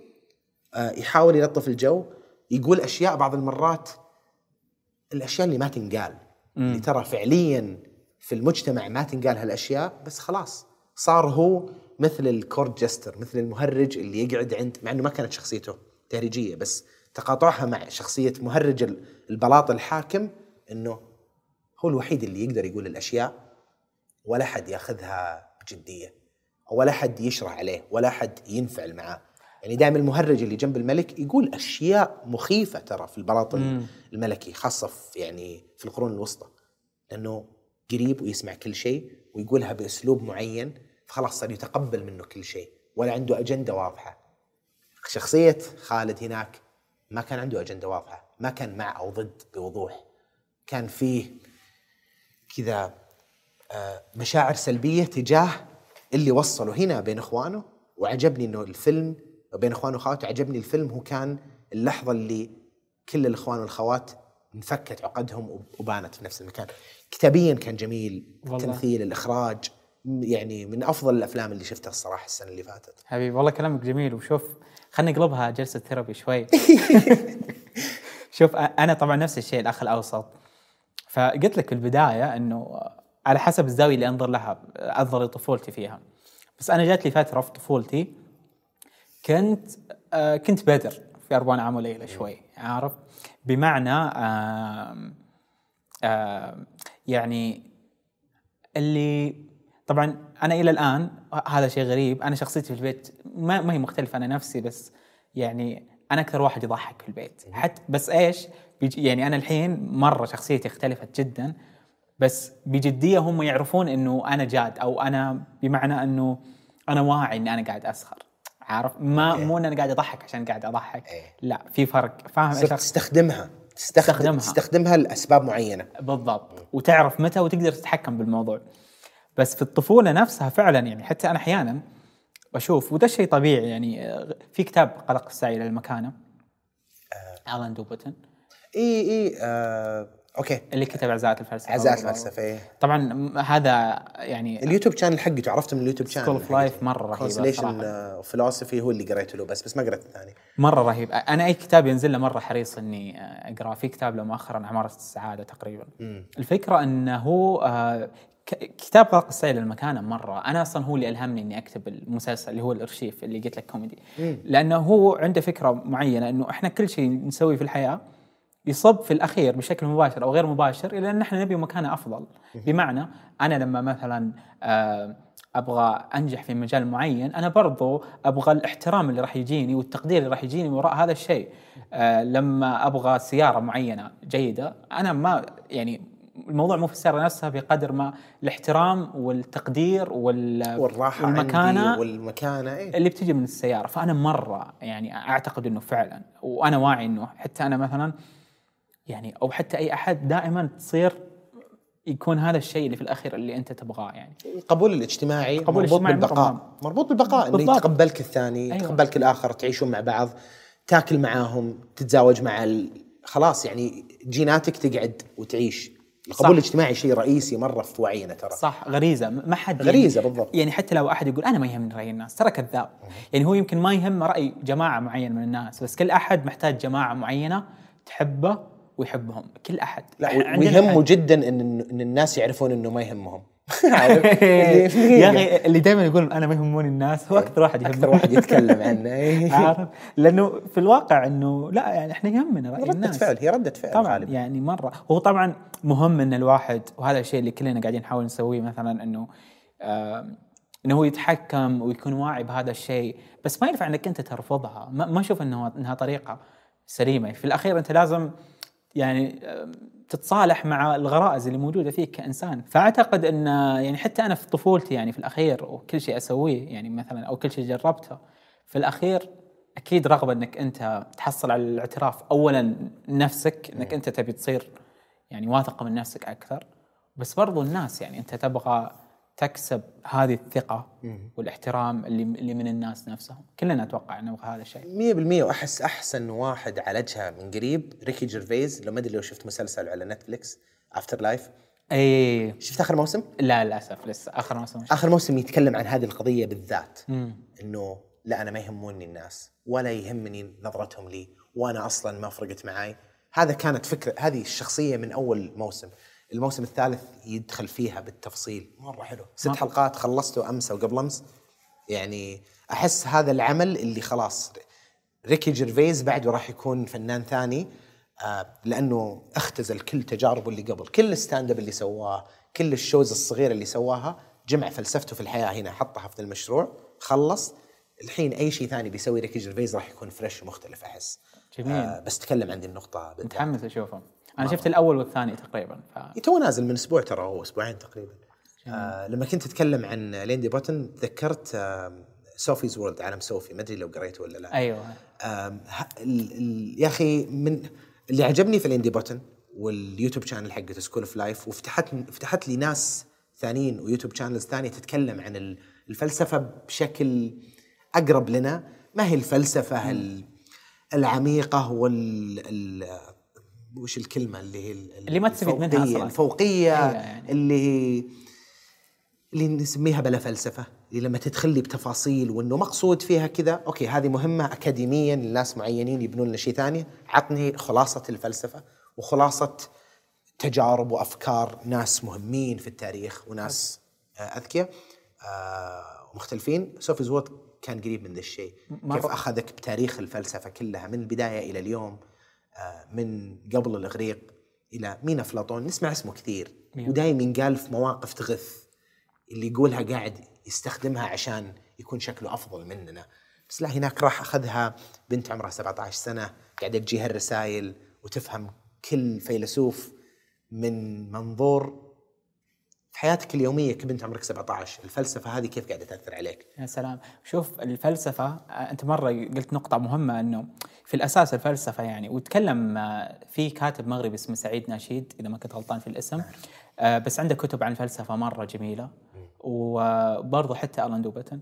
آه، يحاول يلطف الجو يقول أشياء بعض المرات الأشياء اللي ما تنقال. اللي ترى فعليا في المجتمع ما تنقال هالأشياء بس خلاص. صار هو مثل الكورد جستر مثل المهرج اللي يقعد عند مع إنه ما كانت شخصيته تهريجية بس تقاطعها مع شخصية مهرج ال- البلاط الحاكم إنه هو الوحيد اللي يقدر يقول الأشياء ولا حد ياخذها بجدية ولا حد يشرح عليه ولا حد ينفعل معاه. يعني دائما المهرج اللي جنب الملك يقول أشياء مخيفة ترى في البلاط الملكي خاصة في يعني في القرون الوسطى لأنه قريب ويسمع كل شيء ويقولها بأسلوب معين. فخلاص صار يتقبل منه كل شيء ولا عنده أجندة واضحة. شخصية خالد هناك ما كان عنده أجندة واضحة ما كان مع أو ضد بوضوح. كان فيه كذا آه، مشاعر سلبية تجاه اللي وصله هنا بين إخوانه وعجبني إنه الفيلم بين اخوان واخوات عجبني الفيلم هو كان اللحظة اللي كل الإخوان والخوات انفكت عقدهم وبانت في نفس المكان. كتابيا كان جميل والله. التمثيل الإخراج. م- يعني من أفضل الأفلام اللي شفتها الصراحة السنة اللي فاتت. حبيبي والله كلامك جميل. وشوف خلينا نقلبها جلسة ثيرابي شوي. شوف أنا طبعا نفس الشيء الأخ الأوسط. فقلت لك في البداية إنه على حسب الزاوية اللي أنظر لها أنظر لطفولتي فيها. بس أنا جات لي فترة في طفولتي كنت آه كنت بدر في أربعين عام وليلة شوي عارف؟ بمعنى آم آم يعني اللي طبعا أنا إلى الآن هذا شيء غريب أنا شخصيتي في البيت ما, ما هي مختلفة عن نفسي بس يعني أنا أكثر واحد يضحك في البيت. حتى بس إيش؟ يعني أنا الحين مرة شخصيتي اختلفت جدا بس بجدية هم يعرفون إنه أنا جاد أو أنا بمعنى إنه أنا واعي إني أنا قاعد أسخر. عارف؟ ما أوكي. مو إن أنا قاعد أضحك عشان قاعد أضحك. إيه. لا في فرق. فاهم إيش؟ تستخدمها. تستخدم تستخدمها. تستخدمها لأسباب معينة. بالضبط. وتعرف متى وتقدر تتحكم بالموضوع. بس في الطفولة نفسها فعلا يعني حتى أنا أحيانا أشوف وده شيء طبيعي يعني آه، في كتاب قلق السعي إلى المكانة. آلان دو بوتون إي إي آه، أوكي. اللي كتب عزاءات الفلسفة. عزاء الفلسفة إيه. طبعا م- هذا يعني اليوتيوب channel حقته عرفته من اليوتيوب channel School of Life مرة رهيب consolation. فيلوسفي هو اللي قريته له بس بس ما قريت الثاني. مرة رهيب. أنا أي كتاب ينزل له مرة حريص إني آه، أقرأه. في كتاب له مؤخرا عمارة السعادة تقريبا. الفكرة إنه هو آه، كتاب قلق السعي للمكانة مرة. أنا أصلا هو اللي ألهمني إني أكتب المسلسل اللي هو الأرشيف اللي قلت لك كوميدي. لأنه هو عنده فكرة معينة إنه إحنا كل شيء نسويه في الحياة يصب في الأخير بشكل مباشر أو غير مباشر إلى إن إحنا نبي مكانة أفضل. بمعنى أنا لما مثلا آه، أبغى أنجح في مجال معين أنا برضو أبغى الاحترام اللي راح يجيني والتقدير اللي راح يجيني وراء هذا الشيء. آه، لما أبغى سيارة معينة جيدة أنا ما يعني الموضوع مو في السياره نفسها بقدر ما الاحترام والتقدير وال والراحة والمكانة عندي والمكانة إيه. اللي بتجي من السيارة فأنا مرة يعني أعتقد إنه فعلا وأنا واعي إنه حتى أنا مثلا يعني أو حتى أي أحد دائما تصير يكون هذا الشيء اللي في الأخير اللي أنت تبغاه يعني القبول الاجتماعي القبول مربوط الاجتماعي بالبقاء. مربوط بالبقاء انه. يتقبلك الثاني أيوة. يتقبلك الآخر تعيشون مع بعض تاكل معاهم تتزاوج مع ال... خلاص يعني جيناتك تقعد وتعيش القبول صح. الاجتماعي شيء رئيسي مرة في وعينا ترى صح غريزة ما حد غريزة يعني بالضبط. يعني حتى لو أحد يقول أنا ما يهمني رأي الناس ترى كذاب يعني هو يمكن ما يهم رأي جماعة معين من الناس بس كل أحد محتاج جماعة معينة تحبه ويحبهم كل أحد لا ويهمه. جدا إن إن الناس يعرفون إنه ما يهمهم يا أخي اللي دائما يقول أنا ما يهموني الناس هو أكثر واحد أكثر يهمني واحد يتكلم عنه. عارف؟ لأنه في الواقع إنه لا يعني إحنا يهمنا راي الناس. فعل هي ردة فعل طبعا غالبا. يعني مرة. هو طبعا مهم إن الواحد وهذا الشيء اللي كلنا قاعدين نحاول نسويه مثلا إنه آه إنه هو يتحكم ويكون واعي بهذا الشيء بس ما ينفع إنك أنت ترفضها. ما, ما أشوف انه إنها طريقة سليمة. في الأخير أنت لازم يعني تتصالح مع الغرائز اللي موجودة فيك كإنسان. فأعتقد أن يعني حتى أنا في طفولتي يعني في الأخير وكل شيء أسويه يعني مثلا أو كل شيء جربته في الأخير أكيد رغبة أنك أنت تحصل على الاعتراف. اولا نفسك أنك أنت تبي تصير يعني واثق من نفسك أكثر. بس برضو الناس يعني أنت تبغى تكسب هذه الثقة والاحترام اللي اللي من الناس نفسهم. كلنا أتوقع نبغى هذا الشيء. 100% وأحس أحسن واحد عالجها من قريب ريكي جيرفيز. لو ما أدري لو شفت مسلسل على نتفلكس After Life إي شفت آخر موسم؟ لا للأسف لسه آخر موسم آخر موسم يتكلم عن هذه القضية بالذات. إنه لا أنا ما يهموني الناس ولا يهمني نظرتهم لي وأنا أصلا ما فرقت معاي. هذا كانت فكرة هذه الشخصية من أول موسم. الموسم الثالث يدخل فيها بالتفصيل. مرة حلو. ست مرة. حلقات خلصته أمس أو قبل أمس. يعني أحس هذا العمل اللي خلاص ريكي جيرفيز بعده راح يكون فنان ثاني آه لأنه اختزل كل تجاربه اللي قبل كل ال stand up اللي سواه كل ال shows الصغيرة اللي سواها جمع فلسفته في الحياة هنا حطها في المشروع خلص. الحين أي شيء ثاني بيسوي ريكي جيرفيز راح يكون fresh ومختلف أحس. جميل. آه بس تكلم عن دي النقطه متحمس أشوفهم. أنا شفت الأول والثاني تقريبا ف... تو نازل من أسبوع ترى هو أسبوعين تقريبا. آه لما كنت أتكلم عن آلان دي بوتون تذكرت آه Sophie's World عالم صوفي ما أدري لو قريته ولا لا. أيوه. آم، ه- ال- ال- يا أخي من اللي عجبني في آلان دي بوتون واليوتيوب channel حقته School of Life وفتحت فتحت لي ناس ثانيين ويوتيوب channels ثانية تتكلم عن ال- الفلسفة بشكل أقرب لنا. ما هي الفلسفة ال- العميقة وال ال- وش الكلمة اللي هي ال- اللي ما تستفيد منها أصلاً. الفوقية أيوة يعني. اللي اللي نسميها بلا فلسفة اللي لما تدخل لي بتفاصيل وإنه مقصود فيها كذا أوكي هذه مهمة اكاديميا لناس معينين يبنون لنا شيء ثاني عطني خلاصة الفلسفة وخلاصة تجارب وأفكار ناس مهمين في التاريخ وناس آه، أذكياء آه، ومختلفين Sophie's World كان قريب من ذا الشيء. كيف أخذك بتاريخ الفلسفة كلها من البداية إلى اليوم آه، من قبل الإغريق إلى مين أفلاطون نسمع اسمه كثير. ودائما ينقال في مواقف تغث. اللي يقولها قاعد يستخدمها عشان يكون شكله أفضل مننا. بس لا هناك راح أخذها بنت عمرها 17 سنة. قاعدة تجيها الرسائل وتفهم كل فيلسوف من منظور حياتك اليومية كبنت عمرك 17 الفلسفة هذه كيف قاعدة تأثر عليك؟ يا سلام. شوف الفلسفة آه، أنت مرة قلت نقطة مهمة أنه في الأساس الفلسفة يعني وتكلم آه، في كاتب مغربي اسمه سعيد ناشيد إذا ما كنت غلطان في الاسم. آه، بس عنده كتب عن الفلسفة مرة جميلة. وبرضه حتى ألان دوبتن.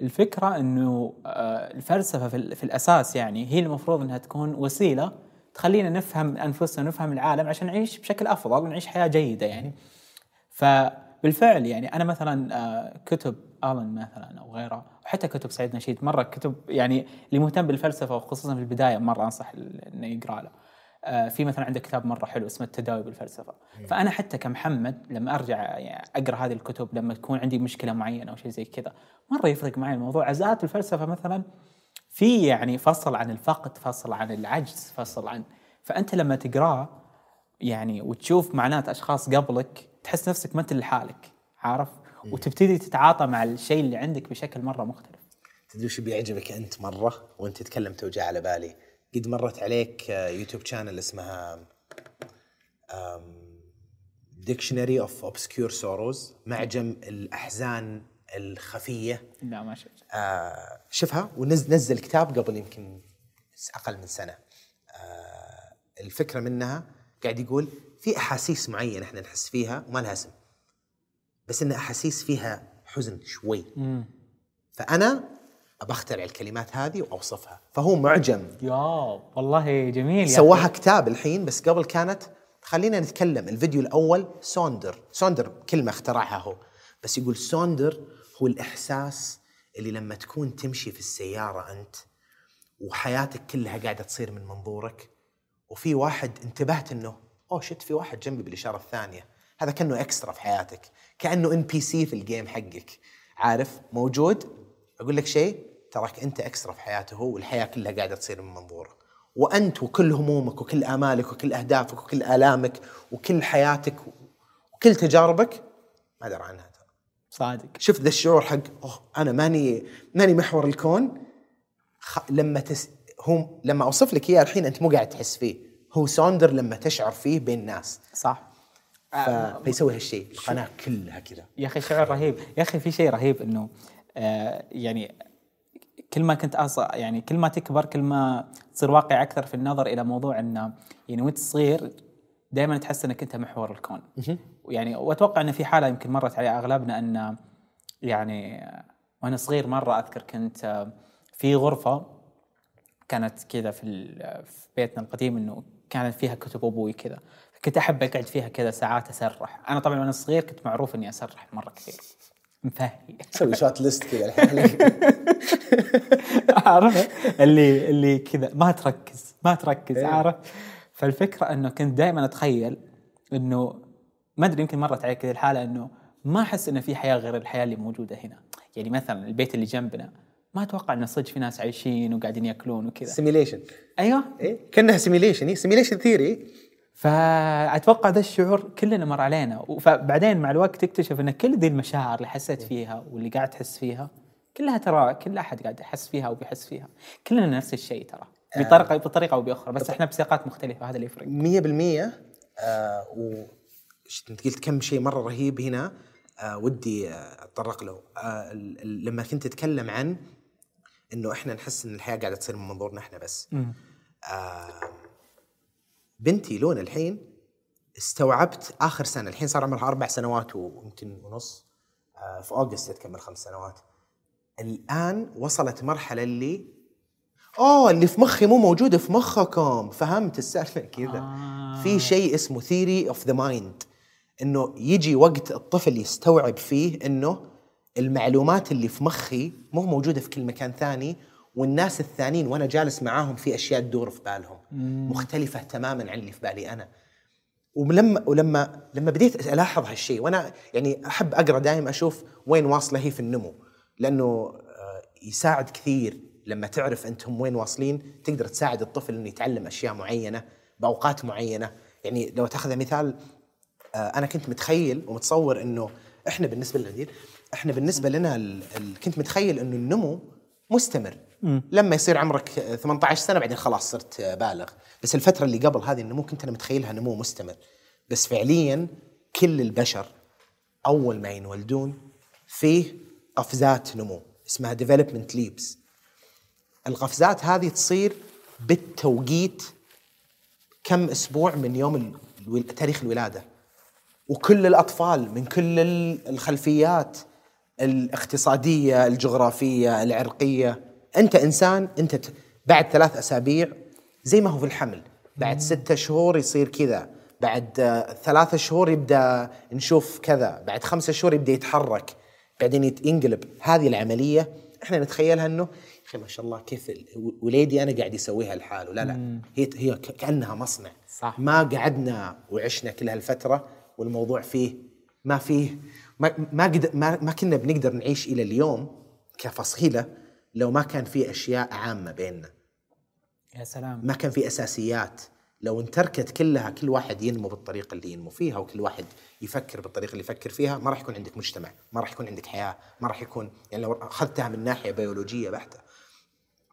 الفكرة أنه آه، الفلسفة في, ال- في الأساس يعني هي المفروض أنها تكون وسيلة تخلينا نفهم أنفسنا نفهم العالم عشان نعيش بشكل أفضل ونعيش حياة جيدة يعني. فبالفعل يعني أنا مثلا آه، كتب آلن مثلا أو غيره وحتى كتب سعيد نشيد مرة كتب يعني اللي مهتم بالفلسفة وخصوصا في البداية مرة أنصح إنه يقرأ له. آه، في مثلا عنده كتاب مرة حلو اسمه التداوي بالفلسفة. فأنا حتى كمحمد لما أرجع يعني أقرأ هذه الكتب لما تكون عندي مشكلة معينة أو شيء زي كذا مرة يفرق معي الموضوع. عزات الفلسفة مثلا في يعني فصل عن الفقد فصل عن العجز فصل عن فأنت لما تقرأه يعني وتشوف معاناة أشخاص قبلك تحس نفسك ما أنت لحالك عارف؟ وتبتدي تتعاطى مع الشيء اللي عندك بشكل مرة مختلف. تدري وش بيعجبك أنت مرة؟ وأنت تتكلم تو جا على بالي. قد مرت عليك آه، يوتيوب channel اسمها Dictionary of Obscure Sorrows معجم الأحزان الخفية. لا ما شفت آه، شفها ونزل كتاب قبل يمكن أقل من سنة. آه، الفكرة منها قاعد يقول في أحاسيس معينة إحنا نحس فيها وما لها اسم. بس إن أحاسيس فيها حزن شوي. فأنا بخترع الكلمات هذه وأوصفها. فهو معجم. يا والله جميل سواها أخي. كتاب الحين بس قبل كانت خلينا نتكلم. الفيديو الأول sonder. sonder كلمة اخترعها هو. بس يقول sonder هو الإحساس اللي لما تكون تمشي في السيارة أنت وحياتك كلها قاعدة تصير من منظورك وفي واحد انتبهت إنه oh shit في واحد جنبي بالإشارة الثانية. هذا كأنه extra في حياتك. كأنه NPC في ال game حقك. عارف؟ موجود. أقول لك شيء تراك أنت extra في حياته هو والحياة كلها قاعدة تصير من منظوره. وأنت وكل همومك وكل آمالك وكل أهدافك وكل آلامك وكل حياتك وكل تجاربك ما درى عنها ترى صادق. شفت ذا الشعور حق أوه أنا ماني ماني محور الكون. خ... لما تس... هو لما أوصف لك إياه الحين أنت مو قاعد تحس فيه. هو sonder لما تشعر فيه بين الناس صح. ف... فيسوي هالشيء. القناه كلها كذا. يا أخي شعور رهيب. يا أخي في شيء رهيب إنه آه يعني كل ما كنت أص... يعني كل ما تكبر كل ما تصير واقع أكثر في النظر إلى موضوع إنه يعني وأنت صغير دائما تحس إنك أنت محور الكون. يعني وأتوقع ان في حالة يمكن مرت على أغلبنا إن يعني آه، وأنا صغير مرة أذكر كنت آه، في غرفة كانت كذا في ال- في بيتنا القديم إنه كانت فيها كتب أبوي كذا. كنت أحب أقعد فيها كذا ساعات أسرح. أنا طبعا وأنا صغير كنت معروف إني أسرح مرة كثير. مفهي. سوي شوت ليست كذا الحين. عارف؟ اللي اللي كذا. ما تركز. ما تركز. عارف؟ فالفكرة إنه كنت دائما أتخيل إنه ما أدري يمكن مرت علي كذا الحالة إنه ما أحس إنه في حياة غير الحياة اللي موجودة هنا. يعني مثلا البيت اللي جنبنا. ما أتوقع انه صدق في ناس عايشين وقاعدين يأكلون وكذا. simulation أيوه. إيه؟ كأنها simulation simulation theory فأتوقع ذا الشعور كلنا مر علينا. فبعدين مع الوقت تكتشف إن كل ذي المشاعر اللي حسيت فيها واللي قاعد تحس فيها كلها ترى كل أحد قاعد يحس فيها وبيحس فيها. كلنا نفس الشيء ترى. بطريقة بطريقة أو بأخرى. بس إحنا بسياقات مختلفة هذا اللي يفرق. 100% آه و أنت قلت كم شيء مرة رهيب هنا آه ودي آه، أتطرق له. آه لما كنت تتكلم عن إنه إحنا نحس إن الحياة قاعدة تصير من منظورنا إحنا بس. آه بنتي لون الحين استوعبت آخر سنة الحين صار عمرها أربع سنوات ويمكن ونص. آه في August تكمل خمس سنوات. الآن وصلت مرحلة اللي اوه اللي في مخي مو موجود في مخكم. فهمت السالفة كذا. آه. في شيء اسمه theory of the mind إنه يجي وقت الطفل يستوعب فيه إنه المعلومات اللي في مخي مو موجودة في كل مكان ثاني والناس الثانيين وأنا جالس معاهم في أشياء تدور في بالهم. مختلفة تماما عن اللي في بالي أنا. ولما ولما لما بديت ألاحظ هالشيء وأنا يعني أحب أقرأ دائما أشوف وين واصلة هي في النمو. لأنه آه، يساعد كثير لما تعرف أنتم وين واصلين تقدر تساعد الطفل إنه يتعلم أشياء معينة بأوقات معينة. يعني لو تأخذ مثال آه، أنا كنت متخيل ومتصور إنه إحنا بالنسبة للمدير إحنا بالنسبة لنا ال- ال- كنت متخيل إنه النمو مستمر. لما يصير عمرك 18 سنة بعدين خلاص صرت بالغ. بس الفترة اللي قبل هذه النمو كنت أنا متخيلها نمو مستمر. بس فعليا كل البشر أول ما ينولدون فيه قفزات نمو اسمها development leaps. القفزات هذه تصير بالتوقيت كم أسبوع من يوم الو- تاريخ الولادة. وكل الأطفال من كل ال- الخلفيات الاقتصادية الجغرافية العرقية. أنت إنسان أنت بعد ثلاث أسابيع زي ما هو في الحمل. بعد ستة شهور يصير كذا. بعد آه، ثلاثة شهور يبدأ نشوف كذا. بعد خمسة شهور يبدأ يتحرك. بعدين ينقلب. هذه العملية إحنا نتخيلها إنه يا أخي ما شاء الله كيف وليدي أنا قاعد يسويها لحاله. لا لا. هي هي كأنها مصنع. صح. ما قعدنا وعشنا كل هالفترة والموضوع فيه ما فيه ما ما, قد ما, ما كنا بنقدر نعيش إلى اليوم كفصيلة لو ما كان في أشياء عامة بيننا. يا سلام. ما كان في أساسيات. لو انتركت كلها كل واحد ينمو بالطريقة اللي ينمو فيها وكل واحد يفكر بالطريقة اللي يفكر فيها ما راح يكون عندك مجتمع ما راح يكون عندك حياة ما راح يكون يعني لو أخذتها من ناحية بيولوجية بحتة.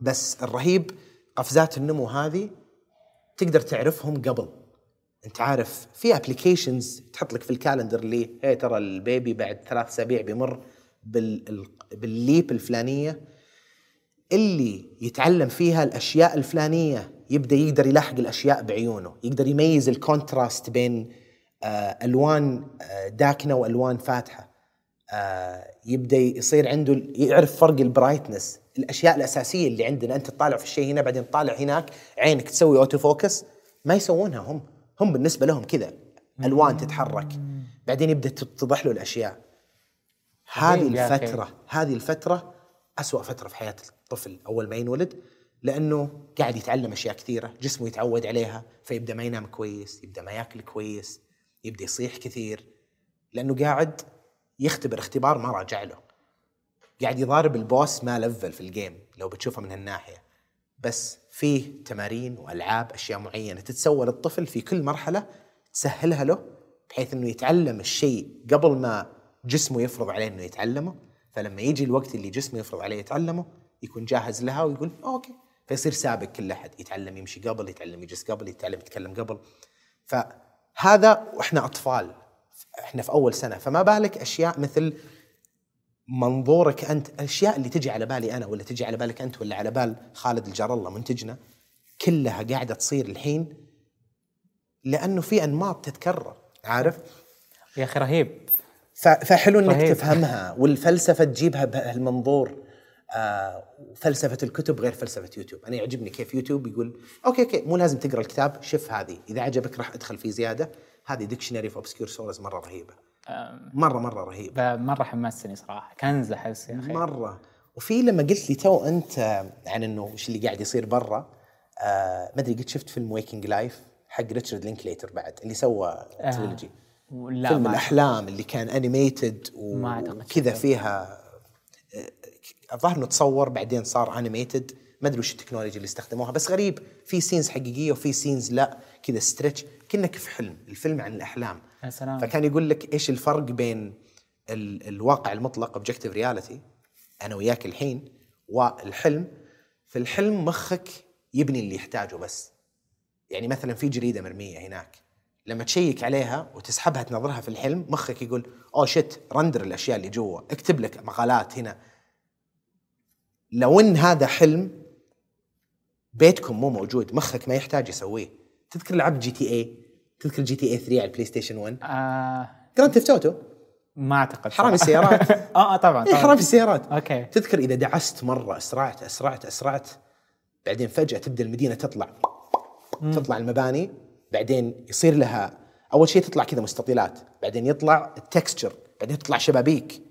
بس الرهيب قفزات النمو هذه تقدر تعرفهم قبل. أنت عارف في applications تحط لك في ال calendar اللي هي ترى ال baby بعد ثلاث أسابيع بيمر بال بال leap الفلانية اللي يتعلم فيها الأشياء الفلانية يبدأ يقدر يلاحق الأشياء بعيونه يقدر يميز ال contrast بين آه، ألوان آه، داكنة وألوان فاتحة آه، يبدأ يصير عنده يعرف فرق ال brightness الأشياء الأساسية اللي عندنا أنت تطالع في الشيء هنا بعدين تطالع هناك عينك تسوي auto focus ما يسوونها هم. هم بالنسبة لهم كذا ألوان تتحرك. بعدين يبدأ تتضح له الأشياء. هذه. الفترة هذه الفترة أسوأ فترة في حياة الطفل أول ما ينولد لأنه قاعد يتعلم أشياء كثيرة جسمه يتعود عليها فيبدأ ما ينام كويس يبدأ ما ياكل كويس يبدأ يصيح كثير لأنه قاعد يختبر اختبار ما راجع له. قاعد يضارب ال boss ما level في ال game لو بتشوفها من هالناحية. بس فيه تمارين وألعاب أشياء معينة تتسوى للطفل في كل مرحلة تسهلها له بحيث إنه يتعلم الشيء قبل ما جسمه يفرض عليه إنه يتعلمه. فلما يجي الوقت اللي جسمه يفرض عليه يتعلمه يكون جاهز لها ويقول أوكي. فيصير سابق كل أحد يتعلم يمشي قبل يتعلم يجلس قبل يتعلم يتكلم قبل. فهذا وإحنا أطفال إحنا في أول سنة فما بالك أشياء مثل منظورك أنت الاشياء اللي تجي على بالي أنا ولا تجي على بالك أنت ولا على بال خالد الجار الله منتجنا كلها قاعدة تصير الحين لأنه في أنماط تتكرر عارف؟ يا أخي رهيب. فحلو إنك رهيب. تفهمها. والفلسفة تجيبها بهالمنظور آه فلسفة الكتب غير فلسفة يوتيوب. أنا يعجبني كيف يوتيوب يقول okay okay مو لازم تقرأ الكتاب شوف هذه إذا عجبك راح أدخل فيه زيادة. هذه Dictionary of Obscure Sorrows مرة رهيبة. مرة مرة رهيبه ب- مرة حمسني صراحة. كنز احس يا أخي. مرة. وفي لما قلت لي تو أنت عن إنه وش اللي قاعد يصير برا آه ما أدري قد شفت فيلم Waking Life حق ريتشارد لينكليتر بعد اللي سوى trilogy لا فيلم ما الأحلام اللي كان animated وكذا. فيها آه، الظاهر إنه تصور بعدين صار animated ما أدري وش التكنولوجيا اللي استخدموها بس غريب. في scenes حقيقية وفي scenes لا. كذا stretch كأنك في حلم. الفيلم عن الأحلام. سلام. فكان يقول لك إيش الفرق بين ال الواقع المطلق objective reality أنا وياك الحين والحلم. في الحلم مخك يبني اللي يحتاجه بس. يعني مثلا في جريدة مرمية هناك. لما تشيك عليها وتسحبها تنظرها في الحلم مخك يقول oh shit render الأشياء اللي جوا. اكتب لك مقالات هنا. لو إن هذا حلم بيتكم مو موجود. مخك ما يحتاج يسويه. تذكر لعبت GTA تذكر GTA 3 على ال PlayStation 1 آه Grand Theft Auto؟ ما أعتقد صراحة. السيارات. آه آه طبعا اي طبعا. حرامي السيارات. okay. تذكر إذا دعست مرة اسرعت اسرعت اسرعت بعدين فجأة تبدأ المدينة تطلع. تطلع المباني بعدين يصير لها أول شيء تطلع كذا مستطيلات بعدين يطلع ال texture بعدين تطلع شبابيك.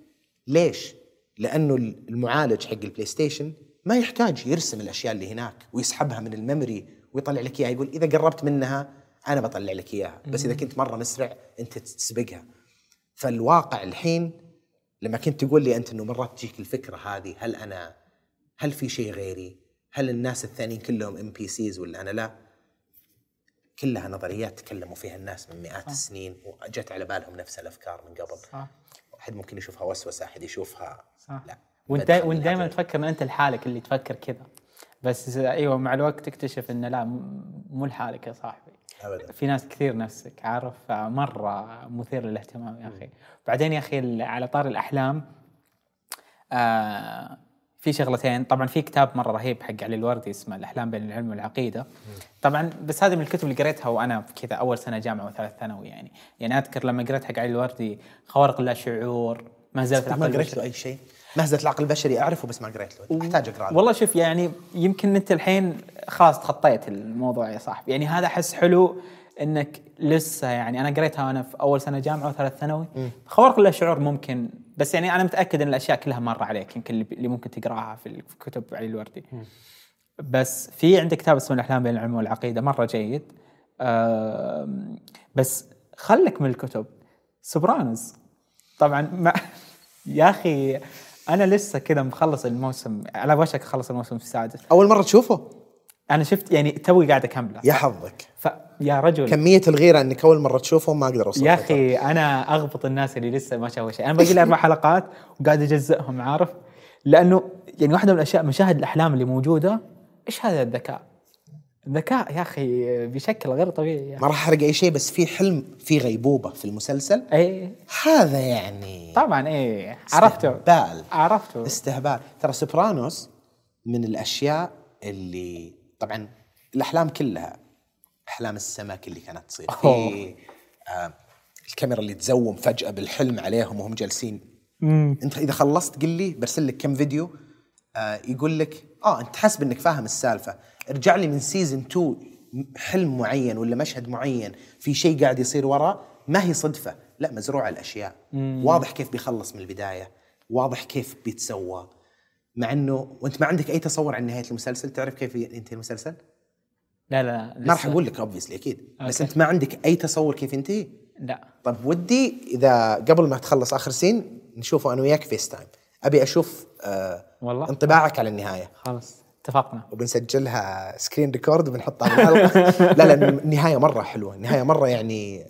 ليش؟ لأنه المعالج حق ال PlayStation ما يحتاج يرسم الأشياء اللي هناك ويسحبها من ال memory ويطلع لك إياها. يقول إذا قربت منها أنا بطلع لك إياها. بس إذا كنت مرة مسرع أنت تسبقها. فالواقع الحين لما كنت تقول لي أنت إنه مرات تجيك الفكرة هذه هل أنا هل في شيء غيري؟ هل الناس الثانيين كلهم NPCs ولا أنا لا؟ كلها نظريات تكلموا فيها الناس من مئات السنين وجت على بالهم نفس الأفكار من قبل. صح. أحد ممكن يشوفها وسوسة أحد يشوفها صح. لا. وأنت وأنت دائما. تفكر ان أنت لحالك اللي تفكر كذا. بس أيوه مع الوقت تكتشف انه لا مو لحالك يا صاحبي. ابدا. في ناس كثير نفسك عارف؟ مره مثير للاهتمام يا أخي. بعدين يا أخي على طار الأحلام آه في شغلتين. طبعا في كتاب مرة رهيب حق علي الوردي اسمه الأحلام بين العلم والعقيدة. طبعا بس هذه من الكتب اللي قريتها وأنا كذا أول سنة جامعة وثالث ثانوي يعني. يعني أذكر لما قريت حق علي الوردي خوارق اللا شعور ما زالت ما قريت. له أي شيء؟ مهزه العقل البشري أعرفه بس ما قريت له. أحتاج أقرأ له. والله شوف يعني يمكن أنت الحين خلاص تخطيت الموضوع يا صاحبي. يعني هذا أحس حلو إنك لسه يعني أنا قريتها وأنا في أول سنة جامعة وثالث ثانوي. خوارق الشعور ممكن بس يعني أنا متأكد إن الأشياء كلها مره عليك يمكن اللي ممكن تقراها في كتب علي الوردي. بس في عندك كتاب اسمه الأحلام بين العلم والعقيدة مرة جيد. بس خلك من الكتب. سوبرانوس طبعا ما يا أخي أنا لسه كذا مخلص الموسم على وشك أخلص الموسم السادس. أول مرة تشوفه؟ أنا شفت يعني توي قاعد أكمله. يا حظك. فيا رجل. كمية الغيرة انك اول مرة تشوفه ما أقدر أوصفها يا أخي أنا أغبط الناس اللي لسه ما شافوا شيء. أنا باقي لي أربع حلقات وقاعد أجزئهم عارف؟ لأنه يعني واحدة من الأشياء مشاهد الأحلام اللي موجودة إيش هذا الذكاء؟ الذكاء يا أخي بشكل غير طبيعي يا ما راح أحرق أي شيء بس في حلم في غيبوبة في المسلسل. اي هذا يعني طبعا إيه. عرفته. استهبال. عرفته. استهبال. ترى سوبرانوس من الأشياء اللي طبعا الأحلام كلها أحلام السمك اللي كانت تصير في. آه الكاميرا اللي تزوم فجأة بالحلم عليهم وهم جالسين. مم. أنت إذا خلصت قل لي برسل لك كم فيديو آه يقول لك آه أنت حاسب إنك فاهم السالفة. ارجع لي من season 2 حلم معين ولا مشهد معين في شيء قاعد يصير وراه ما هي صدفة. لا مزروعة الأشياء. واضح كيف بيخلص من البداية. واضح كيف بيتسوى. مع إنه وأنت ما عندك أي تصور عن نهاية المسلسل؟ تعرف كيف ينتهي المسلسل؟ لا لا ما راح. أقول لك obviously أكيد. بس okay. أنت ما عندك أي تصور كيف ينتهي؟ لا. طيب ودي إذا قبل ما تخلص آخر scene نشوفه أنا وياك FaceTime أبي أشوف آه والله. انطباعك على النهاية. خلاص. اتفقنا. وبنسجلها screen record وبنحطها بالحلقة لا لا النهاية مرة حلوة. النهاية مرة يعني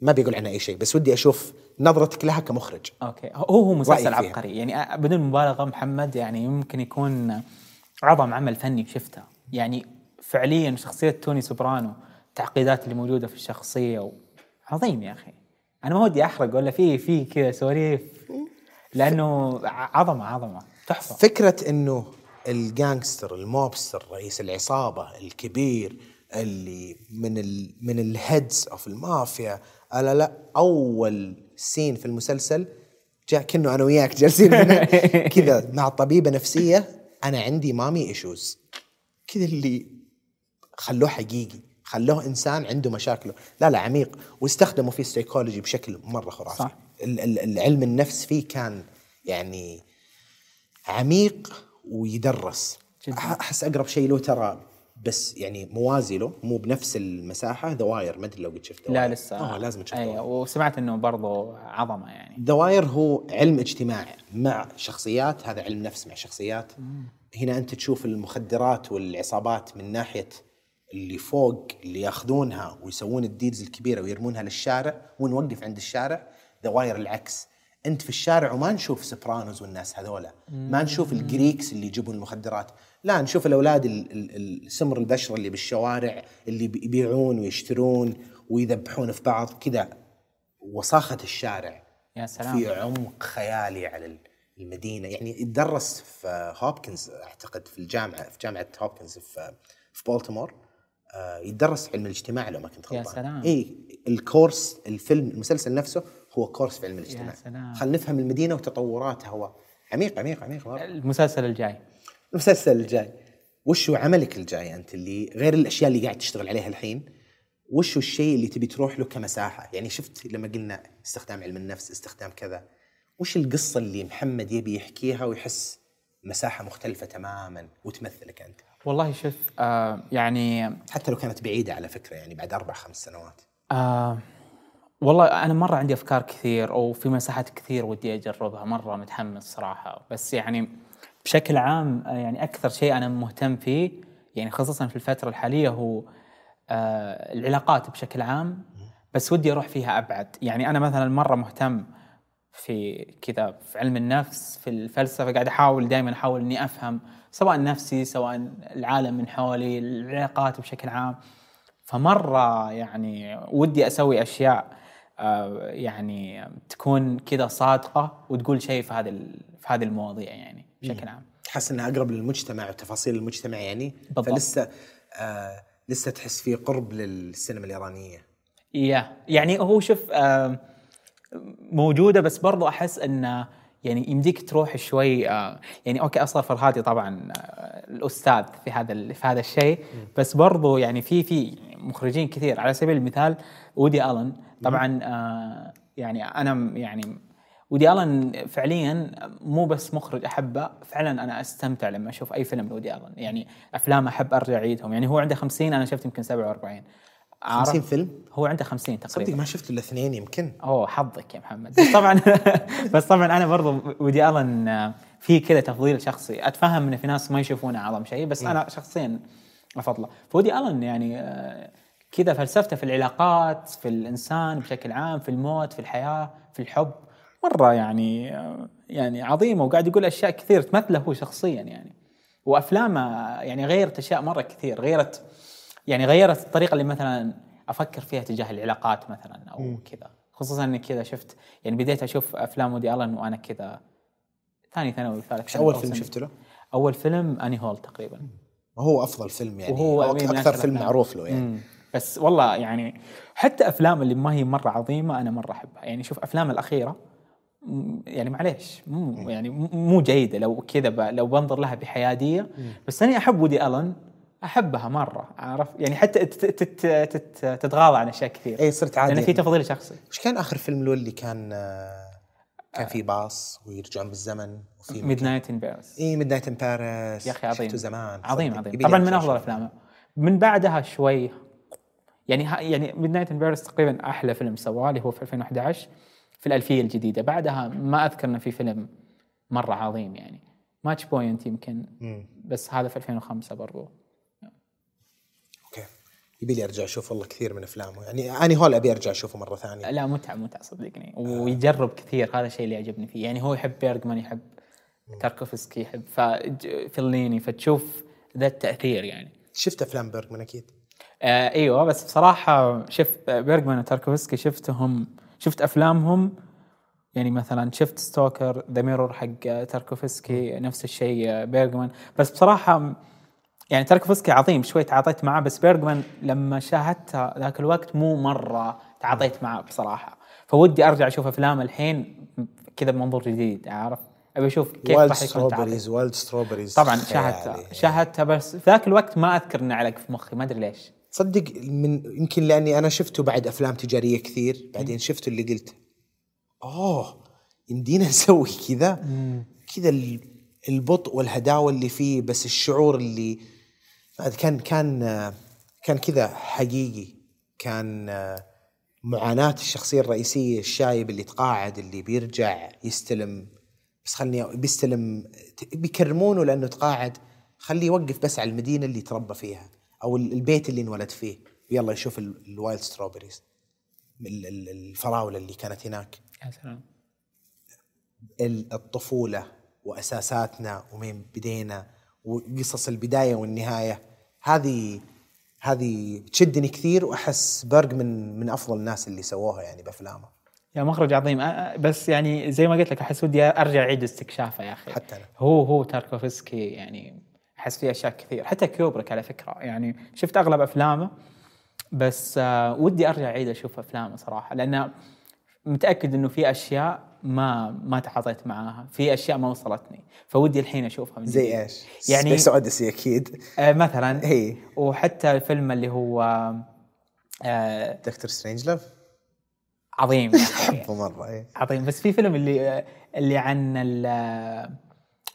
ما بيقول عنها أي شيء بس ودي أشوف نظرتك لها كمخرج. okay. هو هو مسلسل. عبقري. يعني بدون مبالغة محمد يعني يمكن يكون اعظم عمل فني شفته. يعني فعليا شخصية توني سوبرانو التعقيدات اللي موجودة في الشخصية و... عظيم يا أخي. أنا ما ودي أحرق ولا في في كذا سواليف. لأنه عظمة عظمة. تحفة. فكرة إنه ال gangster ال mobster رئيس العصابة الكبير اللي من ال من ال heads of المافيا. لا لا أول scene في المسلسل جاء كأنه أنا وياك جالسين هنا. كذا مع طبيبة نفسية أنا عندي mommy issues كذا اللي خلوه حقيقي خلوه إنسان عنده مشاكله. لا لا عميق. واستخدموا فيه السيكولوجي بشكل مرة خرافي. صح. ال- ال- العلم النفس فيه كان يعني عميق. ويدرس. أحس أقرب شيء له ترى بس يعني موازي له مو بنفس المساحة The Wire ما أدري لو قد شفت The لا. لسه. آه لازم تشوف The اي Wire. وسمعت إنه برضو عظمة يعني. The Wire هو علم اجتماع مع شخصيات هذا علم نفس مع شخصيات. هنا أنت تشوف المخدرات والعصابات من ناحية اللي فوق اللي ياخذونها ويسوون ال deals الكبيرة ويرمونها للشارع ونوقف عند الشارع. The Wire العكس. انت في الشارع وما نشوف Sopranos والناس هذولا. ما نشوف ال Greeks اللي يجيبون المخدرات. لا نشوف الأولاد ال- ال- السمر البشرة اللي بالشوارع اللي بي- يبيعون ويشترون ويذبحون في بعض كذا وساخة الشارع. يا سلام. في عمق خيالي على المدينة. يعني يدرس في هوبكنز أعتقد في الجامعة في جامعة هوبكنز في في بالتيمور آه، يدرس علم الاجتماع لو ما كنت غلطان. سلام. اي ال course الفيلم المسلسل نفسه هو course في علم الاجتماع. خلينا نفهم المدينة وتطوراتها. هو عميق عميق عميق مرة. المسلسل الجاي. المسلسل الجاي. وش هو عملك الجاي أنت اللي غير الأشياء اللي قاعد تشتغل عليها الحين؟ وش هو الشيء اللي تبي تروح له كمساحة؟ يعني شفت لما قلنا استخدام علم النفس استخدام كذا. وش القصة اللي محمد يبي يحكيها ويحس مساحة مختلفة تماما وتمثلك أنت؟ والله شوف آه يعني حتى لو كانت بعيدة على فكرة يعني بعد أربع خمس سنوات. آه والله أنا مرة عندي أفكار كثير أو في مساحات كثير ودي أجربها مرة متحمس صراحة. بس يعني بشكل عام آه، يعني أكثر شيء أنا مهتم فيه يعني خصوصا في الفترة الحالية هو آه العلاقات بشكل عام. بس ودي أروح فيها أبعد. يعني أنا مثلا مرة مهتم في كذا في علم النفس في الفلسفة قاعد أحاول دائما أحاول إني أفهم سواء نفسي سواء العالم من حولي العلاقات بشكل عام. فمرة يعني ودي أسوي أشياء يعني تكون كذا صادقة وتقول شيء في هذه في هذه المواضيع يعني بشكل عام. تحس إنها أقرب للمجتمع وتفاصيل المجتمع يعني؟ بالضبط. فلسه آه لسه تحس في قرب للسينما الإيرانية. يا يعني هو شوف آه، موجودة بس برضو أحس انه يعني يمديك تروح شوي آه، يعني أوكي أصغر فرهادي طبعا آه، الأستاذ في هذا في هذا الشيء. بس برضو يعني في في مخرجين كثير. على سبيل المثال ودي آلن. طبعا آه، يعني أنا يعني ودي الن فعليا مو بس مخرج أحبه فعلا أنا أستمتع لما أشوف أي فيلم لودي آلن. يعني أفلام أحب أرجع أعيدهم. يعني هو عنده 50 أنا شفت يمكن 47 عارف؟ 50 فيلم؟ هو عنده 50 صدق تقريبا ما شفت إلا اثنين يمكن. أوه حظك يا محمد. بس طبعا بس طبعا أنا برضو ودي آلن آه، في كذا تفضيل شخصي. أتفهم إن في ناس ما يشوفونه أعظم شيء بس أنا شخصيا أفضله. فودي آلن يعني آه، كذا فلسفته في العلاقات في الإنسان بشكل عام في الموت في الحياة في الحب مرة يعني يعني عظيمة وقاعد يقول أشياء كثير تمثله هو شخصيا يعني وأفلامه يعني غيرت أشياء مرة كثير غيرت يعني غيرت الطريقة اللي مثلا أفكر فيها تجاه العلاقات مثلا أو كذا خصوصا إني كذا شفت يعني بديت أشوف أفلام ودي ألن وأنا كذا ثاني ثانوي ثالث إيش أول فيلم. شفته له؟ أول فيلم اني هول تقريبا وهو أفضل فيلم يعني وهو أكثر فيلم. معروف له يعني مم. بس والله يعني حتى أفلام اللي ما هي مرة عظيمة أنا مرة أحبها. يعني شوف أفلام الأخيرة يعني معليش مو يعني مو- جيدة. لو كذا لو بنظر لها بحيادية بس أني أحب وودي ألن أحبها مرة عارف؟ يعني حتى تت- تت- تت- تتغاضى عن أشياء كثير. إي صرت عادي لأن في تفضيل شخصي. إيش كان آخر فيلم له اللي كان آه، كان في باص ويرجعون بالزمن وفي Midnight in Paris إي Midnight in Paris يا أخي عظيم. شفته زمان. عظيم. عظيم. طبعا من أرجع افضل. أفلامه. من بعدها شوي يعني ها يعني Midnight in Paris تقريبا أحلى فيلم سواه اللي هو في 2011 في الألفية الجديدة. بعدها ما أذكر إنه في فيلم مرة عظيم يعني. Match Point يمكن. بس هذا في 2005 برضو. أوكي. يبي لي أرجع أشوف والله كثير من أفلامه. يعني Annie Hall أبي أرجع أشوفه مرة ثانية؟ لا متعه متعه صدقني ويجرب كثير هذا الشيء اللي يعجبني فيه. يعني هو يحب بيرجمان يحب تاركوفسكي يحب فيليني فتشوف ذا التأثير يعني. شفت أفلام بيرجمان أكيد؟ آه إيوه بس بصراحة شفت بيرجمان وتاركوفسكي شفتهم شفت أفلامهم. يعني مثلا شفت Stalker The Mirror حق تاركوفسكي نفس الشيء آه، بيرجمان. بس بصراحة يعني تاركوفسكي عظيم شوي تعاطيت معاه بس بيرجمان لما شاهدته ذاك الوقت مو مرة تعاطيت معاه بصراحة. فودي أرجع أشوف أفلام الحين كذا بمنظور جديد عارف؟ أبي أشوف كيف راح يكون Wild Strawberries طبعا. شاهدتها. شاهدتها بس في ذاك الوقت ما أذكر انه علق في مخي ما أدري ليش. صدق من يمكن لأني أنا شفته بعد أفلام تجارية كثير بعدين شفته اللي قلت اوه يمدينا نسوي كذا؟ كذا ال- البطء والهداوة اللي فيه بس الشعور اللي كان كان كان كذا حقيقي. كان معاناة الشخصية الرئيسية الشايب اللي تقاعد اللي بيرجع يستلم بس خلني بيستلم بيكرمونه لأنه تقاعد خليه يوقف بس على المدينة اللي تربى فيها. أو ال- البيت اللي انولد فيه. ويلا يشوف ال- ال Wild Strawberries ال- ال- الفراولة اللي كانت هناك. يا سلام. ال- الطفولة وأساساتنا ومين بدينا وقصص البداية والنهاية. هذه هذه تشدني كثير وأحس بيرج من من أفضل الناس اللي سووها يعني بأفلامه. يا مخرج عظيم. بس يعني زي ما قلت لك أحس ودي أرجع أعيد استكشافه يا أخي. حتى أنا. هو هو تاركوفسكي يعني أحس فيه أشياء كثير. حتى كيوبريك على فكرة. يعني شفت أغلب أفلامه بس آه ودي أرجع أعيد أشوف أفلامه صراحة. لأن متأكد إنه في أشياء ما ما تعاطيت معاها. في أشياء ما وصلتني. فودي الحين أشوفها من زي. إيش؟ يعني- سبيس اوديسي أكيد. آه مثلا اي وحتى الفيلم اللي هو آه Dr. Strangelove عظيم احبه مرة اي عظيم. بس في فيلم اللي اللي عن ال-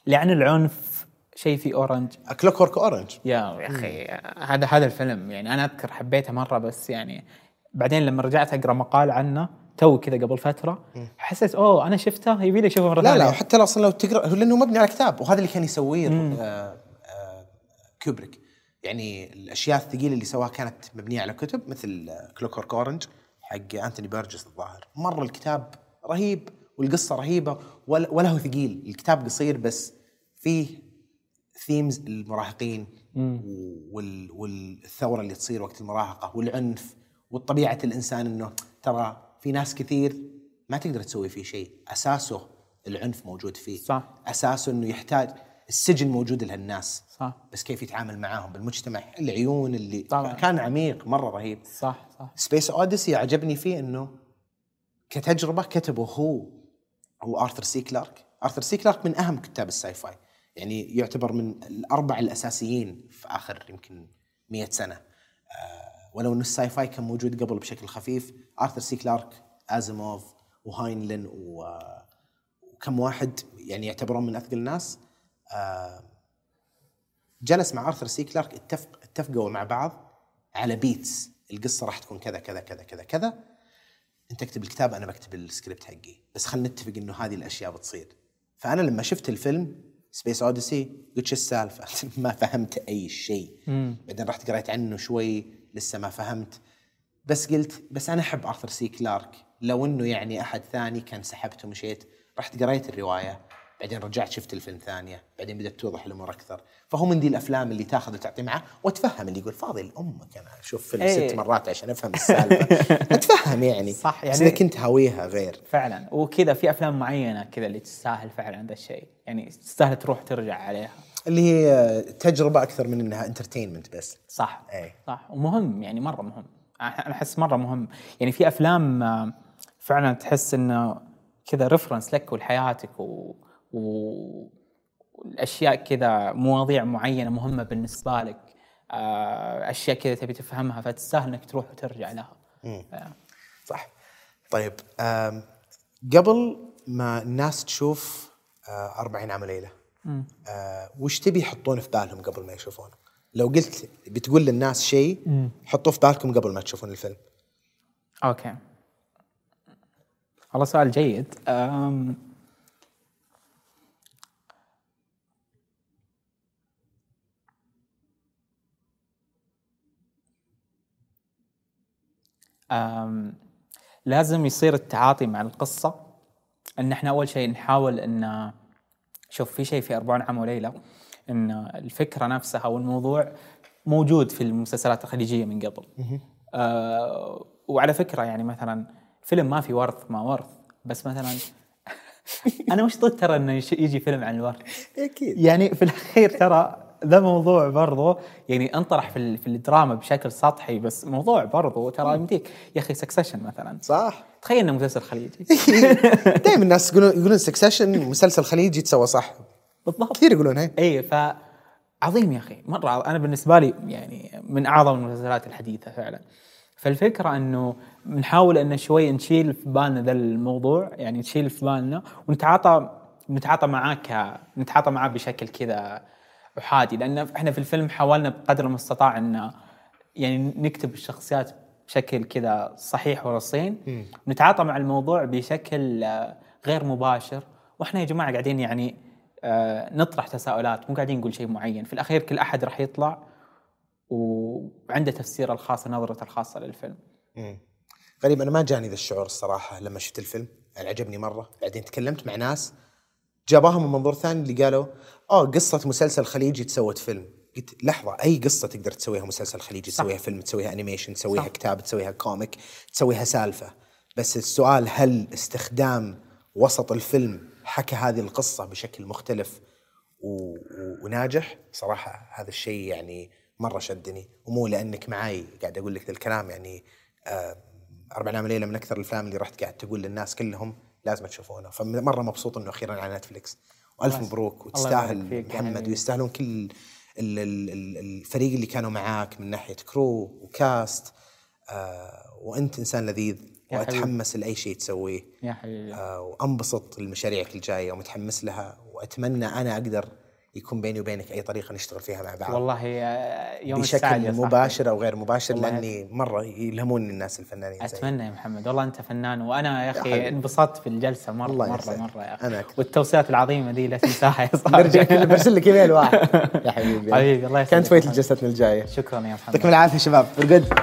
اللي عن العنف شيء في Orange. Clockwork Orange يا أخي. هذا هذا الفيلم. يعني أنا أذكر حبيته مرة بس يعني بعدين لما رجعت أقرأ مقال عنه تو كذا قبل فترة حسيت أوه أنا شفته يبي لي أشوفه مرة لا ثانية. لا وحتى لو أصلا لو تقرأ هو لأنه مبني على كتاب وهذا اللي كان يسويه آه آه كوبريك. يعني الأشياء الثقيلة اللي سواها كانت مبنية على كتب مثل Clockwork Orange حق انتوني بيرجس الظاهر. مره الكتاب رهيب والقصة رهيبة ولا, ولا هو ثقيل. الكتاب قصير بس فيه themes المراهقين وال والثورة اللي تصير وقت المراهقة والعنف وطبيعه الإنسان إنه ترى في ناس كثير ما تقدر تسوي فيه شيء. أساسه العنف موجود فيه. صح. أساسه إنه يحتاج السجن موجود لهالناس. صح. بس كيف يتعامل معاهم؟ بالمجتمع. العيون اللي طبعاً. كان عميق مرة رهيب. صح صح. Space Odyssey عجبني فيه إنه كتجربة كتبه هو هو آرثر سي كلارك. آرثر سي كلارك من أهم كتاب ال sci-fi. يعني يعتبر من الأربع الأساسيين في آخر يمكن 100 سنة. آه ولو إنه ال sci-fi كان موجود قبل بشكل خفيف آرثر سي كلارك آزيموف وهاينلين وكم واحد يعني يعتبرون من أثقل الناس. آه جلس مع آرثر سي كلارك اتفق اتفقوا مع بعض على beats القصة راح تكون كذا كذا كذا كذا كذا. أنت اكتب الكتاب أنا بكتب السكريبت حقي. بس خلينا نتفق إنه هذه الأشياء بتصير. فأنا لما شفت الفيلم Space Odyssey قلت شو السالفه ما فهمت أي شيء. بعدين رحت قريت عنه شوي لسه ما فهمت. بس قلت بس أنا أحب ارثر سي كلارك لو إنه يعني أحد ثاني كان سحبت ومشيت رحت قريت الرواية. بعدين رجعت شفت الفيلم ثانية بعدين بدأت توضح الأمور أكثر. فهو من دي الأفلام اللي تاخذ وتعطي معه واتفهم اللي يقول فاضي لامك أنا أشوف فيلم إيه. ست مرات عشان أفهم السالفة. أتفهم يعني. صح، يعني- إذا كنت هاويها غير. فعلا. وكذا في أفلام معينة كذا اللي تستاهل فعلا ذا الشيء. يعني تستاهل تروح ترجع عليها. اللي هي تجربة أكثر من إنها entertainment بس. صح. إيه. صح. ومهم يعني مرة مهم. أنا أحس مرة مهم. يعني في أفلام آه، فعلا تحس إنه كذا reference لك ولحياتك و... والأشياء كذا مواضيع معينة مهمة بالنسبة لك آه، أشياء كذا تبي تفهمها فتستاهل إنك تروح وترجع لها. آه، صح. طيب قبل ما الناس تشوف آه 40 عام ليلة آه وش تبي يحطون في بالهم قبل ما يشوفونه لو قلت بتقول للناس شيء حطوه في بالكم قبل ما تشوفون الفيلم. أوكي. والله سؤال جيد. أم... لازم يصير التعاطي مع القصة. إن إحنا أول شيء نحاول إن شوف في شيء في 40 عام وليلة إن الفكرة نفسها والموضوع موجود في المسلسلات الخليجية من قبل. آه وعلى فكرة يعني مثلا فيلم ما في ورث ما ورث بس مثلا أنا مش ضد ترى إنه يجي فيلم عن الورث؟ أكيد. يعني في الأخير ترى ذا موضوع برضو يعني انطرح في, في الدراما بشكل سطحي بس موضوع برضو ترى يمديك يا أخي Succession مثلا. صح. تخيل إنه مسلسل خليجي. دائما الناس يقولون يقولون سكسيشن مسلسل خليجي تسوى صح. بالضبط. كثير يقولون هي. اي ف عظيم يا أخي. مرة أنا بالنسبة لي يعني من أعظم المسلسلات الحديثة فعلا. فالفكرة إنه بنحاول ان شوي نشيل في بالنا ذا الموضوع يعني نشيل في بالنا ونتعاطى نتعاطى معاه ك نتعاطى معاه بشكل كذا إحادي لأن إحنا في الفيلم حاولنا بقدر المستطاع إن يعني نكتب الشخصيات بشكل كذا صحيح ورصين. نتعاطى مع الموضوع بشكل غير مباشر. وإحنا يا جماعة قاعدين يعني آه، نطرح تساؤلات مو قاعدين نقول شيء معين. في الأخير كل أحد راح يطلع وعنده تفسيره الخاص نظرته الخاصة للفيلم. غريب أنا ما جاني ذا الشعور الصراحة لما شفت الفيلم. يعني عجبني مرة. بعدين تكلمت مع ناس جاباهم من منظور ثاني اللي قالوا آه قصة مسلسل خليجي تسوت فيلم. قلت لحظة أي قصة تقدر تسويها مسلسل خليجي؟ تسويها فيلم تسويها animation تسويها صح. كتاب تسويها comic تسويها سالفة. بس السؤال هل استخدام وسط الفيلم حكى هذه القصة بشكل مختلف و... و... وناجح؟ صراحة هذا الشيء يعني مرة شدني. ومو لأنك معاي قاعد أقول لك ذا الكلام يعني آه أربع أيام ليلة من أكثر الأفلام اللي رحت قاعد تقول للناس كلهم لازم تشوفونه. فمرة مبسوط إنه أخيرا على نتفليكس الله مبروك وتستاهل محمد حبيبي. ويستاهلون كل ال- ال- ال- الفريق اللي كانوا معاك من ناحية crew و cast آه وأنت إنسان لذيذ. وأتحمس لأي شيء تسويه يا حبيبي آه، وأنبسط لمشاريعك الجايه ومتحمس لها وأتمنى أنا أقدر يكون بيني وبينك أي طريقة نشتغل فيها مع بعض والله آه، يوم بشكل. مباشر أو غير مباشر لأني مرة يلهموني الناس الفنانين زي أتمنى يا محمد والله أنت فنان وأنا يا. أخي انبسطت في الجلسة مرة الله مرة يسعدك. مرة يا أخي أنا أكثر. والتوصيات العظيمة دي لا تنساها يا صاحبي كله برسل لك إيميل واحد يا حبيبي حبيبي، الله يسعدك كانت محمد. جلستنا الجاية شكرا يا محمد يعطيكم العافية شباب good